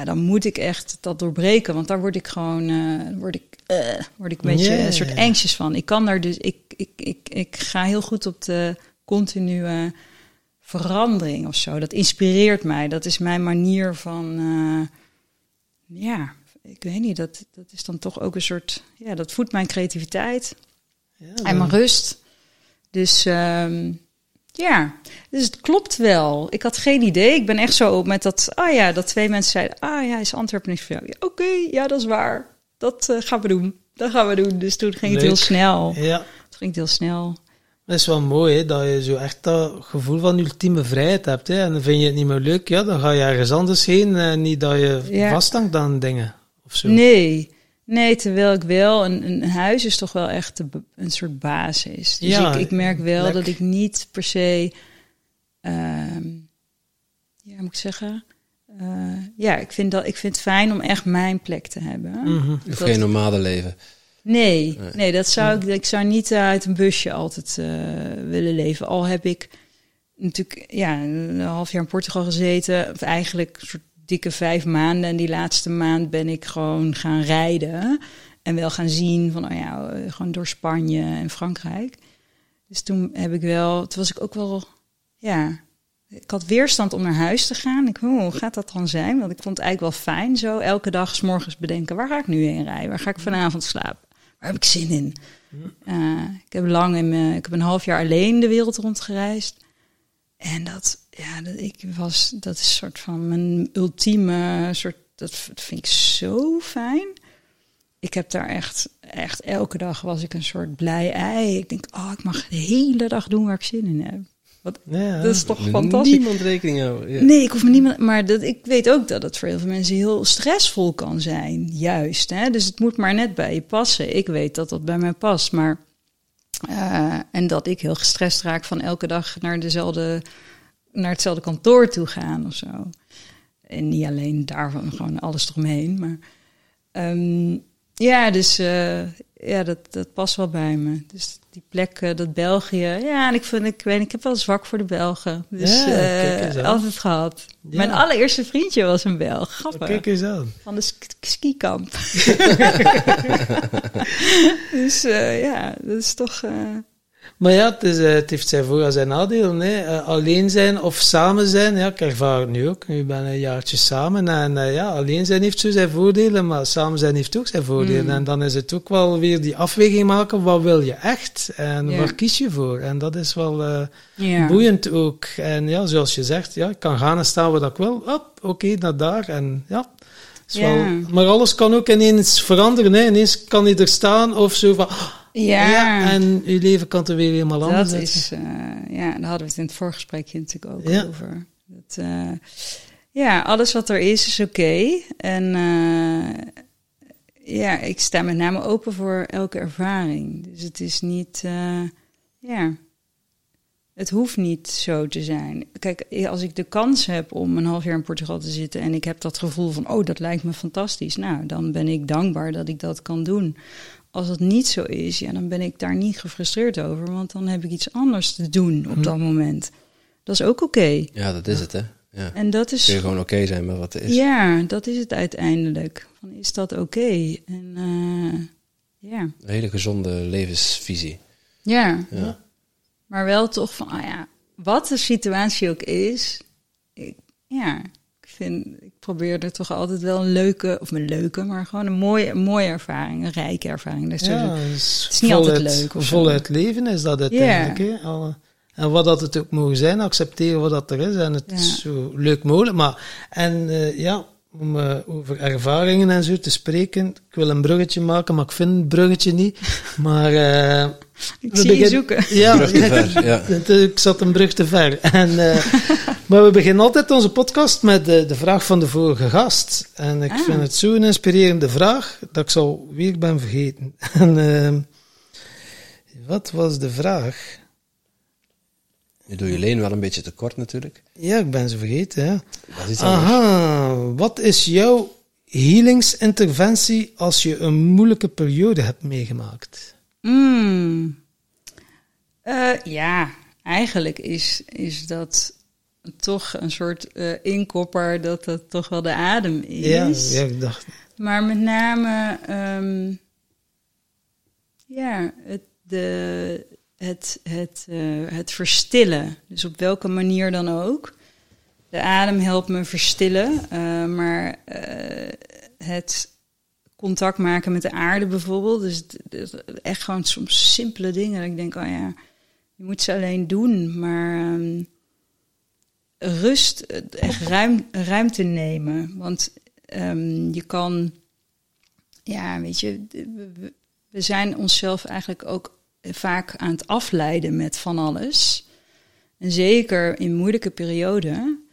dan moet ik echt dat doorbreken. Want daar word ik gewoon, uh, word ik uh, word ik een beetje een soort anxious van. Ik kan daar dus, ik, ik, ik, ik ga heel goed op de continue verandering of zo. Dat inspireert mij. Dat is mijn manier van, uh, ja, ik weet niet, dat, dat is dan toch ook een soort, ja, dat voedt mijn creativiteit. Ja, en mijn rust. Dus ehm, ja, dus het klopt wel. Ik had geen idee. Ik ben echt zo met dat, ah ja, dat twee mensen zeiden, ah ja, is Antwerpen niks voor jou? Ja, Oké, ja, dat is waar. Dat eh, gaan we doen. Dat gaan we doen. Dus toen ging het heel snel. ja, Het ging heel snel. dat is wel mooi, hè, dat je zo echt dat gevoel van ultieme vrijheid hebt. Hè. En dan vind je het niet meer leuk, ja, dan ga je ergens anders heen. En niet dat je Ja. vasthangt aan dingen. Of zo. Nee. Nee, terwijl ik wel, een, een huis is toch wel echt een soort basis. Dus Ja, ik, ik merk wel dat ik niet per se, ehm, ja, moet ik zeggen, Eh, ja, ik vind, dat, ik vind het fijn om echt mijn plek te hebben. Of Dat- geen nomadenleven. Nee, Nee. nee, dat zou ik, ik zou niet uit een busje altijd eh, willen leven. Al heb ik natuurlijk ja, een half jaar in Portugal gezeten, of eigenlijk een soort dikke vijf maanden. En die laatste maand ben ik gewoon gaan rijden en wel gaan zien van, oh ja, eh, gewoon door Spanje en Frankrijk. Dus toen heb ik wel, toen was ik ook wel, ja, ik had weerstand om naar huis te gaan. Ik, hoe gaat dat dan zijn? Want ik vond het eigenlijk wel fijn zo. Elke dag s morgens bedenken, waar ga ik nu heen rijden? Waar ga ik vanavond slapen? Waar heb ik zin in? Eh, ik heb lang in ik heb een half jaar alleen de wereld rondgereisd. En dat, ja, dat, ik was, dat is een soort van mijn ultieme soort, dat vind ik zo fijn. Ik heb daar echt, echt elke dag was ik een soort blij ei. Ik denk, oh, ik mag de hele dag doen waar ik zin in heb. Wat, Ja, dat is toch fantastisch. Niemand rekening houden. Ja. Nee, ik hoef me niemand. Maar dat, ik weet ook dat het voor heel veel mensen heel stressvol kan zijn. Juist. Hè? Dus het moet maar net bij je passen. Ik weet dat dat bij mij past. Maar. eh, en dat ik heel gestrest raak van elke dag naar, dezelfde, naar hetzelfde kantoor toe gaan of zo. En niet alleen daarvan, gewoon alles eromheen. Maar. ehm, ja, dus eh, ja, dat, dat past wel bij me. Dus die plek, eh, dat België. Ja, en ik, vind, ik, weet, ik heb wel zwak voor de Belgen. Dus Ja, aan. altijd gehad. Ja. Mijn allereerste vriendje was een Belg. Grappig. Kijk eens aan. Van de sk- skikamp. dus eh, ja, dat is toch... Maar ja, het, is, eh, het heeft zijn voor- en zijn nadelen. Hè. Eh, alleen zijn of samen zijn, ja, ik ervaar het nu ook. Nu ben ik een jaartje samen. En eh, ja, alleen zijn heeft zo zijn voordelen, maar samen zijn heeft ook zijn voordelen. Mm. En dan is het ook wel weer die afweging maken, wat wil je echt? En waar kies je voor? En dat is wel eh, ja. boeiend ook. En ja, zoals je zegt, ja, ik kan gaan en staan waar ik wil. Hop, oké, naar daar. En ja... is Ja. Wel, maar alles kan ook ineens veranderen. Hè. Ineens kan hij er staan of zo van... Ja, en uw leven kan er weer helemaal anders dat uitzien. is... eh, ja, daar hadden we het in het voorgesprekje natuurlijk ook Ja. over. Dat, eh, ja, alles wat er is, is oké. En eh, ja, ik sta met name open voor elke ervaring. Dus het is niet... ja... Het hoeft niet zo te zijn. Kijk, als ik de kans heb om een half jaar in Portugal te zitten en ik heb dat gevoel van, oh, dat lijkt me fantastisch, nou, dan ben ik dankbaar dat ik dat kan doen. Als het niet zo is, ja, dan ben ik daar niet gefrustreerd over, want dan heb ik iets anders te doen op Hm. dat moment. Dat is ook oké. Ja, dat is het, hè. Ja. En dat Kun je is, gewoon oké zijn met wat er is. ja, dat is het uiteindelijk. Van, is dat oké? En eh, ja. Een hele gezonde levensvisie. ja, Ja. maar wel toch van, ah ja, wat de situatie ook is, ik, ja, vind, ik probeer er toch altijd wel een leuke, of een leuke, maar gewoon een mooie, een mooie ervaring, een rijke ervaring. Dus Ja, dus het is niet altijd voluit- leuk of zo. Voluit leven is dat uiteindelijk. hè. Alle- En wat dat het ook mogen zijn, accepteren wat dat er is en het Ja. zo leuk mogelijk. Maar, en eh, ja, om eh, over ervaringen en zo te spreken, ik wil een bruggetje maken, maar ik vind het bruggetje niet. Maar eh, ik we zie je zoeken. Ja. Het, eh, ik zat een brug te ver. En, eh, maar we beginnen altijd onze podcast met de, de vraag van de vorige gast. En ik Ah. vind het zo'n inspirerende vraag dat ik zo weer ben vergeten. En, ehm, wat was de vraag? Nu doe je Leen wel een beetje tekort natuurlijk. Ja, ik ben ze vergeten. Ja. Dat is iets anders. Aha, wat is jouw healingsinterventie als je een moeilijke periode hebt meegemaakt? Mm. Eh, ja, eigenlijk is, is dat toch een soort eh, inkopper dat het toch wel de adem is. Ja, ja, ik dacht. Maar met name, ehm, ja, het, de, het, het, eh, het verstillen. Dus op welke manier dan ook. De adem helpt me verstillen, eh, maar het contact maken met de aarde bijvoorbeeld. Dus echt gewoon soms simpele dingen. Dat ik denk, oh ja, je moet ze alleen doen. Maar ehm, rust, echt ruim, ruimte nemen. Want ehm, je kan, ja, weet je, we zijn onszelf eigenlijk ook vaak aan het afleiden met van alles. En zeker in moeilijke perioden.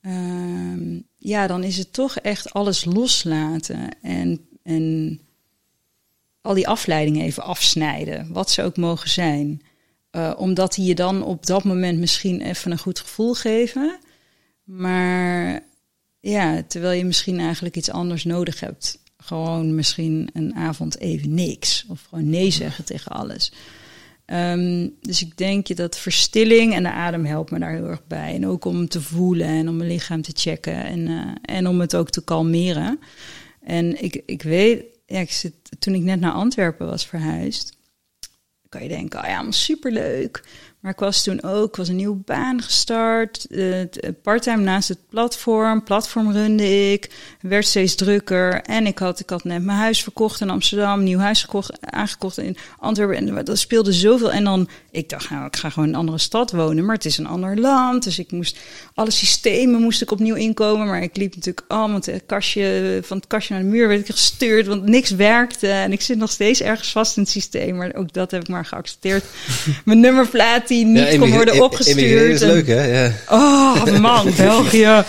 ehm, ja, dan is het toch echt alles loslaten. En, en al die afleidingen even afsnijden. Wat ze ook mogen zijn. Eh, omdat die je dan op dat moment misschien even een goed gevoel geven. Maar ja, terwijl je misschien eigenlijk iets anders nodig hebt. Gewoon misschien een avond even niks. Of gewoon nee zeggen tegen alles. Ehm, dus ik denk dat verstilling en de adem helpt me daar heel erg bij. En ook om te voelen en om mijn lichaam te checken. En, eh, en om het ook te kalmeren. En ik, ik weet, ja, ik zit, toen ik net naar Antwerpen was verhuisd, kan je denken, oh ja, maar superleuk. Maar ik was toen ook, ik was een nieuwe baan gestart, eh, t- parttime naast het platform, platform runde ik, werd steeds drukker. En ik had, ik had net mijn huis verkocht in Amsterdam, nieuw huis gekocht, aangekocht in Antwerpen. En dat speelde zoveel. En dan, ik dacht, nou, ik ga gewoon in een andere stad wonen, maar het is een ander land. Dus ik moest, alle systemen moest ik opnieuw inkomen. Maar ik liep natuurlijk allemaal het kastje, van het kastje naar de muur werd ik gestuurd, want niks werkte. En ik zit nog steeds ergens vast in het systeem, maar ook dat heb ik maar geaccepteerd. Mijn nummerplaat die niet kon worden opgestuurd. is En- leuk, hè? Ja. Oh man, België.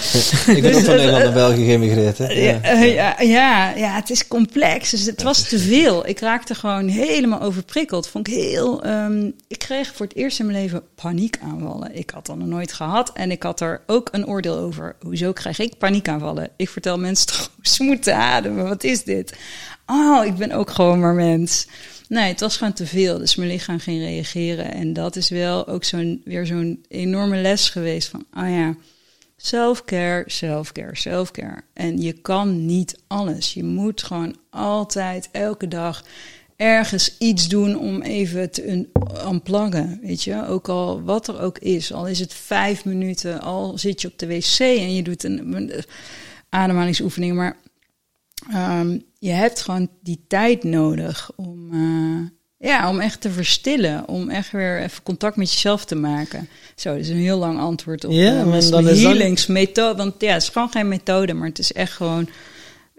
Ik ben ook van Nederland naar België geëmigreerd, hè? Ja, Ja. eh, ja, ja, ja, het is complex. Dus het was te veel. Ik raakte gewoon helemaal overprikkeld. Vond ik heel. ehm, ik kreeg voor het eerst in mijn leven paniekaanvallen. Ik had dat nog nooit gehad. En ik had er ook een oordeel over. Hoezo krijg ik paniekaanvallen? Ik vertel mensen toch ze moeten ademen. Wat is dit? Oh, ik ben ook gewoon maar mens. Nee, het was gewoon te veel. Dus mijn lichaam ging reageren. En dat is wel ook zo'n, weer zo'n enorme les geweest van, oh ja, self-care, self-care, self-care. En je kan niet alles. Je moet gewoon altijd, elke dag, ergens iets doen om even te unpluggen. Weet je, ook al wat er ook is. Al is het vijf minuten, al zit je op de wc en je doet een ademhalingsoefening. Maar Ehm, je hebt gewoon die tijd nodig om, eh, ja, om echt te verstillen. Om echt weer even contact met jezelf te maken. Zo, dat is een heel lang antwoord op Ja, eh, maar dan is dat- healingsmethode. Want ja, het is gewoon geen methode, maar het is echt gewoon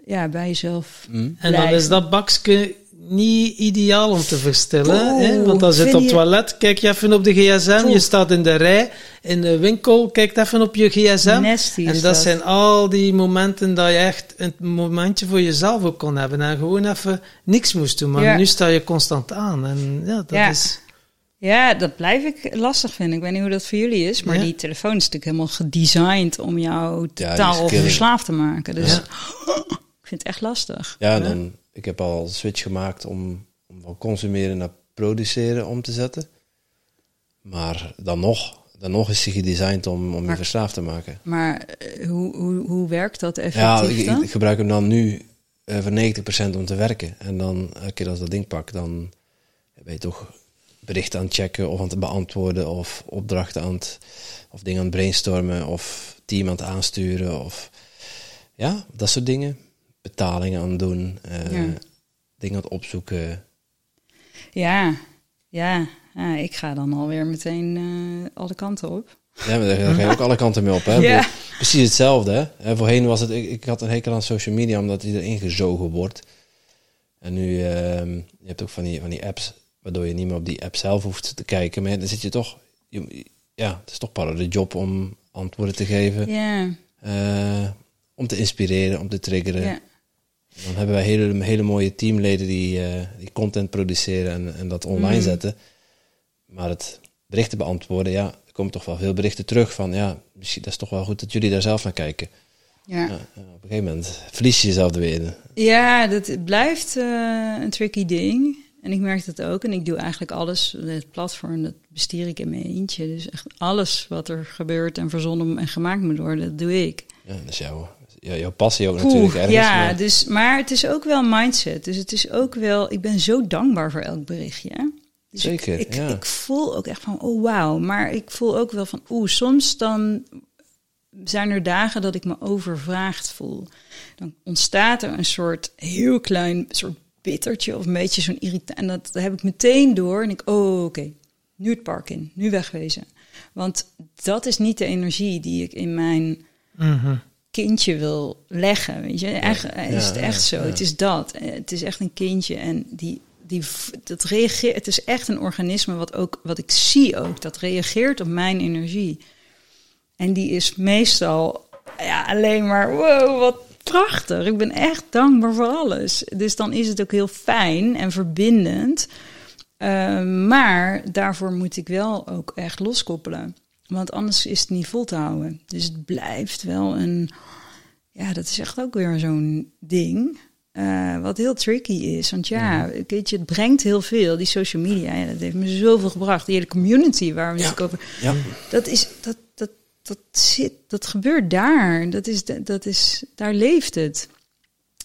ja, bij jezelf. Hm? En dan is dat bakje niet ideaal om te verstellen. Hè? Want dan zit op het toilet, kijk je even op de gsm. Je staat in de rij, in de winkel, kijk even op je gsm. Nasty en dat, dat. zijn al die momenten dat je echt een momentje voor jezelf ook kon hebben. En gewoon even niks moest doen. Maar Ja. nu sta je constant aan. En ja, dat Ja. is... Ja, dat blijf ik lastig vinden. Ik weet niet hoe dat voor jullie is, maar Ja. die telefoon is natuurlijk helemaal gedesigned om jou totaal verslaafd te maken. Dus Ja. ik vind het echt lastig. Ja, dan, ik heb al een switch gemaakt om, om van consumeren naar produceren om te zetten. Maar dan nog, dan nog is hij gedesigned om, om je verslaafd te maken. Maar eh, hoe, hoe, hoe werkt dat effectief ik, dan? ik gebruik hem dan nu eh, voor 90% om te werken. En dan, elke keer als dat ding pak, dan ben je toch berichten aan het checken of aan het beantwoorden of opdrachten aan het, of dingen aan het brainstormen of team aan het aansturen of ja, dat soort dingen. Betalingen aan doen, eh, Ja. dingen aan het opzoeken. Ja, ja, ik ga dan alweer meteen eh, alle kanten op. Ja, maar daar ga je ook alle kanten mee op. Hè? Ja. Precies hetzelfde. Hè? En voorheen was het, ik, ik had een hekel aan social media omdat die erin gezogen wordt. En nu, ehm, je hebt ook van die, van die apps, waardoor je niet meer op die app zelf hoeft te kijken. Maar dan zit je toch, je, ja, het is toch part of de job om antwoorden te geven. Ja, eh, om te inspireren, om te triggeren. ja, Dan hebben wij hele, hele mooie teamleden die, eh, die content produceren en, en dat online Mm. zetten. Maar het berichten beantwoorden, ja, er komen toch wel veel berichten terug van, ja, misschien dat is toch wel goed dat jullie daar zelf naar kijken. ja. Op een gegeven moment verlies je jezelf er weer in. Ja, dat blijft eh, een tricky ding. En ik merk dat ook. En ik doe eigenlijk alles. Het platform, dat bestier ik in mijn eentje. Dus echt alles wat er gebeurt en verzonnen en gemaakt moet worden, dat doe ik. Ja, dat is jouw, jou- jouw passie ook Oeh, natuurlijk ergens. ja, maar- dus, maar het is ook wel mindset. Dus het is ook wel... Ik ben zo dankbaar voor elk berichtje. Dus Zeker, ik, ik, ja. ik voel ook echt van, oh wauw. Maar ik voel ook wel van, oeh, soms dan zijn er dagen dat ik me overvraagd voel. Dan ontstaat er een soort heel klein soort bittertje of een beetje zo'n irritant. En dat, dat heb ik meteen door. En ik, oh oké, nu het park in, nu wegwezen. Want dat is niet de energie die ik in mijn Mhm. Kindje wil leggen. Weet je, echt, is het echt zo. Het is dat. Eh, Het is echt een kindje en die, die dat reageert. Het is echt een organisme wat ook, wat ik zie ook, dat reageert op mijn energie. En die is meestal ja, alleen maar wow, wat prachtig. Ik ben echt dankbaar voor alles. Dus dan is het ook heel fijn en verbindend. Eh, maar daarvoor moet ik wel ook echt loskoppelen. Want anders is het niet vol te houden. Dus het blijft wel een. Ja, dat is echt ook weer zo'n ding. eh, wat heel tricky is. Want ja, weet je, het brengt heel veel. Die social media, ja, dat heeft me zoveel gebracht. Die hele community waar we het over. Ja. Dat is. Dat, dat, dat, zit, dat gebeurt daar. Dat is, dat is, daar leeft het.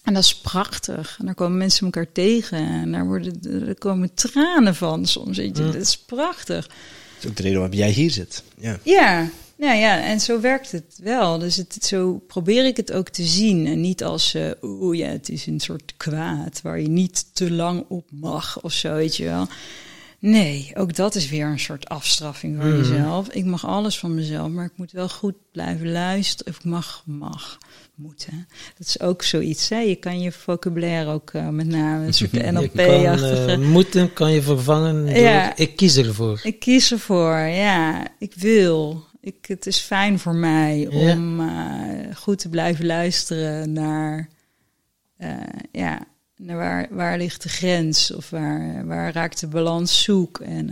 En dat is prachtig. En daar komen mensen elkaar tegen. En daar, worden, er komen tranen van soms. Weet je. Dat is prachtig. Dat is ook de reden waarom jij hier zit. Ja. Ja, nou ja, en zo werkt het wel. Dus het, zo probeer ik het ook te zien. En niet als, eh oeh ja, het is een soort kwaad waar je niet te lang op mag of zo, weet je wel. Nee, ook dat is weer een soort afstraffing van jezelf. Ik mag alles van mezelf, maar ik moet wel goed blijven luisteren. Of ik mag, mag, moet. Hè. Dat is ook zoiets. Hè. Je kan je vocabulaire ook eh, met name een soort NLP-achtige... eh, moeten kan je vervangen door Ja. ik kies ervoor. Ik kies ervoor, ja. Ik wil. Ik, het is fijn voor mij Ja. om eh, goed te blijven luisteren naar, ja, naar waar, waar ligt de grens of waar, waar raakt de balans zoek. En,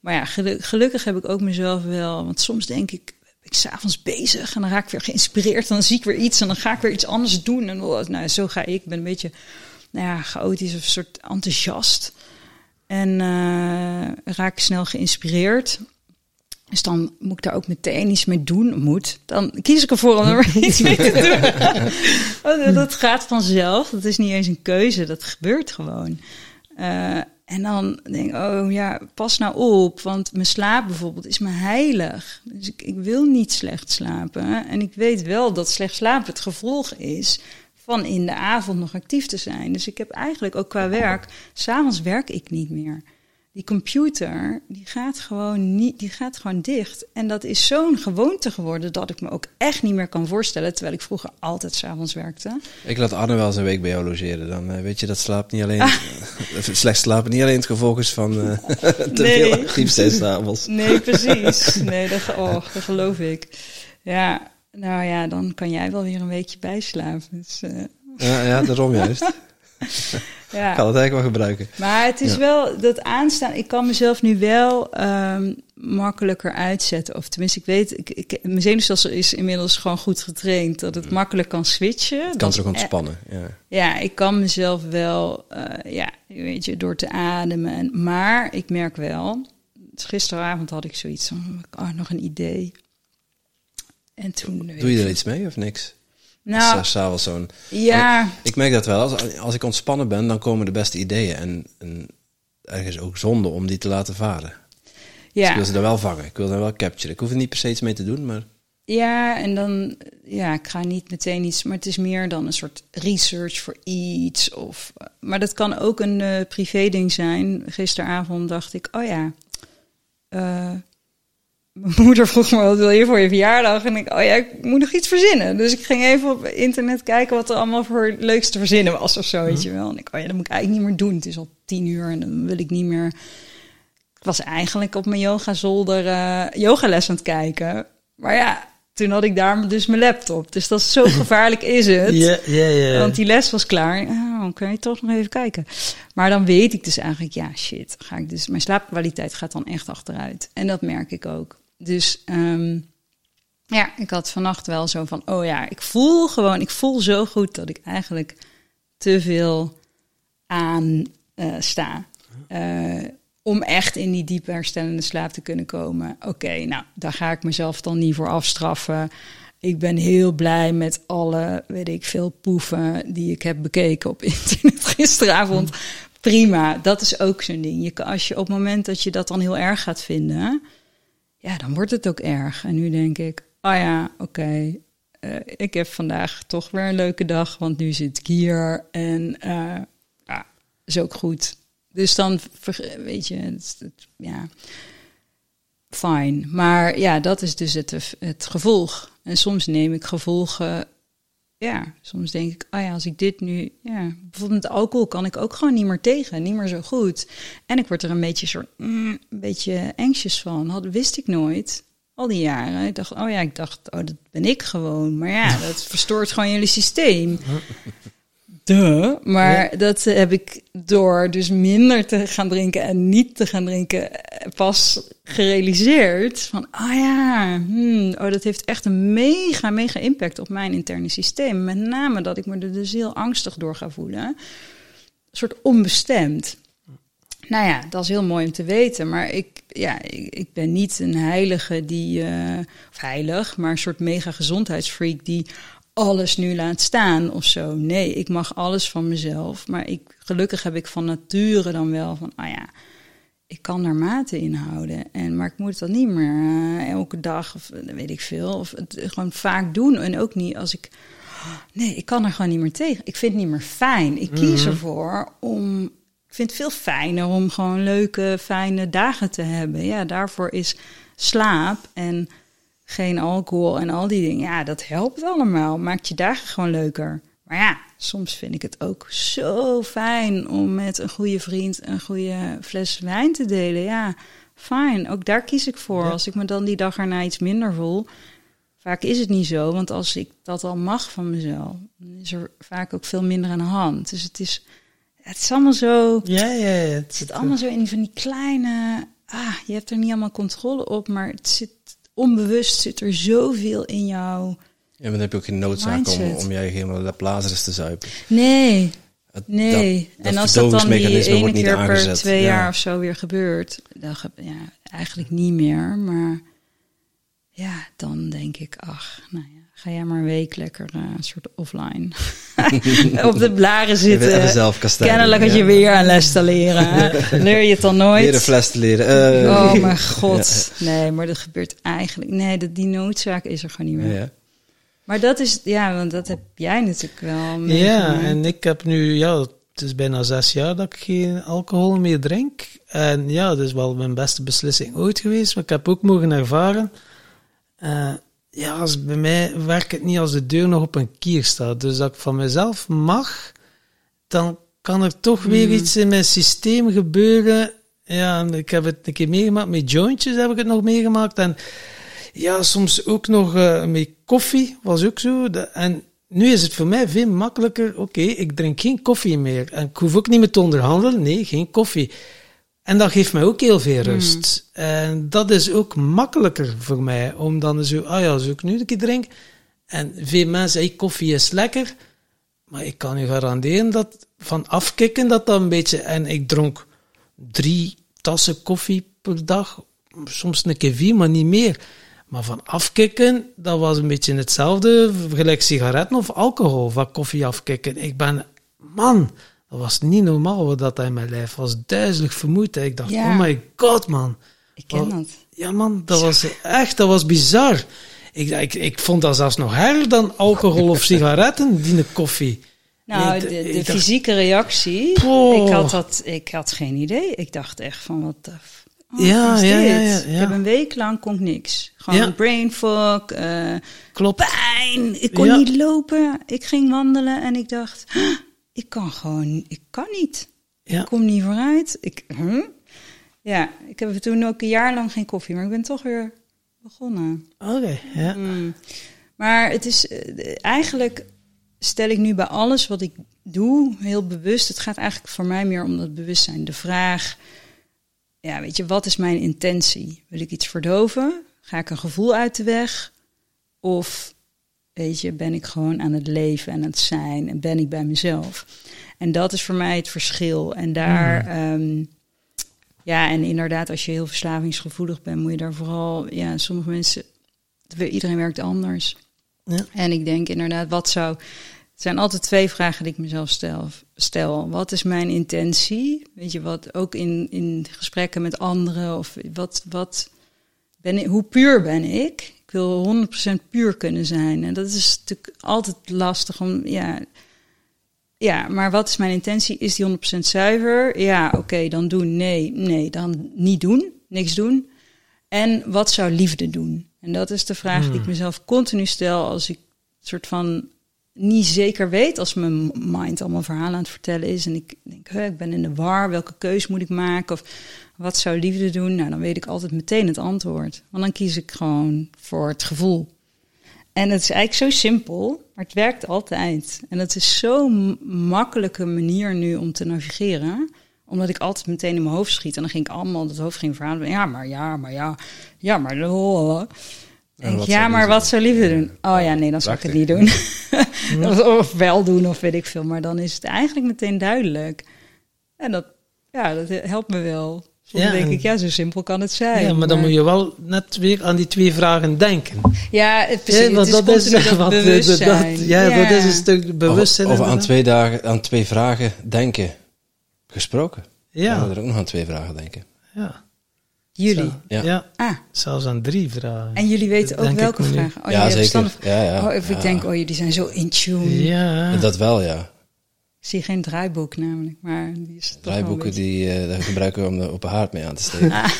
maar ja, gelu- gelukkig heb ik ook mezelf wel, want soms denk ik, ik s'avonds bezig en dan raak ik weer geïnspireerd en dan zie ik weer iets en dan ga ik weer iets anders doen. En oh, nou, zo ga ik. Ik ben een beetje nou ja, chaotisch of soort enthousiast. En eh, raak snel geïnspireerd. Dus dan moet ik daar ook meteen iets mee doen. Moet. Dan kies ik ervoor om er iets mee te doen. Oh, dat gaat vanzelf. Dat is niet eens een keuze. Dat gebeurt gewoon. Eh, en dan denk ik, oh ja, pas nou op. Want mijn slaap bijvoorbeeld is me heilig. Dus ik, ik wil niet slecht slapen. En ik weet wel dat slecht slapen het gevolg is van in de avond nog actief te zijn. Dus ik heb eigenlijk ook qua werk, s'avonds werk ik niet meer. Die computer, die gaat gewoon niet, die gaat gewoon dicht. En dat is zo'n gewoonte geworden dat ik me ook echt niet meer kan voorstellen, terwijl ik vroeger altijd s'avonds werkte. Ik laat Arne wel eens een week bij jou logeren. Dan eh, weet je dat slaap niet alleen, slecht slapen niet alleen het gevolg is van eh, te Nee. veel actief zijn s'avonds. Nee, precies. Nee, dat, oh, dat geloof ik. Ja, nou ja, dan kan jij wel weer een weekje bijslapen. Dus, eh, Ja, ja, daarom juist. ja. Ik kan het eigenlijk wel gebruiken. Maar het is Ja. wel dat aanstaan. Ik kan mezelf nu wel ehm, makkelijker uitzetten. Of tenminste, ik weet, ik, ik, mijn zenuwstelsel is inmiddels gewoon goed getraind. Dat het makkelijk kan switchen. Het kan Dat zich ook is e- ontspannen. Ja. Ja, ik kan mezelf wel, eh, ja, weet je, door te ademen. En, maar ik merk wel, dus gisteravond had ik zoiets van, oh, nog een idee. En toen... Doe je er iets mee of niks? Nou, eh, s'avonds zo'n... ja, Ik merk dat wel. Als, als ik ontspannen ben, dan komen de beste ideeën. En, en ergens ook zonde om die te laten varen. Dus ja. ik wil ze dan wel vangen. Ik wil ze wel capturen. Ik hoef er niet per se iets mee te doen, maar... Ja, en dan, ja, ik ga niet meteen iets, maar het is meer dan een soort research voor iets. Of, maar dat kan ook een eh privé-ding zijn. Gisteravond dacht ik, oh ja, eh, mijn moeder vroeg me wat wil je voor je verjaardag? En ik, oh ja, ik moet nog iets verzinnen. Dus ik ging even op internet kijken wat er allemaal voor leuks te verzinnen was of zo, weet je wel. En ik, oh ja, dat moet ik eigenlijk niet meer doen. Het is al tien uur en dan wil ik niet meer... Ik was eigenlijk op mijn yoga-zolder eh yogales aan het kijken. Maar ja, toen had ik daar dus mijn laptop. Dus dat is zo gevaarlijk is het. Ja, ja, ja. Want die les was klaar. Oh, dan kun je toch nog even kijken. Maar dan weet ik dus eigenlijk, ja, shit. Ga ik dus, mijn slaapkwaliteit gaat dan echt achteruit. En dat merk ik ook. Dus ehm, ja, ik had vannacht wel zo van, oh ja, ik voel gewoon, ik voel zo goed dat ik eigenlijk te veel aan eh, sta. Eh, om echt in die diep herstellende slaap te kunnen komen. Oké, nou, daar ga ik mezelf dan niet voor afstraffen. Ik ben heel blij met alle, weet ik veel, poeven die ik heb bekeken op internet gisteravond. Prima, dat is ook zo'n ding. Je kan, als je op het moment dat je dat dan heel erg gaat vinden, ja, dan wordt het ook erg. En nu denk ik, oh ja, oké. eh, ik heb vandaag toch weer een leuke dag, want nu zit ik hier. En eh, ja, is ook goed. Dus dan, weet je, het- ja, fijn. Maar ja, dat is dus het, het gevolg. En soms neem ik gevolgen, ja, soms denk ik, oh ja, als ik dit nu, ja, bijvoorbeeld met alcohol kan ik ook gewoon niet meer tegen, niet meer zo goed. En ik word er een beetje soort, mm, een beetje anxious van. Had, wist ik nooit. Al die jaren. Ik dacht, oh ja, ik dacht, oh, dat ben ik gewoon. Maar ja, dat verstoort gewoon jullie systeem. Duh. Maar dat heb ik door dus minder te gaan drinken en niet te gaan drinken pas gerealiseerd. Van, ah ja, hmm, oh, dat heeft echt een mega, mega impact op mijn interne systeem. Met name dat ik me er dus heel angstig door ga voelen. Een soort onbestemd. Nou ja, dat is heel mooi om te weten. Maar ik, ja, ik, ik ben niet een heilige die, eh, of heilig, maar een soort mega gezondheidsfreak die alles nu laat staan of zo. Nee, ik mag alles van mezelf. Maar ik, gelukkig heb ik van nature dan wel van, ah ja, ik kan daar maten in houden. En, maar ik moet dat niet meer eh, elke dag of eh, weet ik veel. Of het gewoon vaak doen. En ook niet als ik. Nee, ik kan er gewoon niet meer tegen. Ik vind het niet meer fijn. Ik kies ervoor om. Ik vind het veel fijner om gewoon leuke, fijne dagen te hebben. Ja, daarvoor is slaap en geen alcohol en al die dingen. Ja, dat helpt allemaal. Maakt je dagen gewoon leuker. Maar ja, soms vind ik het ook zo fijn om met een goede vriend een goede fles wijn te delen. Ja, fijn. Ook daar kies ik voor. Ja. Als ik me dan die dag erna iets minder voel. Vaak is het niet zo, want als ik dat al mag van mezelf, dan is er vaak ook veel minder aan de hand. Dus het is, het is allemaal zo. Ja, ja, ja. Het zit allemaal zo in van die kleine. Ah, je hebt er niet allemaal controle op, maar het zit onbewust zit er zoveel in jou. Ja, maar dan heb je ook geen noodzaak om, Mindset. om jij helemaal Laplace te zuipen. Nee, nee. dat en als dat dan die ene keer per twee Ja. jaar of zo weer gebeurt, dan ja, eigenlijk niet meer. Maar ja, dan denk ik, ach, nou ja, ga jij maar een week lekker eh, een soort offline op de blaren zitten. even zelf kastijden. Kennelijk had je Ja. weer een les te leren. Leer je het dan nooit? Weer een fles te leren. Eh, Oh mijn god. Nee, maar dat gebeurt eigenlijk. Nee, dat, die noodzaak is er gewoon niet meer. Ja. Maar dat is, ja, want dat heb jij natuurlijk wel. Ja, en ik heb nu, ja, het is bijna zes jaar dat ik geen alcohol meer drink. En ja, dat is wel mijn beste beslissing ooit geweest, maar ik heb ook mogen ervaren. eh, ja, als bij mij werkt het niet als de deur nog op een kier staat. Dus dat ik van mezelf mag, dan kan er toch weer Mm. iets in mijn systeem gebeuren. Ja, en ik heb het een keer meegemaakt met jointjes, heb ik het nog meegemaakt. En ja, soms ook nog eh, met koffie, was ook zo. De- en nu is het voor mij veel makkelijker. Oké, ik drink geen koffie meer. En ik hoef ook niet meer te onderhandelen. Nee, geen koffie. En dat geeft mij ook heel veel rust. En dat is ook makkelijker voor mij. Om dan zo, ah ja, als ik nu een keer drink. En veel mensen zeggen, koffie is lekker. Maar ik kan u garanderen dat van afkicken dat dan een beetje... En ik dronk drie tassen koffie per dag. Soms een keer vier, maar niet meer. Maar van afkicken, dat was een beetje hetzelfde. Gelijk sigaretten of alcohol, van koffie afkicken. Ik ben... Man, dat was niet normaal wat dat in mijn lijf was. Duizelig vermoeid. Ik dacht, Ja. oh my god, man. Ik ken Oh, dat. Ja, man, dat was echt, dat was bizar. Ik, ik, ik vond dat zelfs nog erger dan alcohol of sigaretten, die koffie. Nou, de, de dacht- fysieke reactie, Oh. ik, had dat, ik had geen idee. Ik dacht echt van, wat de oh, Ja, is ja, dit? ja, ja, Ik heb een week lang kon ik niks. Gewoon brain fog, eh, Klopt. pijn. Ik kon niet lopen. Ik ging wandelen en ik dacht, "Huh, ik kan gewoon, ik kan niet. Ja. Ik kom niet vooruit. Ik, huh? Ja, ik heb toen ook een jaar lang geen koffie, maar ik ben toch weer begonnen. Oké, ja. Mm. Maar het is eh, eigenlijk stel ik nu bij alles wat ik doe heel bewust. Het gaat eigenlijk voor mij meer om dat bewustzijn. De vraag, ja, weet je, wat is mijn intentie? Wil ik iets verdoven? Ga ik een gevoel uit de weg? Of weet je, ben ik gewoon aan het leven en het zijn en ben ik bij mezelf? En dat is voor mij het verschil. En daar, ehm, ja, en inderdaad, als je heel verslavingsgevoelig bent, moet je daar vooral, ja, sommige mensen, iedereen werkt anders. Ja. En ik denk inderdaad, wat zou. Het zijn altijd twee vragen die ik mezelf stel. stel. Wat is mijn intentie? Weet je wat, ook in, in gesprekken met anderen. Of wat, wat ben ik, hoe puur ben ik? Ik wil 100% puur kunnen zijn. En dat is natuurlijk altijd lastig om, ja... Ja, maar wat is mijn intentie? Is die 100% zuiver? Ja, oké, dan doen. Nee, nee, dan niet doen. Niks doen. En wat zou liefde doen? En dat is de vraag die ik Hmm. mezelf continu stel als ik soort van niet zeker weet, als mijn mind allemaal verhalen aan het vertellen is en ik denk, ik ben in de war, welke keus moet ik maken of wat zou liefde doen? Nou, dan weet ik altijd meteen het antwoord. Want dan kies ik gewoon voor het gevoel. En het is eigenlijk zo simpel, maar het werkt altijd. En het is zo'n makkelijke manier nu om te navigeren omdat ik altijd meteen in mijn hoofd schiet. En dan ging ik allemaal, het hoofd ging verhalen. Ja, maar ja, maar ja, ja, maar... Denk, wat ja, maar wat zou liefde doen? Oh ja, nee, dan zou ik het niet doen. of, of wel doen, of weet ik veel. Maar dan is het eigenlijk meteen duidelijk. En dat, ja, dat helpt me wel. Soms Ja, denk en- ik, ja, zo simpel kan het zijn. Ja, maar dan moet je wel net weer aan die twee vragen denken. Ja, het, precies, Ja, want dat is, dat wat, eh, bewustzijn. dat- ja, dat is een stuk bewustzijn. Of, of aan, twee dagen, aan twee vragen denken gesproken. Ja, We er ook nog aan twee vragen denken. ja. Jullie. Zo, Ja. ja. Ah, zelfs aan drie vragen. en jullie weten ook welke vragen. Oh, ja, zeker. Ja, ja, Oh, of ik ja. denk, oh, jullie zijn zo in tune. Ja. Dat wel, ja. Zie geen draaiboek namelijk, maar die is toch een Draaiboeken die eh, daar gebruiken we om de open haard mee aan te steken. Ah.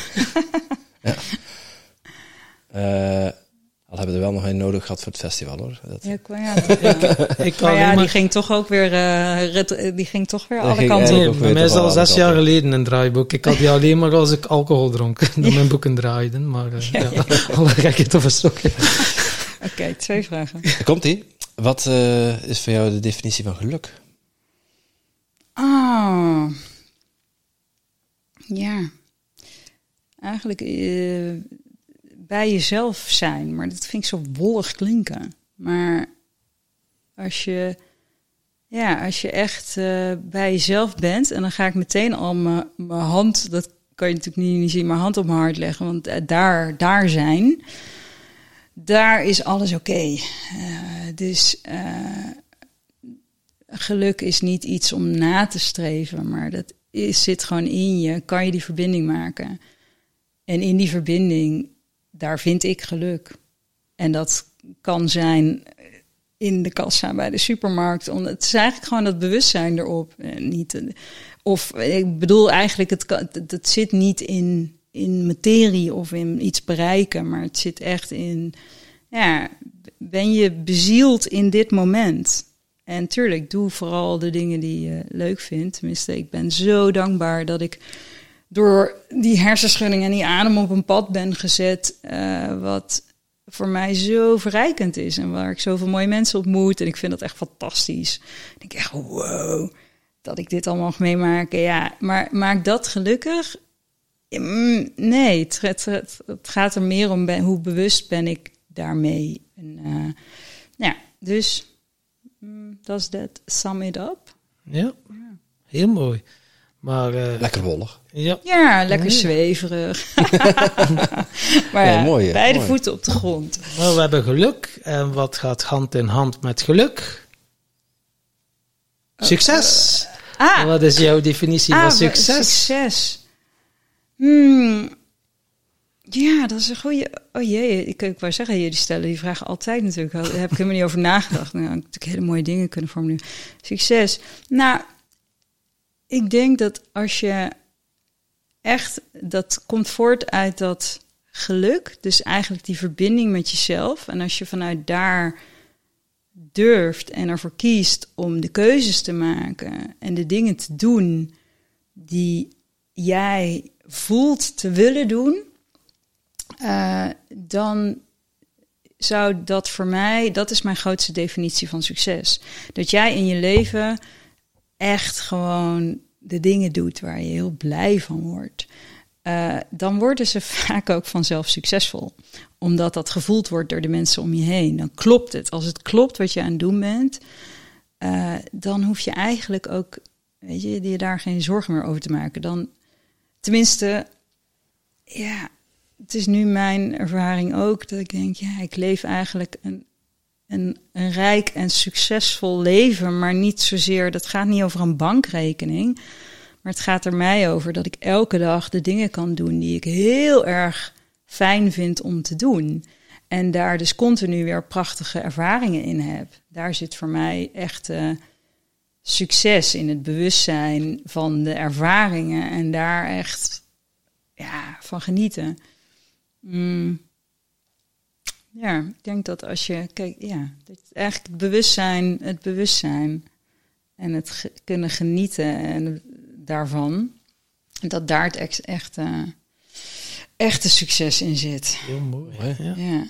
ja. Eh, al hebben we er wel nog een nodig gehad voor het festival hoor. Dat, Ja, ik- ja, Ik kan maar ja, die ging toch ook weer, eh, die ging toch weer Dat alle kanten op. Bij mij is toch al zes jaar geleden een draaiboek. Ik had die alleen maar als ik alcohol dronk. Dat mijn boeken draaiden. Maar uh, ja, alle gekheid of een stokje. Oké, twee vragen. Komt ie? Wat eh, is voor jou de definitie van geluk? Ah. Ja. Eigenlijk eh, bij jezelf zijn, maar dat vind ik zo wollig klinken. Maar als je, ja, als je echt eh, bij jezelf bent, en dan ga ik meteen al mijn hand, dat kan je natuurlijk niet, zien, mijn hand op mijn hart leggen, want eh, daar, daar zijn, daar is alles oké. Eh, dus geluk is niet iets om na te streven, maar dat is, zit gewoon in je. Kan je die verbinding maken? En in die verbinding, daar vind ik geluk. En dat kan zijn in de kassa bij de supermarkt. Om- Het is eigenlijk gewoon dat bewustzijn erop. En niet, eh, of ik bedoel eigenlijk, het zit niet in, in materie of in iets bereiken, maar het zit echt in, ja, ben je bezield in dit moment? En tuurlijk, doe vooral de dingen die je leuk vindt. Tenminste, ik ben zo dankbaar dat ik door die hersenschudding en die adem op een pad ben gezet. eh, wat voor mij zo verrijkend is. En waar ik zoveel mooie mensen ontmoet. En ik vind dat echt fantastisch. Ik denk echt, wow, dat ik dit allemaal mag meemaken. Ja, maar maakt dat gelukkig? Mm, Nee, het, het, gaat er meer om hoe bewust ben ik daarmee. En, eh, ja, dus does that sum it up? Ja, heel mooi. Maar eh, Lekker wollig. ja, Ja, lekker Nee. zweverig. maar Ja, ja, mooi, hè? beide Mooi. voeten op de grond. maar we hebben geluk. En wat gaat hand in hand met geluk? Succes! Ah, Wat is jouw definitie ah, van succes? succes. Hmm. Ja, dat is een goede. Oh jee, ik, wou zeggen, jullie stellen die vragen altijd natuurlijk. Daar heb ik helemaal niet over nagedacht. Nou, ik natuurlijk hele mooie dingen kunnen formuleren. Succes. Nou, ik denk dat als je echt, dat komt voort uit dat geluk. Dus eigenlijk die verbinding met jezelf. En als je vanuit daar durft en ervoor kiest om de keuzes te maken en de dingen te doen die jij voelt te willen doen, eh, dan zou dat voor mij, dat is mijn grootste definitie van succes. Dat jij in je leven echt gewoon de dingen doet waar je heel blij van wordt. Eh, dan worden ze vaak ook vanzelf succesvol. Omdat dat gevoeld wordt door de mensen om je heen. Dan klopt het. Als het klopt wat je aan het doen bent, eh, dan hoef je eigenlijk ook, weet je, je daar geen zorgen meer over te maken. Dan, tenminste, ja, het is nu mijn ervaring ook dat ik denk, ja, ik leef eigenlijk een, een, een rijk en succesvol leven, maar niet zozeer, dat gaat niet over een bankrekening. Maar het gaat er mij over dat ik elke dag de dingen kan doen die ik heel erg fijn vind om te doen. En daar dus continu weer prachtige ervaringen in heb. Daar zit voor mij echt eh, succes in het bewustzijn van de ervaringen. En daar echt ja, van genieten. Mm. Ja, ik denk dat als je, kijk, ja, dat eigenlijk het bewustzijn, het bewustzijn en het ge- kunnen genieten en daarvan, dat daar het ex- echt, eh, echte succes in zit. Heel mooi. Ja. Ja.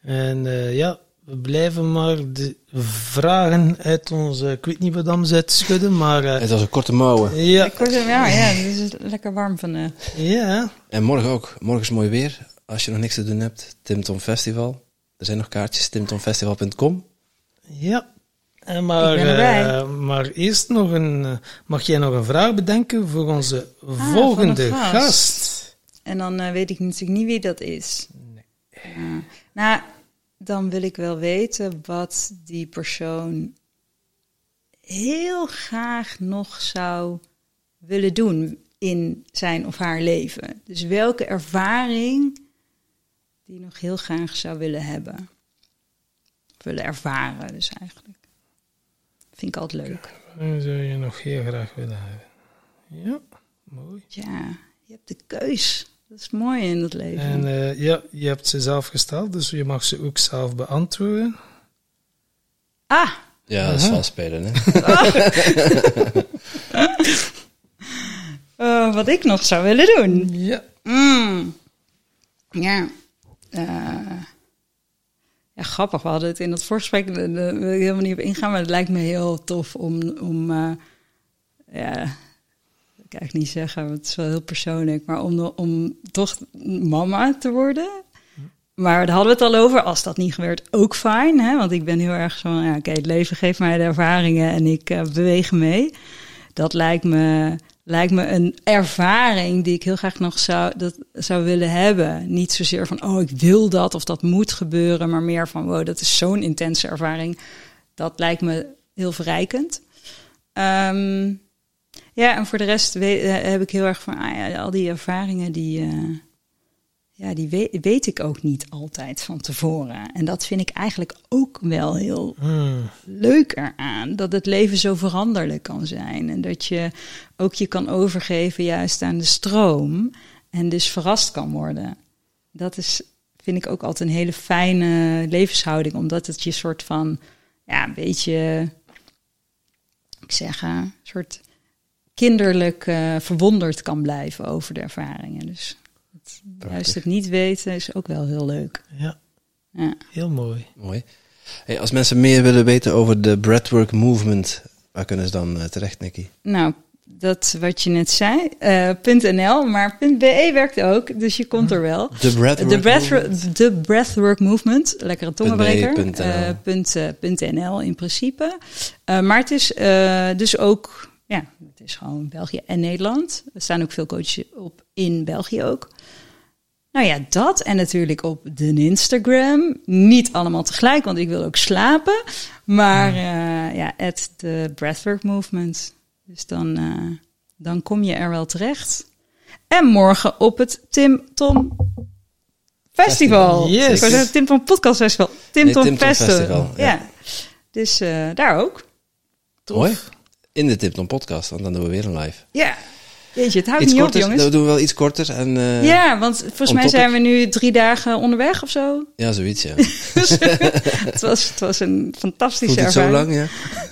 En eh, ja, we blijven maar de vragen uit onze, ik weet niet wat dan ze schudden, maar eh, Het was een korte mouwen. ja, er, ja, ja, het is lekker warm van de. ja, En morgen ook. Morgen is mooi weer. Als je nog niks te doen hebt, Tim Tom Festival. Er zijn nog kaartjes, timtomfestival.com. ja. En maar, Ik ben erbij. eh, maar eerst nog een, eh, mag jij nog een vraag bedenken voor onze volgende van een gast? gast. En dan eh, weet ik natuurlijk niet wie dat is. Ja. nou, dan wil ik wel weten wat die persoon heel graag nog zou willen doen in zijn of haar leven. Dus welke ervaring die nog heel graag zou willen hebben. Of willen ervaren, dus eigenlijk. Vind ik altijd leuk. Dat zou je nog heel graag willen hebben. Ja, mooi. Ja, je hebt de keus. Dat is mooi in het leven. En eh, ja, je hebt ze zelf gesteld, dus je mag ze ook zelf beantwoorden. ah, Ja, dat is vals spelen, hè? eh, wat ik nog zou willen doen. Ja. Mm. Ja. Eh, ja, grappig. We hadden het in dat voorgesprek, daar daar wil ik helemaal niet op ingaan, maar het lijkt me heel tof om, om eh, ja, ik niet zeggen, want het is wel heel persoonlijk, maar om, om toch mama te worden. Maar daar hadden we het al over. Als dat niet gebeurt, ook fijn. Want ik ben heel erg zo, ja, oké, het leven geeft mij de ervaringen en ik eh, beweeg mee. Dat lijkt me, lijkt me een ervaring die ik heel graag nog zou, dat, zou willen hebben. Niet zozeer van, oh, ik wil dat of dat moet gebeuren, maar meer van, wow, dat is zo'n intense ervaring. Dat lijkt me heel verrijkend. Ehm, ja, en voor de rest eh, heb ik heel erg van, ah ja, al die ervaringen die, eh, ja, die weet, weet ik ook niet altijd van tevoren. En dat vind ik eigenlijk ook wel heel Hmm. leuk eraan. Dat het leven zo veranderlijk kan zijn. En dat je ook je kan overgeven juist aan de stroom. En dus verrast kan worden. Dat is, vind ik ook altijd een hele fijne levenshouding. Omdat het je soort van, ja, een beetje, ik zeg, eh, een soort kinderlijk eh, verwonderd kan blijven over de ervaringen. Dus het, juist het niet weten is ook wel heel leuk. Ja, Ja. heel mooi. Mooi. Hey, als mensen meer willen weten over de breathwork movement, waar kunnen ze dan eh, terecht, Nicky? Nou, dat wat je net zei, eh, .nl, maar .be werkt ook, dus je komt er wel. De breathwork De, Breathwork Movement, lekkere tongenbreker. punt NL. Punt, punt NL in principe. Eh, maar het is eh, dus ook, ja, het is gewoon België en Nederland. Er staan ook veel coaches op in België ook. Nou ja, dat en natuurlijk op de Instagram. Niet allemaal tegelijk, want ik wil ook slapen. Maar eh, ja, at the Breathwork Movement. Dus dan, eh, dan kom je er wel terecht. En morgen op het Tim Tom Festival. Yes. Ik zeggen Tim Tom Podcast Festival. Tim Nee, Tom, Tim Tom Festival. Festival, ja. ja. Dus eh, daar ook. Mooi. In de Tipton podcast, want dan doen we weer een live. Ja. Jeetje, het houdt Iets niet op, jongens. dat doen we wel iets korter. En, eh, ja, want volgens mij zijn we nu drie dagen onderweg of zo. ja, zoiets, ja. Het, was, het was een fantastische Voelt het zo lang, ja?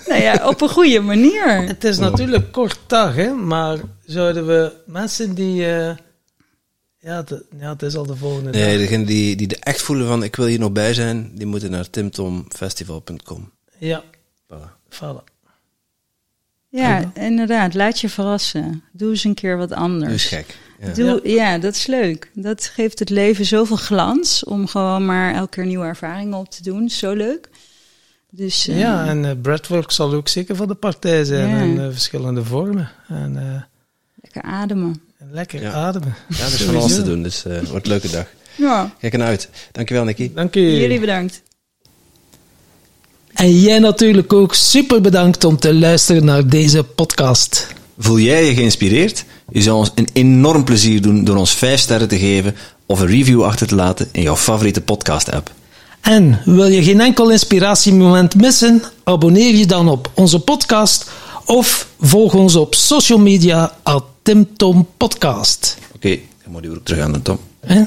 Nou ja, op een goede manier. Het is natuurlijk kort dag, hè, maar zouden we mensen die... eh, ja, het, ja, het is al de volgende Nee, dag. degenen die, die er echt voelen van ik wil hier nog bij zijn, die moeten naar timtomfestival.com. Ja, Voilà. vallen. Ja, inderdaad. Laat je verrassen. Doe eens een keer wat anders. Eens gek. Ja. Doe, ja. dat is leuk. Dat geeft het leven zoveel glans om gewoon maar elke keer nieuwe ervaringen op te doen. Zo leuk. Dus eh, Ja, en eh breathwork zal ook zeker van de partij zijn Ja. in eh, verschillende vormen. En, eh, lekker ademen. en lekker Ja. ademen. Ja, er is van alles te doen, dus eh, het wordt een leuke dag. Ja, Kijk ernaar uit. Dankjewel, Nicky. Dank u. jullie bedankt. En jij natuurlijk ook super bedankt om te luisteren naar deze podcast. Voel jij je geïnspireerd? Je zou ons een enorm plezier doen door ons 5 sterren te geven of een review achter te laten in jouw favoriete podcast-app. En wil je geen enkel inspiratiemoment missen? Abonneer je dan op onze podcast of volg ons op social media at Tim Podcast. Oké, dan moet je weer terug aan de Tom. Hè?